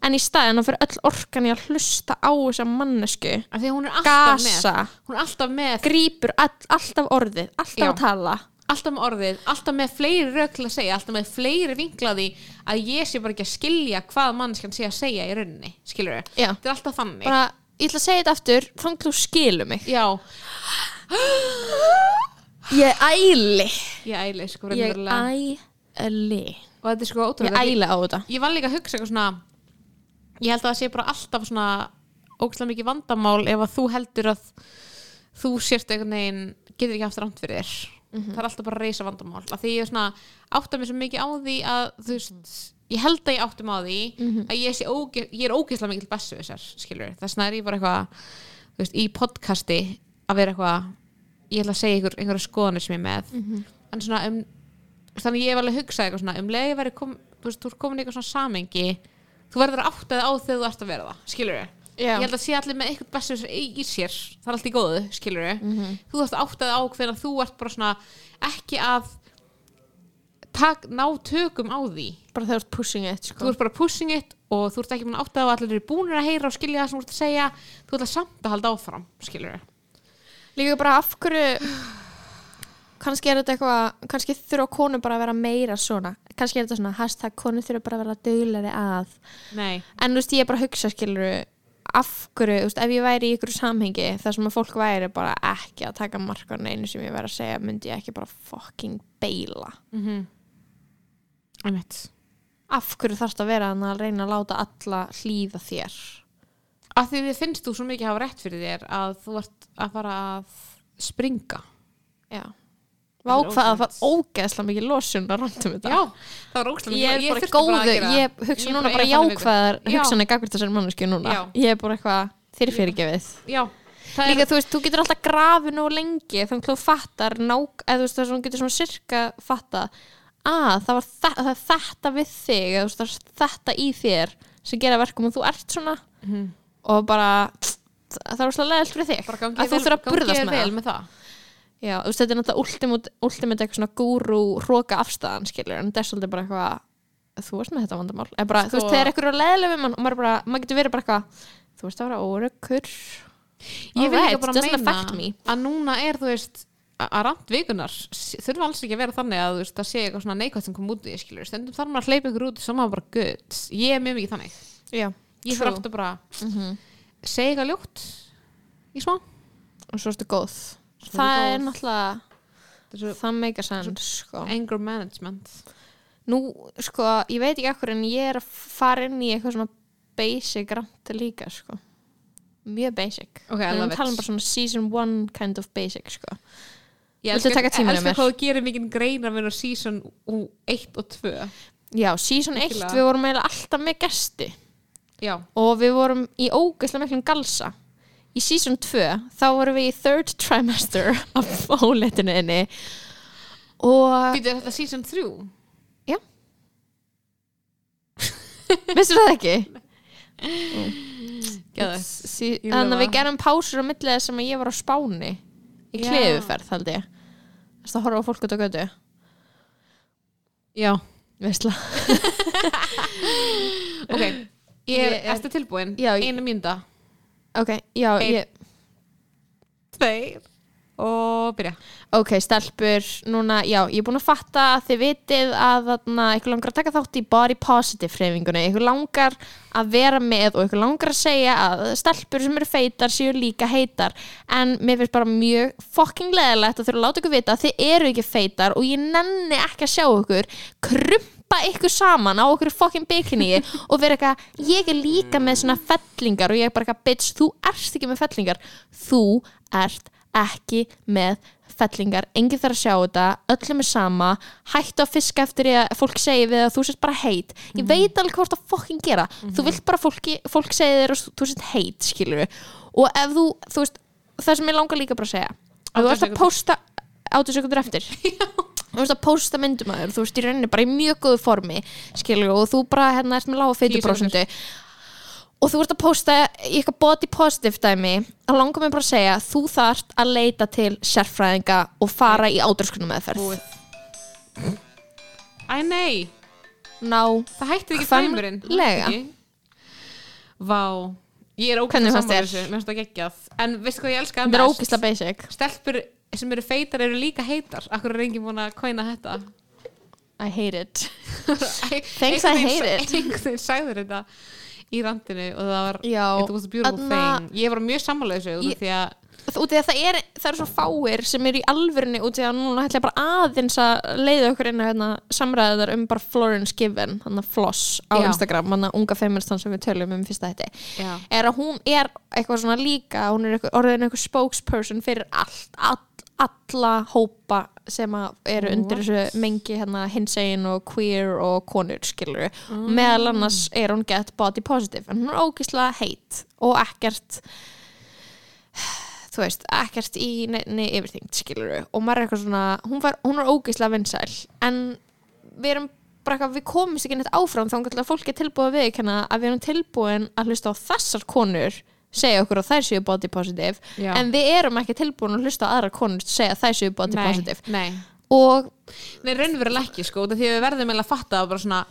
[SPEAKER 1] En í staðin að fyrir öll orkan í að hlusta á þessa mannesku
[SPEAKER 2] að er
[SPEAKER 1] gasa,
[SPEAKER 2] með. Hún er alltaf með.
[SPEAKER 1] Grípur all, alltaf orðið, alltaf
[SPEAKER 2] Já.
[SPEAKER 1] að tala.
[SPEAKER 2] Alltaf með orðið, alltaf með fleiri rök til að segja, alltaf með fleiri vinklaði að ég sé bara ekki að skilja hvað mannskan sé að segja í rauninni, skilur
[SPEAKER 1] Já.
[SPEAKER 2] þetta er alltaf þannig.
[SPEAKER 1] Bara ég ætla að segja þetta aftur þannig þú skilur mig.
[SPEAKER 2] Já, *gasps* *gasps* *gasps*
[SPEAKER 1] ég æli.
[SPEAKER 2] Ég æli sko
[SPEAKER 1] ég æli.
[SPEAKER 2] Og þetta er sko
[SPEAKER 1] ég
[SPEAKER 2] ótrúlega
[SPEAKER 1] æli á þetta.
[SPEAKER 2] Ég var líka að hugsa eitthvað svona Ég held að það sé bara alltaf svona ógæslega mikið vandamál ef að þú heldur að þú sért einhvern veginn getur ekki haft rámt fyrir þér. Það er alltaf bara að reysa vandamál að því ég er svona átta mér svo mikið á því að þú veist, ég held að ég áttum á því að ég, sé óge, ég er ógeðslega mikið bessu þessar, skilur þess vegna er ég bara eitthvað þú veist, í podcasti að vera eitthvað ég ætla að segja ykkur einhverja skoðanir sem ég er með. En svona um þannig ég hef alveg hugsað eitthvað svona um leið verið kom, þú veist, þú er komin í eitthvað svona samengi þú verður þig á þegar þú ert að vera það skilur
[SPEAKER 1] Já.
[SPEAKER 2] ég held að sé allir með eitthvað bestur í, sér, það er allt í góðu skilur þú þarfst að átta þig á hvernig þú ert bara svona ekki að tak, ná tökum á því.
[SPEAKER 1] Bara þegar þú ert pushing it
[SPEAKER 2] þú
[SPEAKER 1] sko.
[SPEAKER 2] ert bara pushing it og þú ert ekki átta þig á allir eru búinir að heyra og skilja það sem þú ert að segja. Þú ert að samt að halda áfram skilur
[SPEAKER 1] líka bara af hverju kannski er þetta eitthvað kannski þurfa konur bara að vera meira svona. Kannski er þetta svona hashtag konur þurfa bara að vera döglegri að.
[SPEAKER 2] Nei,
[SPEAKER 1] en þú veist ég er bara að hugsa skilur af hverju, þú veist, ef ég væri í ykkur samhengi þar sem að fólk væri bara ekki að taka marka á neinu sem ég væri að segja myndi ég ekki bara fucking beila
[SPEAKER 2] mm einmitt.
[SPEAKER 1] Af hverju þarfst að vera að reyna að láta alla hlýða þér
[SPEAKER 2] að því þið finnst þú svo mikið hafa rétt fyrir þér að þú ert að fara að springa
[SPEAKER 1] já
[SPEAKER 2] Það er
[SPEAKER 1] Vákvað að það var ógeðslega mikið losun að randum þetta
[SPEAKER 2] já, það var ógstlega
[SPEAKER 1] ég er bara góðu,
[SPEAKER 2] að
[SPEAKER 1] ég
[SPEAKER 2] það.
[SPEAKER 1] hugsa
[SPEAKER 2] Ég er
[SPEAKER 1] núna
[SPEAKER 2] bara
[SPEAKER 1] jákvæðar
[SPEAKER 2] viku. Já.
[SPEAKER 1] hugsanir gagvart þessari mannesku núna
[SPEAKER 2] Já.
[SPEAKER 1] ég er bara eitthvað þeirri fyrirgefið
[SPEAKER 2] já, það
[SPEAKER 1] líka þú veist, þú getur alltaf grafið nú lengi þannig að þú fattar nák, eða þú veist þess að þú getur svona sirka fatta að það var það er þetta við þig eða þú veist, það er þetta í þér sem gera verkum og þú ert svona
[SPEAKER 2] Mhm.
[SPEAKER 1] Og bara það er úrslega leðilt fyrir þig. Að þú þurfa að burðast með það.
[SPEAKER 2] með það.
[SPEAKER 1] Já, veist, þetta er náttúrulega ultimate, eitthvað svona gúrú hróka afstæðan, skilur, en þetta er svolítið bara eitthvað þú veist með þetta vandamál. Bara, þú veist,
[SPEAKER 2] Sko-
[SPEAKER 1] eitthvað er leðilega við mann og maður, bara, maður getur verið bara eitthvað þú veist, það var órökkur
[SPEAKER 2] ég vil líka bara meina að núna er þú veist að að rand vikunar s- þurfa alls ekki að vera þannig að þú veist að sé eitthvað svona neikvægt sem kom út í stundum þarf maður að hleypa ykkur út sem maður bara good ég er mjög mikið þannig.
[SPEAKER 1] Já,
[SPEAKER 2] ég þarf aftur bara
[SPEAKER 1] mm
[SPEAKER 2] segja eitthvað ljótt í smá.
[SPEAKER 1] Og svo ertu góð.
[SPEAKER 2] Svo
[SPEAKER 1] það er
[SPEAKER 2] góð.
[SPEAKER 1] náttúrulega
[SPEAKER 2] Þessu
[SPEAKER 1] það meika sens, sko.
[SPEAKER 2] Anger management.
[SPEAKER 1] Nú, sko, ég veit ekki ekkur en ég er að fara inn í eitthvað svona basic rant líka, sko. Mjög basic.
[SPEAKER 2] Ok, I
[SPEAKER 1] en
[SPEAKER 2] love
[SPEAKER 1] við talum bara svona season one kind of basic, sko.
[SPEAKER 2] Ég
[SPEAKER 1] Viltu taka tímann
[SPEAKER 2] elska
[SPEAKER 1] hjá mér?
[SPEAKER 2] hvað þú gerir mikið greina með season 1 og 2
[SPEAKER 1] Já, season 1
[SPEAKER 2] Virkilega.
[SPEAKER 1] við vorum alltaf með gesti
[SPEAKER 2] já,
[SPEAKER 1] og við vorum í ógeðslega miklum galsa. Í season 2 þá vorum við í third trimester af óleitinu inni. Og
[SPEAKER 2] býtur þetta season 3
[SPEAKER 1] vissur það ekki?
[SPEAKER 2] Geðveikt.
[SPEAKER 1] Sí,
[SPEAKER 2] Ég
[SPEAKER 1] þannig að við gerum pásur á millið þess að ég var á Spáni. Í
[SPEAKER 2] Já.
[SPEAKER 1] klefuferð held ég. Þess að horfa á fólk út á götu?
[SPEAKER 2] Já,
[SPEAKER 1] Veistla. *laughs*
[SPEAKER 2] ok ég er,
[SPEAKER 1] er-
[SPEAKER 2] ertu tilbúin,
[SPEAKER 1] Já, ég-
[SPEAKER 2] einu mínúta.
[SPEAKER 1] Ok, já,
[SPEAKER 2] Einn.
[SPEAKER 1] ég
[SPEAKER 2] tveir. Og byrja.
[SPEAKER 1] Ok, stelpur, núna, já, ég er búin að fatta að þið vitið að þarna, ykkur langar að taka þátt í body positive hreyfingunni, ykkur langar að vera með og ykkur langar að segja að stelpur sem eru feitar séu líka heitar. En mér finnst bara mjög fucking leðilegt að þurfa að láta ykkur vita að þið eru ekki feitar og ég nenni ekki að sjá ykkur krumpa ykkur saman á ykkur fucking bikini *laughs* og vera eitthvað, ég er líka með svona fellingar og ég er bara eitthvað, bitch, þú ert ekki með fellingar. Þú ert ekki með fellingar, enginn þarf að sjá þetta. Öllum er sama, hættu að fiska eftir því að fólk segi við að þú sést bara heit. Ég veit alveg hvort að fokkin gera. Þú vilt bara fólki, fólk segi þér að þú sést heit skilur og ef þú, þú veist, það sem ég langar líka bara að segja ef þú ert að posta áttu sekundur eftir *laughs* þú veist að posta myndum að þér þú veist í rauninni bara í mjög góðu formi skilur og þú bara hérna ert með lága feituprósentu og þú ert að posta í eitthvað body positive dæmi að langar mig bara að segja þú þarft að leita til sérfræðinga og fara í ádurskunum meðferð.
[SPEAKER 2] Æ nei,
[SPEAKER 1] ná,
[SPEAKER 2] það hætti ekki tæmurinn vá. Ég er
[SPEAKER 1] fannst
[SPEAKER 2] saman þessu, mér finnst það geggjað. En veistu hvað ég elska
[SPEAKER 1] þetta er ógislega basic.
[SPEAKER 2] Stelpur sem eru feitar eru líka heitar. Akkur er enginn búin að kvæna þetta?
[SPEAKER 1] I hate it. *laughs*
[SPEAKER 2] Thanks
[SPEAKER 1] I hate it.
[SPEAKER 2] einhvern sagður þetta í randinu og það var
[SPEAKER 1] Já,
[SPEAKER 2] it was a beautiful
[SPEAKER 1] þarna-
[SPEAKER 2] thing. Ég var mjög sammála þessu út af
[SPEAKER 1] Ég-
[SPEAKER 2] því að
[SPEAKER 1] út í að það er, það er svo fáir sem er í alvörunni út í að núna ætla ég bara aðeins að leiða okkur inn að hérna, samræðar um bara Florence Given hann að Floss á
[SPEAKER 2] Já.
[SPEAKER 1] Instagram hann að unga feministan sem við tölum um fyrsta þetta
[SPEAKER 2] já,
[SPEAKER 1] er að hún er eitthvað svona líka hún er eitthvað, orðin eitthvað spokesperson fyrir allt, all, alla hópa sem eru undir þessu mengi hérna hinsegin og queer og konur skilur mm. meðal annars er hún get body positive en hún er ógislega heit og ekkert þú veist, ekkert í nefni yfirþyngd skilur og maður er eitthvað svona hún, var, hún er ógislega vinsæl en við erum bara eitthvað, við komumst ekki neitt áfram þá er tilbúið að viðkjanna að við erum tilbúin að hlusta á þessar konur segja okkur að þær séu body positive
[SPEAKER 2] Já.
[SPEAKER 1] en við erum ekki tilbúin að hlusta á aðra konur segja að þær séu body
[SPEAKER 2] nei,
[SPEAKER 1] positive.
[SPEAKER 2] nei.
[SPEAKER 1] Og
[SPEAKER 2] Nei, raunverulega ekki sko, út af því að við verðum eiginlega að fatta að bara svona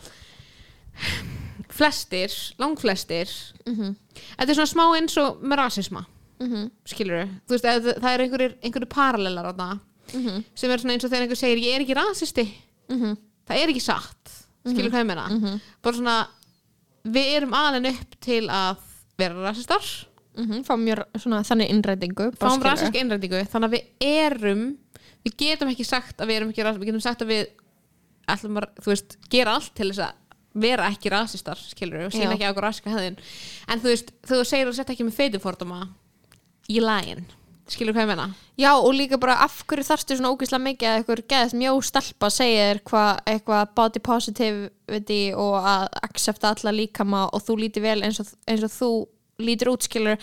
[SPEAKER 2] flestir, langflestir þetta er svona smá eins og með rasisma.
[SPEAKER 1] Mhm.
[SPEAKER 2] skilur þú veist, að það er einhverjir, einhverjir parallelar þarna
[SPEAKER 1] Mhm.
[SPEAKER 2] sem er svona eins og þegar einhver segir ég er ekki rasisti. Það er ekki satt, skilur hvað ég meina? Bara svona við erum alveg upp til að vera rasistar.
[SPEAKER 1] Mm fá mjög svona þannig innrætingu
[SPEAKER 2] fáum rasiska innrætingu þannig að við erum við getum ekki sagt að við erum ekki rasistar við getum sagt að við ætlum að, þú veist, gera allt til þess að vera ekki rasistar, skilur og sína
[SPEAKER 1] Já.
[SPEAKER 2] ekki okkur rasiska hefðin en þú veist, þú segir að setja ekki með feitiforduma í lægin skilur hvað ég meina?
[SPEAKER 1] Já og líka bara af hverju þarftu svona ógeðslega mikið að eitthvað stelpa segja þér hvað eitthvað body positivity og að accepta alla líkama og þú lítir vel eins og, eins og þú lítur út skilur.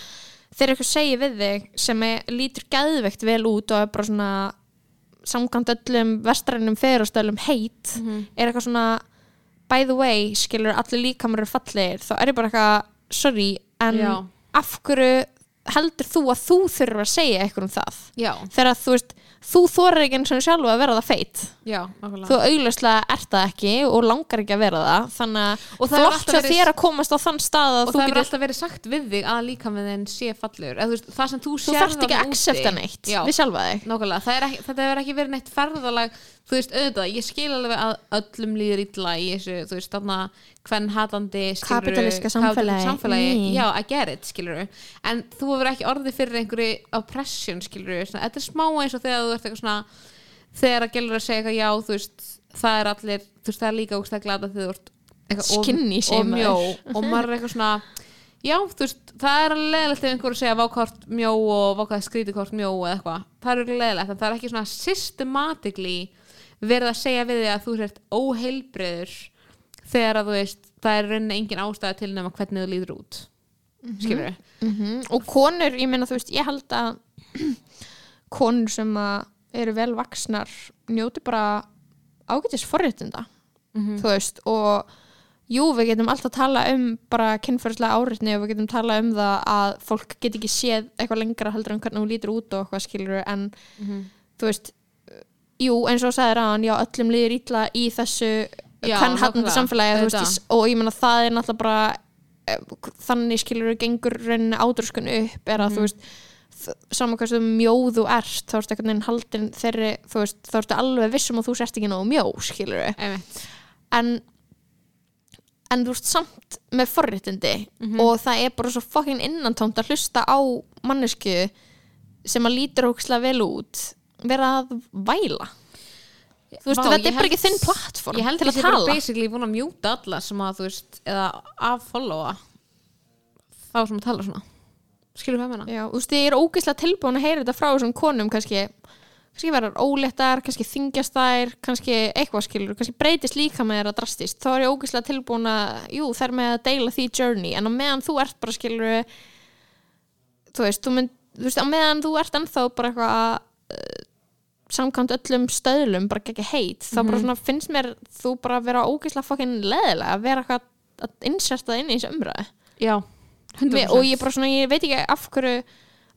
[SPEAKER 1] Þegar eitthvað segir við þig sem er, lítur geðveikt vel út og er bara svona samkvæmt öllum vestrænum ferustölum heit er eitthvað svona by the way skilur allir líkamar eru fallegir þá er ég bara eitthvað sorry en
[SPEAKER 2] Já.
[SPEAKER 1] af hverju heldur þú að þú þurfur að segja eitthvað um það?
[SPEAKER 2] Já,
[SPEAKER 1] þegar þú veist, þú þorir ekki eins og sjálfu að vera það feit.
[SPEAKER 2] Já,
[SPEAKER 1] þú augljóslega ert það ekki og langar ekki að vera það. Þannig að flott hjá
[SPEAKER 2] verið-
[SPEAKER 1] þér að komast á þann stað að
[SPEAKER 2] og það
[SPEAKER 1] getur
[SPEAKER 2] alltaf verið sagt við þig að líka með þinn sé fallegur. Eða, þú veist, það sem þú,
[SPEAKER 1] þú þarft ekki að accepta neitt
[SPEAKER 2] já,
[SPEAKER 1] við sjálfa þig.
[SPEAKER 2] Er ekki, þetta hefur ekki verið neitt ferðalag þú veist, auðvitað, ég skil alveg að öllum líður illa í þessu, þú veist, þarna hvern hatandi
[SPEAKER 1] Kapítalíska samfélagi.
[SPEAKER 2] samfélagi,
[SPEAKER 1] Mm.
[SPEAKER 2] já, I get it, skilur en þú hefur ekki orðið fyrir einhverju oppression, skilur svona, þetta er smá eins og þegar þú ert eitthvað svona þegar að gælur að segja eitthvað, já, þú veist það er allir, þú veist, það er líka ógstæð glada þegar þú ert eitthvað
[SPEAKER 1] maður.
[SPEAKER 2] mjó og maður er eitthvað svona já, þú veist, það er leðilegt ef einhver að segja vákvort mjó og vákvort skrítið mjó eða eitthvað, það er alveg leðilegt en það er ekki svona systematically verið að segja við þig að þú sért óheilbriður þegar að þú veist, það er rauninni engin ástæða til nema hvernig þú líður út skilur við?
[SPEAKER 1] Mhm. og konur, ég meina þú veist, ég held að *clears throat* konur sem að eru vel vaksnar njóti bara ágætis forréttinda þú veist, og jú, við getum alltaf að tala um bara kynfærslega áreitni og við getum tala um það að fólk get ekki séð eitthvað lengra heldur en hvernig hún lítur út og eitthvað skilur en þú veist jú, eins og sagðir að já, öllum líður ítla í þessu
[SPEAKER 2] Já,
[SPEAKER 1] kann hattandi
[SPEAKER 2] nákvæmlega,
[SPEAKER 1] samfélagi veist, og ég meina það er náttúrulega bara eh, þannig skilur við gengur rauninni ádröskun upp er að
[SPEAKER 2] Mhm.
[SPEAKER 1] þú veist saman hvað sem mjóð þú ert þá ertu einhvern veginn haldin þeirri veist, þá ertu alveg vissum að þú sért ekki nógu mjó skilur en en þú veist samt með forréttindi
[SPEAKER 2] Mhm.
[SPEAKER 1] og það er bara svo fucking innantómt að hlusta á mannesku sem að lítur ókslega vel út vera að væla. Þú veist,
[SPEAKER 2] Vá,
[SPEAKER 1] þetta
[SPEAKER 2] ég
[SPEAKER 1] er bara
[SPEAKER 2] held-
[SPEAKER 1] ekki þinn plattform
[SPEAKER 2] ég held
[SPEAKER 1] til
[SPEAKER 2] að
[SPEAKER 1] að
[SPEAKER 2] ég sé bara
[SPEAKER 1] tala.
[SPEAKER 2] basically búin að mjúta alla sem að þú veist, eða að followa þá sem að tala svona. Skilur hvað ég meina?
[SPEAKER 1] Já, þú veist, ég er ógeðslega tilbúin að heyra þetta frá þessum konum kannski, kannski verðar óléttar kannski þingjast þær, kannski eitthvað skilur, kannski breytist líka með þeirra drastist. Þá er ég ógeðslega tilbúin að, jú, þær með að deila því journey, en á meðan þú ert bara skilur þú veist, þú, mynd, þú veist, á meðan þú ert ennþá bara eitthvað að samkvæmt öllum stöðlum bara ekki heit, þá bara svona finnst mér þú bara að vera ógeðslega fokkin leðilega að vera eitthvað að inserta inn í þessu umræðu.
[SPEAKER 2] Já, 100%
[SPEAKER 1] Mér, og ég bara svona, ég veit ekki af hverju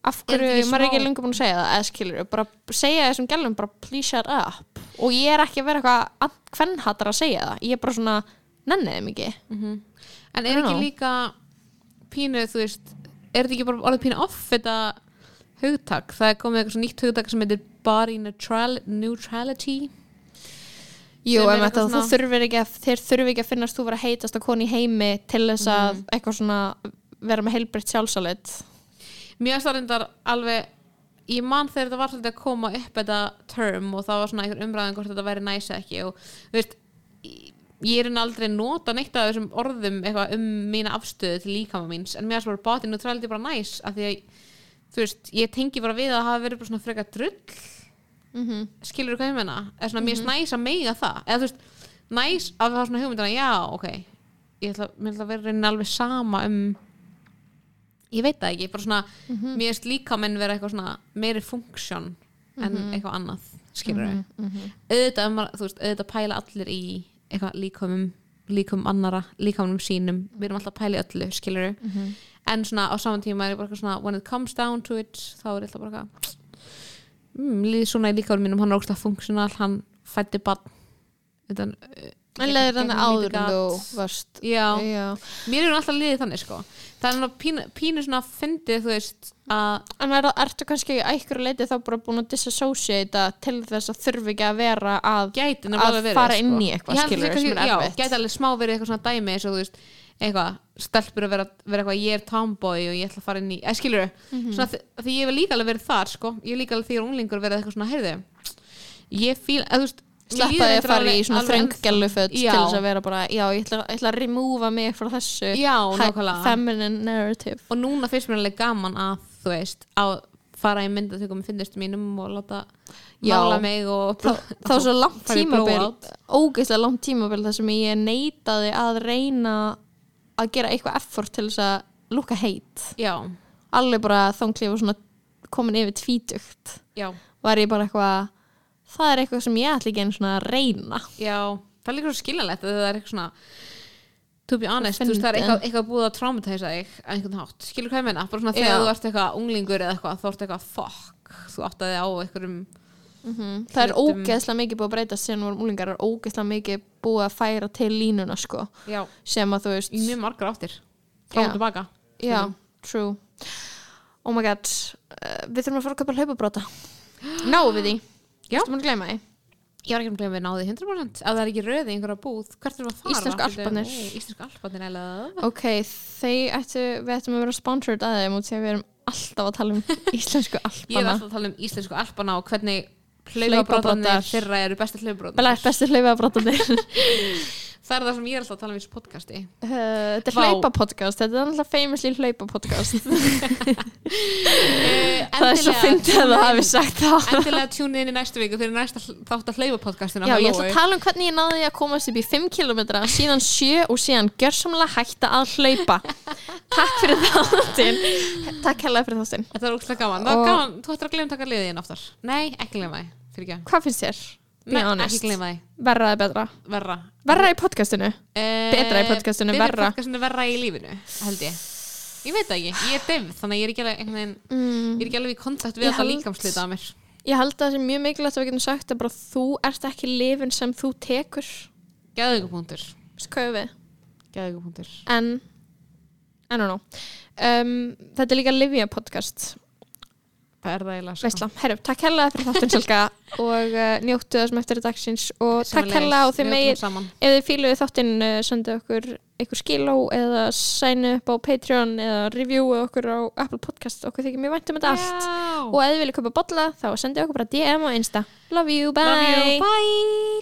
[SPEAKER 1] af
[SPEAKER 2] Er
[SPEAKER 1] hverju, maður er ekki lengur búin að segja það eða skilur, bara segja þessum gælum bara please shut up. Og ég er ekki að vera eitthvað hvern hattar að segja það ég er bara svona, nennið þeim ekki.
[SPEAKER 2] En er ekki líka pínu, þú veist er þetta ekki bara orðið pínu off þetta hugtak, það er komið eitthvað nýtt hugtak sem heitir body neutral neutrality?
[SPEAKER 1] Jú,
[SPEAKER 2] eitthvað
[SPEAKER 1] þú
[SPEAKER 2] svona-
[SPEAKER 1] þurfir ekki að, þeir þurfi ekki að finnast þú vera heitast að koni í heimi til þess að
[SPEAKER 2] Mhm.
[SPEAKER 1] eitthvað svona vera með heilbritt sjálfsalit.
[SPEAKER 2] Mér starfindar alveg ég man þegar þetta var svolítið að koma upp þetta term og það var svona einhver umræðan hvort þetta væri næs eða ekki og þú veist ég- er henni aldrei nota neitt af þessum orðum eitthvað um mína afstöðu til líkama míns en mér er bara body neutrality bara næs af því að þú veist, ég tengi bara við að það hafi verið svona frekar drull
[SPEAKER 1] mm
[SPEAKER 2] skilur þú hvað ég menna eða svona mér er næs að meiga það. Eða þú veist, næs að það svona hugmyndina já, ok ég ætla, ætla að vera reyni alveg sama um ég veit það ekki, bara svona mér erst líka menn vera eitthvað svona meiri funksjón en eitthvað annað skilur þau, auðvitað, um, þú veist, auðvitað pæla allir í eitthvað líkamum líkum annara, líkamum sínum. Við erum alltaf að pæla í öllu, skilur þau en svona á saman tíma er ég bara svona when it comes down to it, þá er ég alltaf bara eitthvað mm, svona í líkarum mínum hann er ógstlega funksjonal, hann fætti bann utan, uh,
[SPEAKER 1] En leðir þannig áður en þú varst
[SPEAKER 2] já,
[SPEAKER 1] Já.
[SPEAKER 2] mér er alltaf liðið þannig sko það er svona pínu, pínu svona fyndið þú veist að
[SPEAKER 1] En er, ertu kannski að einhverju leiti þá bara búin að disassociata til þess að þurfi ekki að vera að
[SPEAKER 2] gæti
[SPEAKER 1] Að
[SPEAKER 2] nefnilega verið,
[SPEAKER 1] fara
[SPEAKER 2] sko.
[SPEAKER 1] inn í eitthvað,
[SPEAKER 2] líka
[SPEAKER 1] sem er erfitt.
[SPEAKER 2] gæti alveg smá verið eitthvað svona dæmi eins og þú veist eitthvað, stelpur að vera, vera eitthvað ég er tomboy og ég ætla að fara inn í eða skilur
[SPEAKER 1] Mhm.
[SPEAKER 2] svona þi- því ég hef líka alveg verið þar sko, ég hef líka alveg því er unglingur verið eitthvað svona, heyrðu ég fíl, eða þú veist
[SPEAKER 1] því að fara í svona þrönggelluföld til þess að vera bara, já, ég ætla, ég ætla að remúva mig frá þessu
[SPEAKER 2] já,
[SPEAKER 1] feminine narrative.
[SPEAKER 2] Og núna finnst mér alveg gaman að þú veist, að fara í myndatökum með finnist mínum og láta mála mig og
[SPEAKER 1] þá, þá *laughs* svo langt
[SPEAKER 2] fara í
[SPEAKER 1] tímabil
[SPEAKER 2] blowout.
[SPEAKER 1] ógeðslega langt tímabil þar sem ég neitaði að reyna að gera eitthvað effort til þess að lúka heit.
[SPEAKER 2] Já,
[SPEAKER 1] alveg bara þóngli var svona komin yfir tvítugt.
[SPEAKER 2] Já,
[SPEAKER 1] var ég bara eitthvað það er eitthvað sem ég ætla ekki einu svona að reyna.
[SPEAKER 2] Já. Það er líka skiljanlegt að það er eitthvað svona to be honest, þú veist, það er eitthvað, eitthvað búið að traumatæsa þig að einhvern hátt, skilur hvað ég menna bara svona
[SPEAKER 1] Já.
[SPEAKER 2] þegar þú ert eitthvað unglingur eða eitthvað þá ert eitthvað fuck, þú áttaði á einhverjum
[SPEAKER 1] það er ógeðslega mikið búið að breyta sem vorum úlingar er ógeðslega mikið búið að færa til línuna sko.
[SPEAKER 2] Já,
[SPEAKER 1] sem að þú veist
[SPEAKER 2] í mjög margar áttir. Fram
[SPEAKER 1] Já.
[SPEAKER 2] og tilbaka.
[SPEAKER 1] Já, true. Oh my god, uh, við þurfum að fara að köpa hlaupabróta *gasps* náum við því?
[SPEAKER 2] Já.
[SPEAKER 1] Ertu búin að gleyma því?
[SPEAKER 2] ég var ekki að glemja við náði 100% ef það er ekki röði í einhverja búð, hvert erum við að fara?
[SPEAKER 1] Íslensku
[SPEAKER 2] ó, Íslensku alparnir. Eða
[SPEAKER 1] ok, þeir ættu, við ættum að vera sponsored að út því að við erum alltaf að tala um *laughs* íslensku
[SPEAKER 2] ég er
[SPEAKER 1] alpana.
[SPEAKER 2] alltaf að tala um íslensku alpana og hvernig
[SPEAKER 1] Hlaupabrotar.
[SPEAKER 2] hlaupabrótarnir þeirra eru bestu hlaupabrótarnir
[SPEAKER 1] Blæst bestu hlaupabrótanir *laughs*
[SPEAKER 2] það er það sem ég er alltaf að tala um í þessu podcasti.
[SPEAKER 1] Uh, þetta er hlaupapodcast, þetta er alltaf famously hlaupapodcast. *laughs*
[SPEAKER 2] Eh,
[SPEAKER 1] það er svo fyndið að það hafi sagt það.
[SPEAKER 2] endilega tune in í næstu viku fyrir næsta þátt að hlaupa podcastinu
[SPEAKER 1] Já, ég ætla að tala um hvernig ég náði að komast upp í 5 km síðan 7 og síðan gjörsamlega hætta að hlaupa. Takk fyrir þáttinn. Takk hérlega fyrir þáttinn.
[SPEAKER 2] Þetta er úrslega gaman,
[SPEAKER 1] Og-
[SPEAKER 2] gaman, þú ættir að glemja taka liðið inn aftar Nei, ekki ekki
[SPEAKER 1] Hvað finnst þér? Be honest. Verra eða betra?
[SPEAKER 2] verra.
[SPEAKER 1] Verra í podcastinu?
[SPEAKER 2] Eh,
[SPEAKER 1] Betra í podcastinu, verra.
[SPEAKER 2] podcastinu, verra í lífinu, held ég. Ég veit það ekki, ég er devð, þannig að ég er ekki alveg veginn,
[SPEAKER 1] Mm.
[SPEAKER 2] ég er ekki alveg í kontakt við
[SPEAKER 1] held-
[SPEAKER 2] líkamslita af mér.
[SPEAKER 1] Ég held að það sé mjög mikilvægt að við getum sagt að bara þú ert ekki lifin sem þú tekur.
[SPEAKER 2] Gæðugupunktur, gæðugupunktur
[SPEAKER 1] En I don't know. Um, Þetta er líka Livia podcast
[SPEAKER 2] Það er það eiginlega sko.
[SPEAKER 1] Herru, takk hérlega fyrir þáttinn Selga *laughs* og uh, njóttu þessum eftir dagsins og takk hérlega og þið megir
[SPEAKER 2] saman.
[SPEAKER 1] ef þið fíluðu þáttinn uh, sendu okkur einhver skiló eða sænu upp á Patreon eða reviewu okkur á Apple Podcast. Okkur þykir mjög vænt um þetta allt. Og ef þið viljið köpa bolla þá sendið okkur bara DM á Insta. Love you, bye,
[SPEAKER 2] Love you, bye